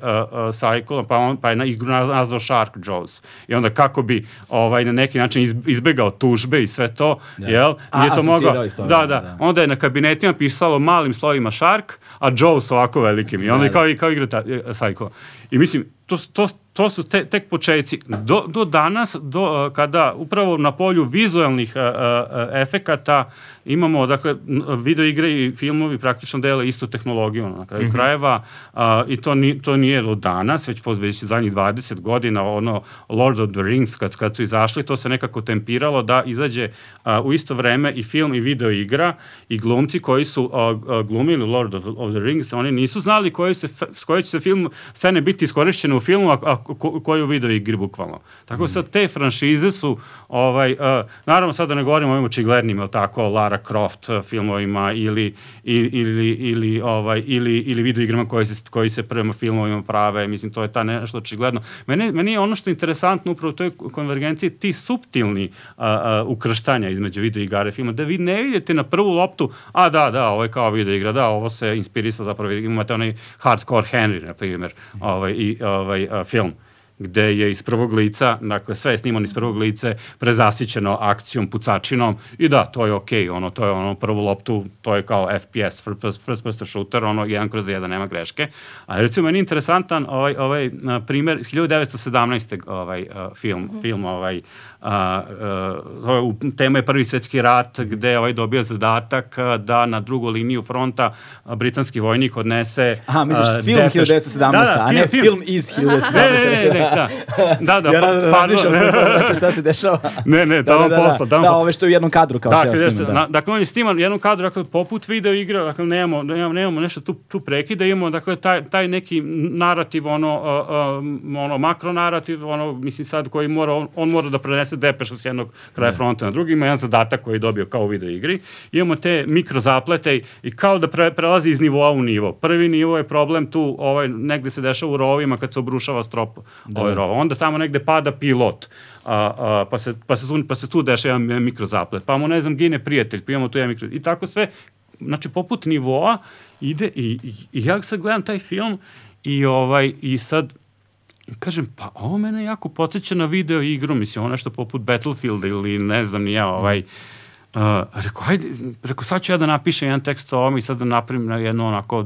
sa Ajkulom, pa, on, pa je na igru nazvao Shark Jaws. I onda kako bi ovaj, na neki način izbegao tužbe i sve to, da. jel? A, je to mogao, da, da, da, onda je na kabinetima pisalo malim slovima Shark, a Jaws ovako velikim. I onda da, je kao, da. kao igra ta, Sajko. I mislim, to, to, to su te, tek početci. Do, do danas, do, kada upravo na polju vizualnih a, a, efekata imamo, dakle, video igre i filmovi praktično dele istu tehnologiju na kraju mm -hmm. krajeva a, i to, ni, to nije od danas, već po već zadnjih 20 godina, ono Lord of the Rings, kad, kad su izašli, to se nekako tempiralo da izađe a, u isto vreme i film i video igra i glumci koji su a, a, glumili Lord of, of the Rings, oni nisu znali koji se, s koje će se film, scene biti iskorišćene u filmu, a, a ko, koju video igri bukvalno. Tako mm. sad te franšize su, ovaj, uh, naravno sad da ne govorimo o ovim očiglednim, tako, Lara Croft filmovima ili, ili, ili, ovaj, ili, ili video igrama koji se, koji se prema filmovima prave, mislim, to je ta nešto očigledno. Meni, meni je ono što je interesantno upravo u toj konvergenciji ti subtilni uh, uh, ukrštanja između video igara i filma, da vi ne vidite na prvu loptu, a da, da, ovo je kao video igra, da, ovo se inspirisa zapravo, imate onaj hardcore Henry, na primjer, ovaj, i ovaj, uh, film gde je iz prvog lica, dakle sve je snimano iz prvog lice, prezasićeno akcijom, pucačinom i da, to je okej, okay, ono, to je ono prvu loptu, to je kao FPS, first person shooter, ono, jedan kroz jedan, nema greške. A recimo, meni je interesantan ovaj, ovaj primer, 1917. ovaj uh, film, mm -hmm. film ovaj, a, a, tema je Prvi svetski rat gde ovaj dobija zadatak da na drugu liniju fronta britanski vojnik odnese Aha, misliš film depeš... 1917, da, da, a ne film, film iz 1917. Ne, ne, ne, ne, da. Da, da, (laughs) ja pa, razmišljam se (laughs) šta se dešava. Ne, ne, tamo da, da, posla. Da, da, ove što je u jednom kadru kao da, ceo snimak. Da. Dakle, on je sniman jednom kadru, dakle, poput video igra, dakle, nemamo, nemamo, nemamo nešto tu, tu prekida, imamo, dakle, taj, taj neki narativ, ono, uh, uh, ono, makro narativ, ono, mislim sad koji mora, on, on mora da prenese depešu s jednog kraja ne. fronta na drugi, ima jedan zadatak koji je dobio kao u video igri, imamo te mikro zaplete i kao da pre, prelazi iz nivoa u nivo. Prvi nivo je problem tu, ovaj, negde se dešava u rovima kad se obrušava strop da. ovaj rov. Onda tamo negde pada pilot, a, a, pa, se, pa, se tu, pa se tu dešava jedan mikrozaplet, pa mu ne znam gine prijatelj, pa imamo tu jedan mikro... I tako sve, znači poput nivoa ide i, i, i ja sad gledam taj film i ovaj i sad kažem, pa ovo mene jako podsjeća na video igru, mislim, ovo nešto poput Battlefielda ili ne znam ni ja, ovaj, uh, rekao, hajde, rekao, sad ću ja da napišem jedan tekst o ovom i sad da napravim na jedno onako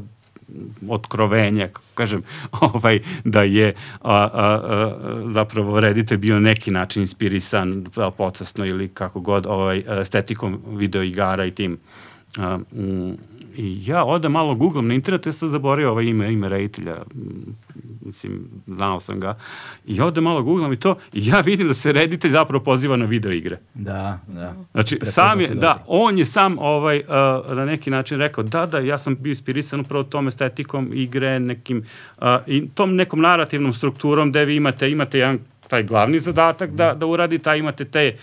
otkrovenje, kažem, (laughs) ovaj, da je a, a, a, zapravo reditelj bio neki način inspirisan pocasno ili kako god ovaj, estetikom video igara i tim a, m, I ja odem malo googlam na internetu, ja sam zaborio ovaj ime, ime reditelja, mislim, znao sam ga, i odem malo googlam i to, i ja vidim da se reditelj zapravo poziva na video igre. Da, da. Znači, Prepozna sam je, da, on je sam ovaj, uh, na neki način rekao, da, da, ja sam bio inspirisan upravo tom estetikom igre, nekim, uh, i tom nekom narativnom strukturom gde vi imate, imate jedan taj glavni zadatak da, da uradite, a imate te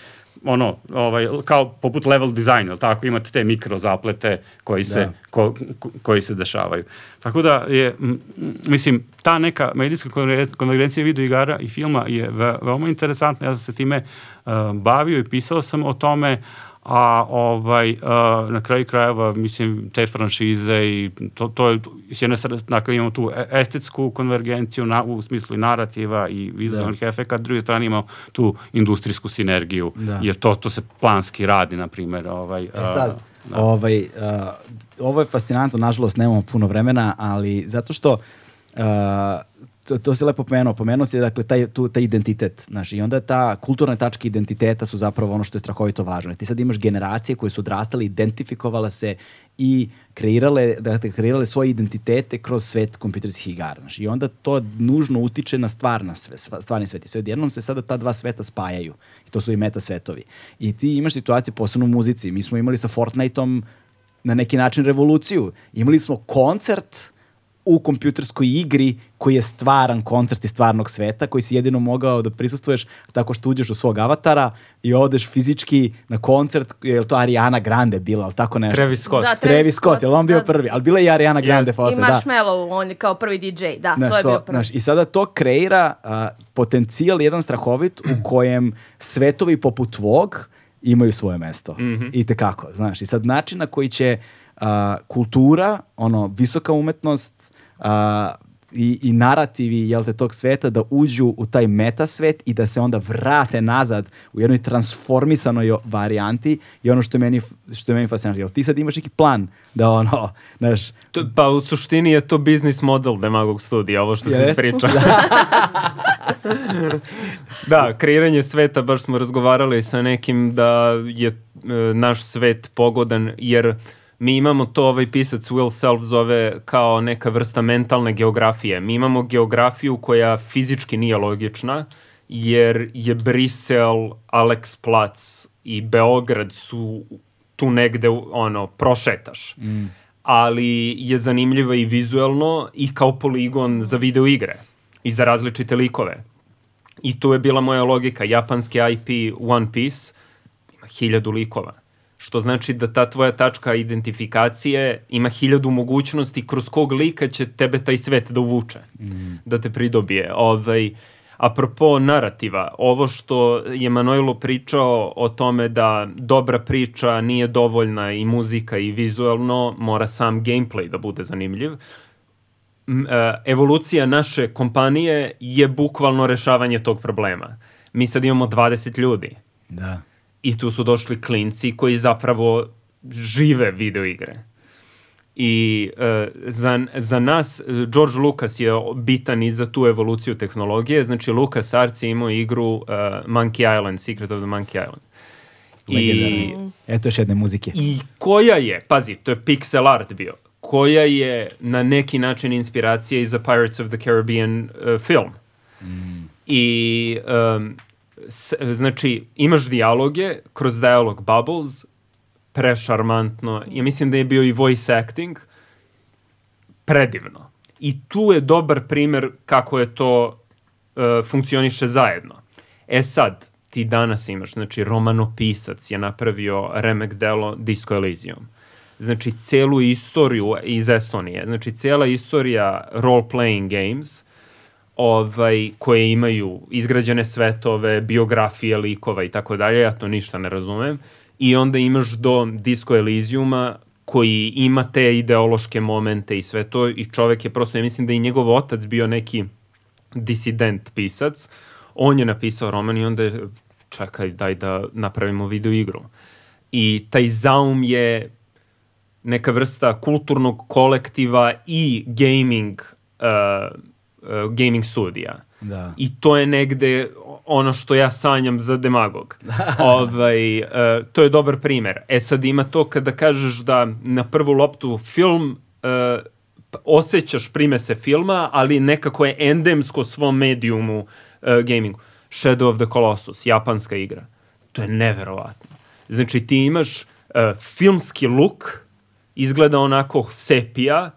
ono, ovaj, kao poput level design, ili tako, imate te mikro zaplete koji se, da. ko, ko, koji se dešavaju. Tako da je, m, mislim, ta neka medijska konvergencija video igara i filma je ve, veoma interesantna, ja sam se time uh, bavio i pisao sam o tome, a ovaj, a, na kraju krajeva, mislim, te franšize i to, to je, s jedne strane, dakle, imamo tu e, estetsku konvergenciju na, u smislu i narativa i vizualnih da. efekata, druge strane imamo tu industrijsku sinergiju, da. jer to, to se planski radi, na primjer. Ovaj, e sad, da. ovaj, uh, ovo je fascinantno, nažalost nemamo puno vremena, ali zato što uh, to, to se lepo pomenuo, pomenuo se dakle taj, tu, taj identitet, znaš, i onda ta kulturne tačke identiteta su zapravo ono što je strahovito važno. Ti sad imaš generacije koje su odrastale, identifikovala se i kreirale, dakle, kreirale svoje identitete kroz svet kompjuterskih igara. Znaš, I onda to nužno utiče na stvarna sve, stvarni svet. I sve odjednom se sada ta dva sveta spajaju. I to su i meta svetovi. I ti imaš situacije posebno u muzici. Mi smo imali sa Fortniteom na neki način revoluciju. Imali smo koncert u kompjuterskoj igri koji je stvaran koncert iz stvarnog sveta, koji si jedino mogao da prisustvuješ tako što uđeš u svog avatara i odeš fizički na koncert, je li to Ariana Grande bila, ali tako nešto? Travis Scott. Da, Travis Scott, je li on bio da. prvi? Ali bila je i Ariana Grande Yes. posle, I da. Marshmallow, on je kao prvi DJ, da, Znaš, to je bio prvi. znaš, I sada to kreira a, potencijal jedan strahovit u kojem svetovi poput tvog imaju svoje mesto. Mhm. I tekako, znaš. I sad način na koji će a, kultura, ono, visoka umetnost a, i, i narativi jel te, tog sveta da uđu u taj meta svet i da se onda vrate nazad u jednoj transformisanoj varijanti i ono što je meni, što je meni fascinantno. Jel ti sad imaš neki plan da ono, znaš, To, pa u suštini je to biznis model Demagog studija, ovo što se ispriča. (laughs) (laughs) da, kreiranje sveta, baš smo razgovarali sa nekim da je e, naš svet pogodan, jer mi imamo to, ovaj pisac Will Self zove kao neka vrsta mentalne geografije. Mi imamo geografiju koja fizički nije logična, jer je Brisel, Alex Plac i Beograd su tu negde, ono, prošetaš. Ali je zanimljiva i vizuelno i kao poligon za video igre i za različite likove. I tu je bila moja logika. Japanski IP One Piece ima hiljadu likova. Što znači da ta tvoja tačka identifikacije ima hiljadu mogućnosti kroz kog lika će tebe taj svet da uvuče, da te pridobije. Ovaj, apropo narativa, ovo što je Manojlo pričao o tome da dobra priča nije dovoljna i muzika i vizualno, mora sam gameplay da bude zanimljiv. E, evolucija naše kompanije je bukvalno rešavanje tog problema. Mi sad imamo 20 ljudi da. I tu su došli klinci koji zapravo žive video igre. I e, za, za nas, e, George Lucas je bitan i za tu evoluciju tehnologije. Znači, Lucas Arts je imao igru e, Monkey Island, Secret of the Monkey Island. I. Eto još jedne muzike. I koja je, pazi, to je pixel art bio, koja je na neki način inspiracija i za Pirates of the Caribbean uh, film. I um, znači imaš dijaloge kroz dialog bubbles, prešarmantno. Ja mislim da je bio i voice acting predivno. I tu je dobar primer kako je to uh, funkcioniše zajedno. E sad, ti danas imaš, znači romanopisac je napravio remek delo Disco Elysium. Znači, celu istoriju iz Estonije, znači cela istorija role-playing games, ovaj, koje imaju izgrađene svetove, biografije likova i tako dalje, ja to ništa ne razumem. I onda imaš do Disco Elysiuma koji ima te ideološke momente i sve to i čovek je prosto, ja mislim da i njegov otac bio neki disident pisac, on je napisao roman i onda je, čekaj, daj da napravimo video igru. I taj zaum je neka vrsta kulturnog kolektiva i gaming uh, uh, gaming studija. Da. I to je negde ono što ja sanjam za demagog. (laughs) ovaj, uh, to je dobar primer. E sad ima to kada kažeš da na prvu loptu film uh, osjećaš primese filma, ali nekako je endemsko svom medijumu uh, gamingu. Shadow of the Colossus, japanska igra. To je neverovatno. Znači ti imaš uh, filmski look, izgleda onako sepija,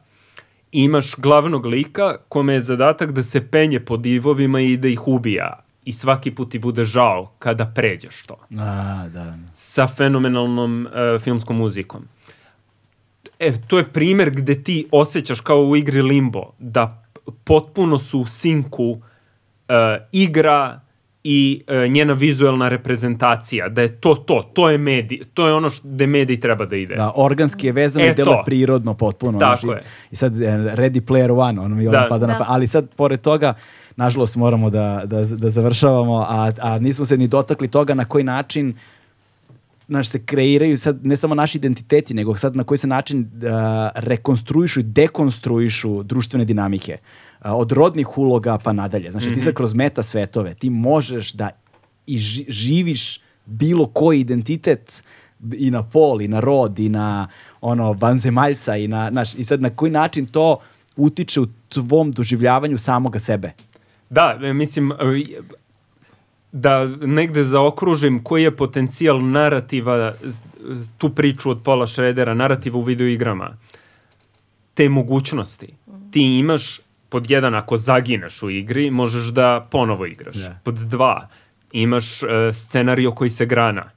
imaš glavnog lika kome je zadatak da se penje po divovima i da ih ubija. I svaki put ti bude žao kada pređeš to. A, da. Sa fenomenalnom uh, filmskom muzikom. E, to je primer gde ti osjećaš kao u igri Limbo, da potpuno su u sinku uh, igra i uh, njena vizuelna reprezentacija, da je to to, to je medij, to je ono što, gde medij treba da ide. Da, organski je vezano E, i delo prirodno potpuno. Tako znaš, i- je. I sad e, Ready Player One, ono mi Da. pada na Da. pa- Ali sad, pored toga, nažalost moramo da, da, da završavamo, a, a nismo se ni dotakli toga na koji način znaš, se kreiraju sad ne samo naši identiteti, nego sad na koji se način uh, rekonstruišu i dekonstruišu društvene dinamike. Uh, od rodnih uloga pa nadalje. Znači, ti sad kroz meta svetove, ti možeš da i ži- živiš bilo koji identitet i na pol, i na rod, i na ono, vanzemaljca, i na, znaš, i sad na koji način to utiče u tvom doživljavanju samoga sebe. Da, e, mislim, e, da negde zaokružim koji je potencijal narativa, tu priču od Paula Schroedera, narativa u videoigrama. Te mogućnosti. Ti imaš, pod jedan, ako zagineš u igri, možeš da ponovo igraš. Da. Pod dva, imaš uh, scenario koji se grana.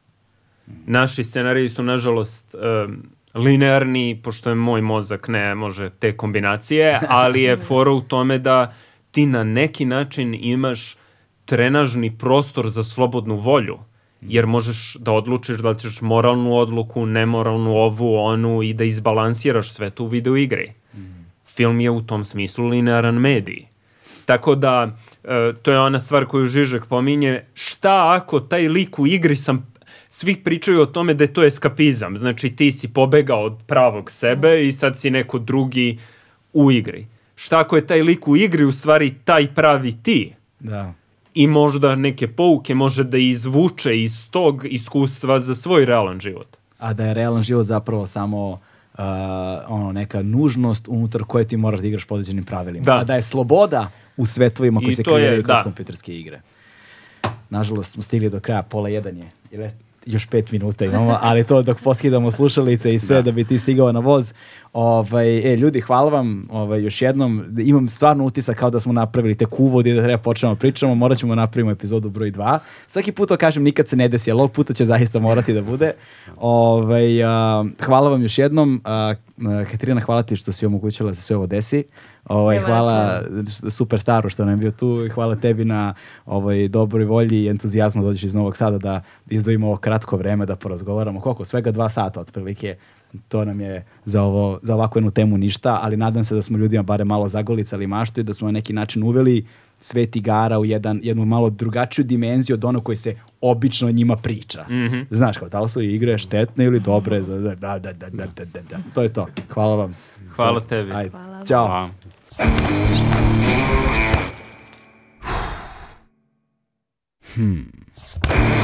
Naši scenariji su, nažalost, um, linearni, pošto je moj mozak ne može te kombinacije, (laughs) ali je fora u tome da ti na neki način imaš trenažni prostor za slobodnu volju, jer možeš da odlučiš da li ćeš moralnu odluku, nemoralnu ovu, onu i da izbalansiraš sve to u videoigri. Film je u tom smislu linearan medij. Tako da, e, to je ona stvar koju Žižek pominje, šta ako taj lik u igri sam svi pričaju o tome da je to eskapizam. Znači ti si pobegao od pravog sebe i sad si neko drugi u igri. Šta ako je taj lik u igri u stvari taj pravi ti? Da. I možda neke pouke može da izvuče iz tog iskustva za svoj realan život. A da je realan život zapravo samo uh, ono, neka nužnost unutar koje ti moraš da igraš po određenim pravilima. Da. A da je sloboda u svetovima koji I se kreiraju kroz da. kompjuterske igre. Nažalost smo stigli do kraja, pola jedan je. Ili još pet minuta imamo, ali to dok poskidamo slušalice i sve da, Da. bi ti stigao na voz. Ovaj, e, ljudi, hvala vam ovaj, još jednom. Imam stvarno utisak kao da smo napravili tek uvod i da treba počnemo pričamo. Morat ćemo napravimo epizodu broj 2. Svaki put to kažem, nikad se ne desi, ali ovog puta će zaista morati da bude. Ovaj, a, hvala vam još jednom. A, a, Katarina, hvala ti što si omogućila da se sve ovo desi. Ovaj, Nema hvala super staru što nam je bio tu i hvala tebi na ovaj, dobroj volji i entuzijazmu da dođeš iz Novog Sada da izdvojimo ovo kratko vreme da porazgovaramo. Koliko? Svega dva sata otprilike. To nam je za, ovo, za ovakvu jednu temu ništa, ali nadam se da smo ljudima bare malo zagolicali maštu i da smo na neki način uveli svet igara u jedan, jednu malo drugačiju dimenziju od ono koji se obično o njima priča. Znaš, kao da li su igre štetne ili dobre? za- Da, da, da, da, da, da, da. To je to. Hvala vam. Hvala tebi. Ajde. Hvala. Ćao. A, Hmm.